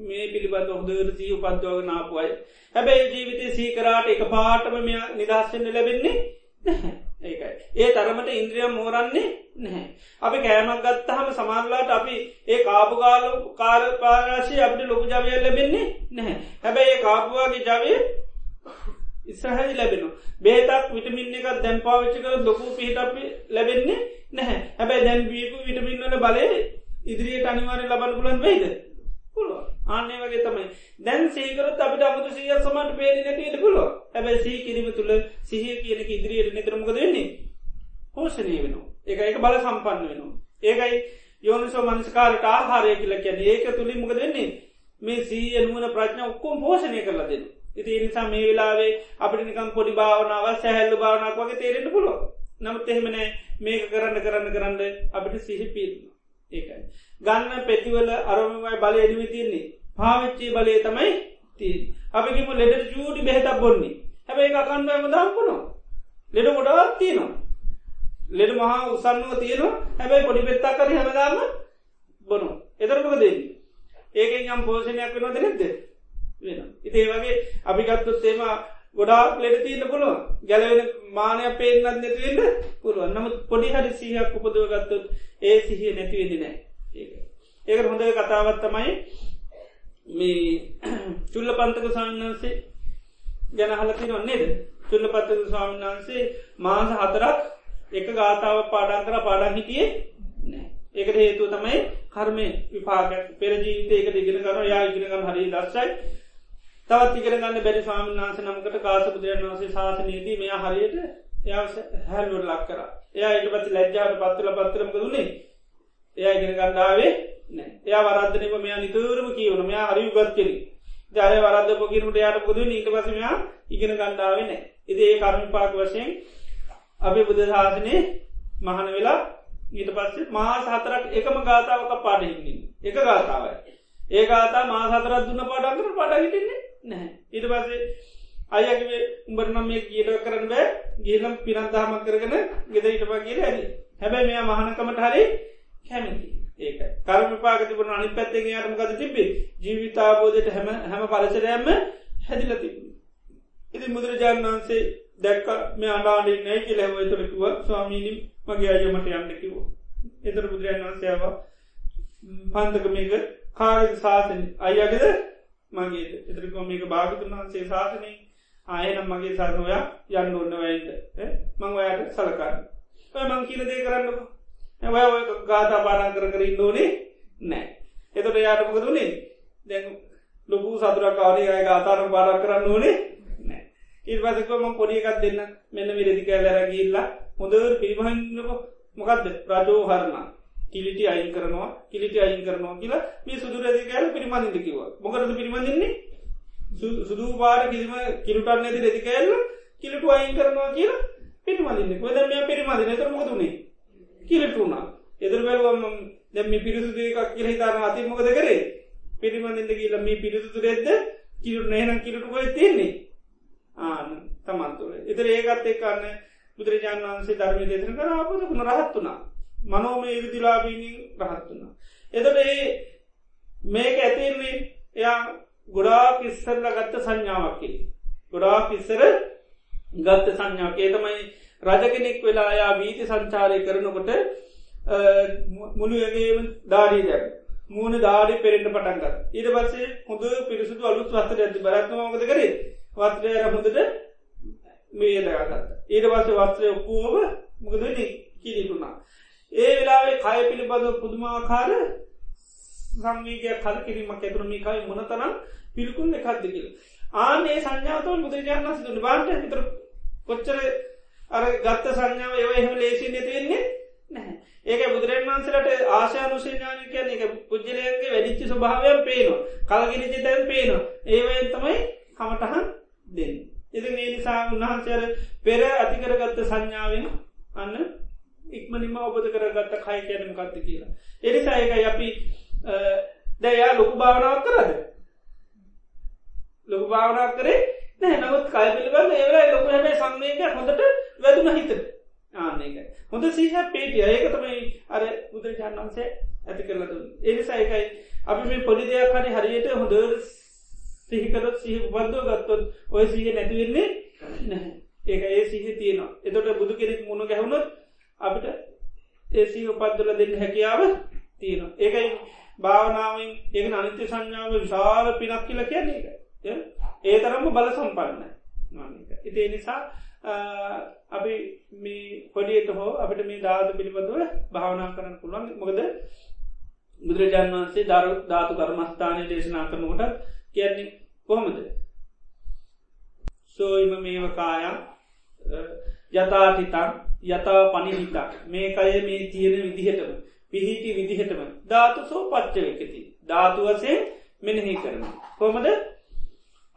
මේ පිළිබඳ හොදර සී උපද්වාව නාපුයි හැබැයි ජීවිතය සීකරාට එක පාටම මෙ නිදස්සෙන්න්න ලැබෙන්නේ ඒකයි. ඒ තරමට ඉන්ද්‍රියම් මෝරන්නේ නැහැ. අපි කෑමක් ගත්තහම සමාරලාට අපි ඒ කාපුගාල කාල පාරාශය අපට ලොකු ජවය ලැබෙන්නේ නැහැ. හැබැයි ඒ කාපුවාගේ ජවය ඉස්සරහදි ලැබෙනවා. බේතක් විටමින් එකක් දැන් පාවිච්චි කර ලොකු පිහිට අපි ලැබෙන්නේ නැහැ. හැබැයි දැන් බීපු විටමින්වල බලය ඉදිරියට අනිවාරය ලබන්න පුලන් වෙයිද? පුළුව ආන්නේ වගේ තමයි. දැන් සීකරත් අපිට අමුතු සිය සමට පේරි නැතිට පුළුව හැබැයි සී කිරීම තුළ සිහිය කියනක ඉදිරියට නිතරමකද වෙන්නේ? පෝෂණය වෙනවා. ඒක එක බල සම්පන්න වෙනවා. ඒකයි යෝනිසෝ මනස්කාරට ආහාරය කියල කියැන ඒක තුළින් මොකද වෙන්නේ? මේ සීය නුවන ප්‍රඥ ඔක්කොම් පෝෂණය කරලා දෙන්න ඉති නිසා මේ වෙලාවේ අපිට නිකම් පොඩි භාවනාව සැහැල්ලු භාවනක් වගේ තේරෙන්ට පුළුව නමුත් එහෙමනෑ මේක කරන්න කරන්න කරන්න අපිට සිහිපීම ඒකයි. ගන්න පෙතිවල අරමමයි බලය එඩිවි තින්නේ පාවිච්චි බලය තමයි ති අපිකිම ලෙඩ චූටි බෙහෙතක් බොන්නේ. හැබැයි අකන්ඩම දම්පනවා ලෙඩ ගොඩවත් තියනවා. ලෙඩ මහා උසන්නුව තියෙනවා. හැබැයි පොඩි පෙත්තක් කර හැමදාම බොනු එතරමක දෙන්නේ ඒකෙන් යම් පෝෂණයක් වෙනවද නැද්ද? වෙන ඉතේ වගේ අපිගත්තුත් තේම ගොඩාක් ලෙඩ තියන්න පුළුව ගැලවෙන මානය පේනත් නැතිවෙන්න පුළුවන්. නමුත් පොඩි හරි සිහයක් උපදුව ගත්තුත් ඒ සිහිය නැතිවෙදිනෑ ඒක. හොඳ කතාවත් තමයි මේ චුල්ල පන්තක සාමන්හන්සේ ගැන හලති නොන්නේද චුල්ල පත්තක ස්වාමන් වහන්සේ මාස හතරක් එක ගාථාව පාඩන් කර පාඩන් හිටියේ ඒකට හේතුව තමයි කර්මය විපාග පෙරජීවිත ඒකට ඉගෙන කර යා ඉගෙනගම් හරි දස්සයි තවත් ඉගෙන ගන්න බැරි ස්වාමන් වහන්ස නමකට කාස බුදුරන් වහන්සේ ශාසනයේදී මෙයා හරියට එයා හැල්ලුවට ලක් කර. එයා ඉට පති ලැජ්ජාට පත්තුල පත්තරමක දුන්නේ එයා ඉගෙන ගණ්ඩාවේ නෑ එයා වරද්දනම මෙයා නිතුරම කියවන මෙයා හරි උගත් කෙරි ජය වරද පොකිරට යායට පුද නීට පසමයා ඉගෙන ගණ්ඩාව නෑ ඉති ඒ කර්මිපාක වශයෙන් අපි බුද ශාසනය මහන වෙලා ඊට පස්සේ මාස හතරක් එකම ගාතාවක පාඩහින්නේ එක ගාතාවයි. ඒ ගාතා මාස හතරත් දුන්න පාඩන්තර පඩ හිටින්නේ නැහැ. ඊට පස්සේ අයගේ උඹරනම් මේ කියල කරන්න බෑ. ගේලම් පිනන්තාමක් කරගෙන ගෙද ඉටපා කියල ඇරි. හැබැයි මෙයා මහනකමට හරි කැමති. ඒක කරම පාගතිබන අනි පැත්තේ යාටමකද තිබේ ජීවිතාබෝධයට හැම හැම පලසරයම්ම හැදිල තිබුණ. ඉති බුදුරජාණන් වහන්සේ දැක්ක මේ අඩාඩේ නෑ කියල හැම තුරකිව ස්වාමීනිම් මගේ අයමට යන්න කිව එතර බුදුරජාණන් වන්සේව පන්තක මේක කාග සාසන? අයගද මගේ එතරකෝ මේක භාගතුන් වහන්සේ ශාසනය ආයනම් මගේ සාසනොයා යන්න ඔන්න වැයිද? මං ඔයාට සලකාන්න. මං කියල දේ කරන්නක. ඇ ගාතා පානා කර කර ඉන්නෝනේ නෑ එතොට යාටමක දුනේ දැන් ලොකු සතුරකාවනේ අය ගාතාරම් පාරක් කරන්න ඕනේ නෑ ඉර්වාසකම පොඩියකත් දෙන්න. මෙන්න විරදික ලැරගිල්ලා හොඳ පිරිමහන්නක මොකක්ද රජෝ හරණ. කිලිටි අයින් කරනවා කිලිටි අයින් කරනවා කියලා මේ සුදුරදිකෑල පිරිමඳින්ට කිව මොකරද පිරිමඳන්නේ සුදු පාර කිසිම කිලුටන් නැති රෙදිකෑල්ල කිලිටු අයින් කරනවා කියලා පිරිමදින්න කොද මේ පිරිමදින තර මොදුනේ කිලිටුුණා එදර බැලුවම දැම පිරිසුදු එකක් කියල හිතාන අති මොකද කරේ? පිරිමඳින්ට කියල මේ පිරිසුතු රෙද්ද කිලුට නෑනම් කිලටුකොයි තියන්නේ? ආන තමන්තුර එතර ඒකත් එක්කන්න බුදුරජාණන් වන්සේ ධර්මය දේශන කර අපදකුණ රහත්තුනා මනෝම ඉරිදිලාබීනින් රහත්තුනා එතට ඒ මේක ඇතින්නේ එයා ගොඩා කිස්සරල ගත්ත සංඥාවක්කි ගොඩා කිස්සර ගත්ත සංඥාවකේ. තමයි රජගෙනෙක් වෙලා යා වීති සංචාරය කරනකොට මුළුවගේ දාඩී දැ මූුණ දාඩි පෙරෙන්ට පටන්ගත් ඊට පස්සේ හොඳ පිරිසුදු අලුත් වස්තර ඇති බරත්මමකද කරේ? වත්‍රය හොඳට මේ දගත් ඊට පස්සේ වස්ත්‍රය ඔක්කෝම මොකදනි කිරිතුුණා ඒ වෙලාවේ කය පිළිබඳ පුදුමාකාර සංවීගය කල කිරීමක් ඇතුරමිකයි මොනතරම් පිළිකුල් එකක්ද කියල. ආනේ සංඥාතව බුදුරජාණන් සිදුන බාන්ට හිතර කොච්චර අර ගත්ත සංඥාව ඒව එහෙම ලේසි නැතිවෙන්නේ නැහැ. ඒක බුදුරන් වන්සලට ආශානුෂේඥාන කියන එක පුද්ජලයන්ගේ වැඩිච්චි ස්වභාවයන් පේනවා. කලගිරිචි තැන් පේනවා. ඒවයෙන් තමයි කමටහන් දෙන්න. ඉති ඒ නිසා උන්වහන්සේර පෙර ඇතිකරගත්ත සංඥාවෙන් අන්න ඉක්මනිම ඔබද කරගත්ත කයි කියනම කත්ත කියලා. එනිසා එක අපි දැයා ලොකු භාවනාවක් කරද? ලොකු භාවනාවක් කරේ නෑ නමුත් කය පිළිබඳ ඒවලා ලොකු හැබේ සංවේක හොඳට වැදුන හිත. ආනක හොඳ සීහ පේටිය ඒක තමයි අර බුදුරජාණන් වන්සේ ඇති කරලතු එනිසා එකයි අපි මේ පොඩි දෙයක් හරි හරියට හොඳ සිහිකරත් සිහ බද්ධෝ ගත්තොත් ඔය සීහ නැතිවෙන්නේ නැහැ. ඒක ඒ සිහ තියෙනවා. එතොට බුදු කෙනෙක් මුණ ගැහුණොත් අපිට ඒසී උපද්දල දෙන්න හැකියාව තියෙනවා. ඒකයි භාවනාවෙන් ඒක අනිත්‍ය සංඥාව විශාල පිනක් කියල කියන්නේ එක ඒ තරම්ම බල සම්පන්න ඉතිේ නිසා අපි මේ පොඩියට හෝ අපිට මේ ධාතු පිළිබඳව භාවනා කරන්න පුළුවන්. මොකද බුදුරජාන් වන්සේ දරු ධාතු කර්මස්ථානය දේශනා කරනකොට කියන්නේ කොහොමද? සෝයිම මේවකායන් යථාටිතන් යතා පනිහිතක් මේ අය මේ තියෙන විදිහටම පිහිටි විදිහටම ධාතු සෝ පච්චවකති ධාතු වසේ මෙනෙහි කරන කොමද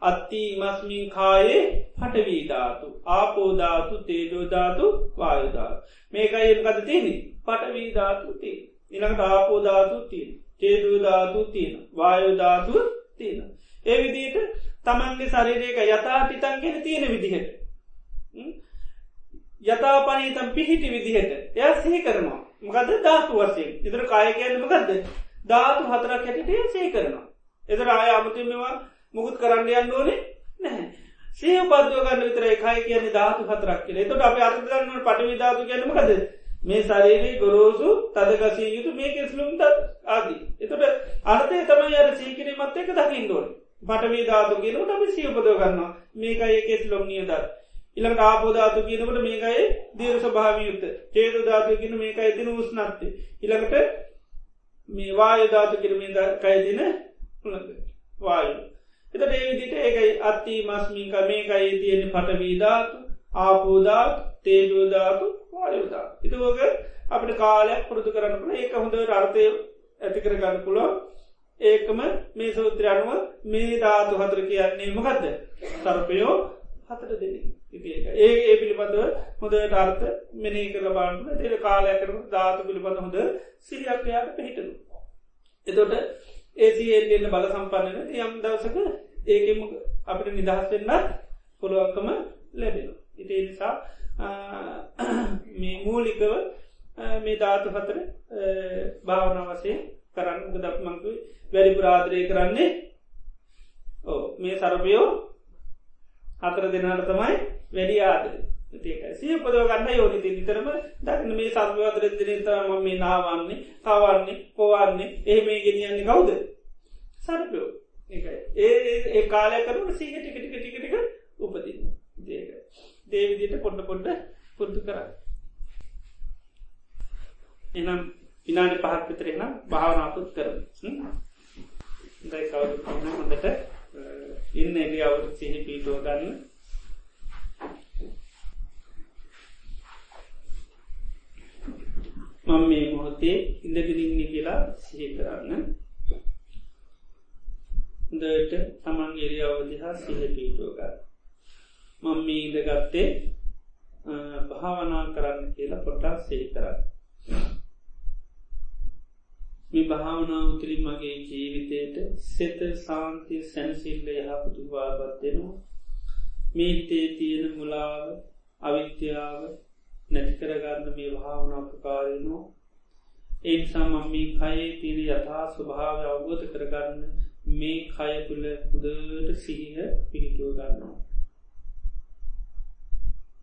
අත්ති මස්මින් කායේ පටවීධාතු ආපෝධාතු තේජෝධාතු වායුධාතු මේක අයම කත තියෙනෙ පටවීධාතු තිය ඉළඟට ආපෝධාතු තියෙන් තේජෝධාතු තියෙන වායුධාතු තියෙන ඒ විදියට තමන්ගේ ශරීරයක යථා පිතන්ගෙන තියෙන විදිහට යථාපනීතම් පිහිටි විදිහට. එය සිහි කරනවා. මකද ධාතු වසයෙන් ඉදර කායකයන්නමකක්ද ධාතු හතරක් හැටිටේ සේ කරනවා. එදර ආය අමතිමවා මුකුත් කරන්න යන්න ඕනේ නැහැ. සය පද්ව ගන්න විතර එකයි කියන්නේ ධාතු හතරක් කියල. තොට අප අර්ගන්න පටවි ධාතු කියන්නමකද මේ ශරීරයේ ගොරෝසු තදගසී යුතු මේ කෙස්ලුම්ද ආදී. එතොට අර්ථය තමයි අර සීකිරීමත් එක දකිින්ඩෝල් පටවී ධාතු කියනට අපි සියපදව ගන්නවා. මේකයි කෙස්ලොම් නියදත් ඉළඟ ආපෝධාතු කියනකට මේකයි දීර ස්භාවයුත්ත චේද ධාතු කියන මේකයි තින උස්නත්තේ ඉළඟට මේ වාය ධාතු කිරමේ කයිදින වායු. එතට ඒවිදිට ඒකයි අත්ති මස්මික මේකයි තියෙන පටවීධාතු ආපෝධාත් තේජෝධාතු වායෝධා ඉතුවක අපට කාලයක් පුරුදු කරන්නකන ඒක හොඳ අර්ථය ඇතිකර ගන්න පුළො ඒකම මේ සූත්‍රයනුව මේ ධාතු හතර කියන්නේ මොකක්ද සර්පයෝ හතර දෙන ඒ ඒ පිළිබඳව හොඳට අර්ථ මෙනී කළ බාන්ට තේ කාලයකරම ධාතු පිළිබඳ හොඳ සිරියක්්‍යයාට පිහිටනු. එතොට ඒසිල්න්න බල සම්පන්නන යම් දවසක ඒකම අපිට නිදහස් වෙන්න පුළුවන්කම ලැබෙන. ඉති නිසා මේ මූලිකව මේ ධාතු හතර භාවන වසයෙන් කරන්න දක්මංකු වැඩිපුර ආදරය කරන්නේ ඕ මේ සරපයෝ හතර දෙනාට තමයි වැඩි ආදර සිය පදව ගන්න යෝනිති නිතරම දක්න මේ සර්වතර දිනතම මේ නාවන්නේ කවන්නේ පොවන්නේ ඒ මේ ගෙනියන්නේ කවුද? සරපයෝ. ඒ ඒ කාලය කරුට සීහ ටික ටික ටික ටික උපදින්න දේක දේවිදිට පොඩ්ඩ පොඩ්ඩ පුරදු කරන්න එනම් විනාඩි පහත් විතරෙන භාවනාපුත් කරන දයි කවරු කන්න හොඳට ඉන්න එලියාවට සිහි පීටෝ ගන්න. මං මේ මොහොතේ ඉඳගෙනඉන්න කියලා සිහි කරන්න. දට තමන් එරියාව දිහා සිහ පීටෝග මං මේ ඉඳගත්තේ භාවනා කරන්න කියලා පොටක් සිහි කරන්න. මේ භාවනාව තුළින් මගේ ජීවිතයට සෙත සාන්තිය සැනසිල්ල යහපතු වාපත්වෙනවා මේ හිතේ තියෙන මුලාව අවිත්‍යාව නැතිකරගන්න මේ භාවනාපකාරයනවා ඒනිසා මම මේ කයේ තිර යථා ස්වභාව අවබෝධ කරගන්න මේ කය තුළ හුදට සිහිහ පිහිටුව ගන්නවා.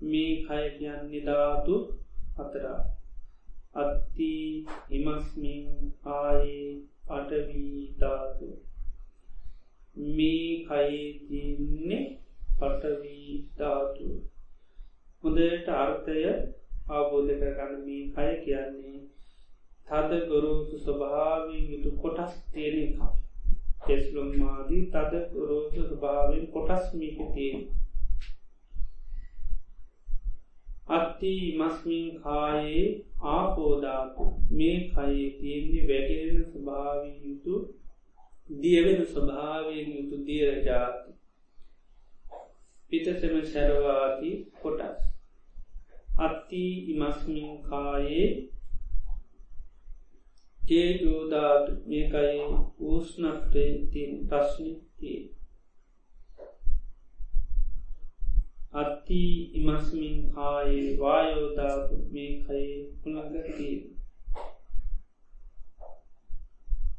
මේ කය කියන් නිධාතු අතරා අත්ති හිමස්මින් ආයේ පටවී ධාතු. මේ කයිතින්නේ පටවී ධාතු. හොඳට අර්ථය අවබෝධ කරගන්න මේ කය කියන්නේ තද ගොරෝසු ස්වභාවෙන් යුතු කොටස් තේරෙන කා කෙස්ලුම්මාදී තද ගොරෝසු ස්වභාවෙන් කොටස් මේක තියෙන අත්ති මස්මින් කායේ ආපෝධාතු මේ කයේ තියෙන්නේ වැටෙන ස්වභාවී යුතු දියවෙන ස්වභාවයෙන් යුතු දියරජාති පිතසම සැරවාති කොටස්. අත්ති ඉමස්මින් කායේ තේජෝධාතු මේකයි ඌස්නක්ටය තින් ප්‍රශ්නි තිය අත්ති ඉමස්මින් කායේ වායෝධාතු මේ කයේ පුළගතිී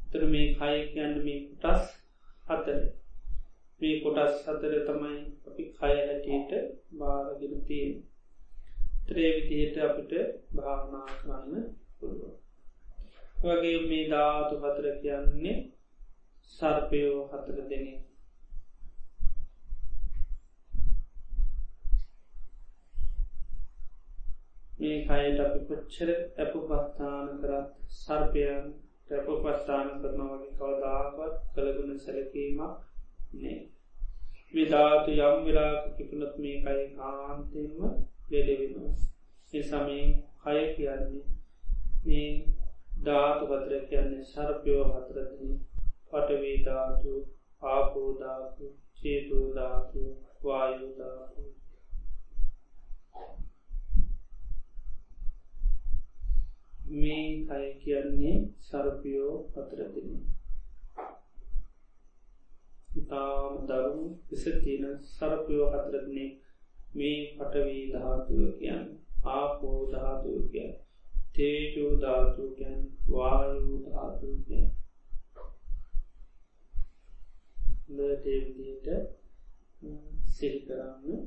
තර මේ කය කියන්න මේ කොටස් හතර. මේ කොටස් හතර තමයි අපි කය හැටියට බාරගෙන තියෙන ත්‍රේ විදිහට අපිට භාවනා කරන්න පුළුව වගේ මේ ධාතු හතර කියන්නේ සර්පයෝ හතර දෙනෙ මේ කයට අපි කොච්චර ඇපුපස්ථාන කරත් සර්පයන් ඇපුපස්ථාන කරන වගේ කවදාවත් කළගුණ සැලකීමක් නේ. විධාතු යම් වෙලාක කිපුණත් මේ කයි කාන්තෙන්ම ලෙඩවෙනවා එසමේ කය කියන්නේ මේ ධාතු පත්‍ර කියන්නේ සර්පයෝ හතරදන පටවීධාතු ආපෝධාතු චේතුධාතු වායුධාතු මේ අය කියන්නේ සරපියෝ හතරදින ඉතාම දරුණු විසතියන සරපියෝ හතරදනෙ මේ පටවී ධාතුව කියන්න. ආපෝ ධාතුව කියන්න. තේජෝ ධාතු කියන් වායු ධාතු කිය ලටේවිදියට සිල් කරන්න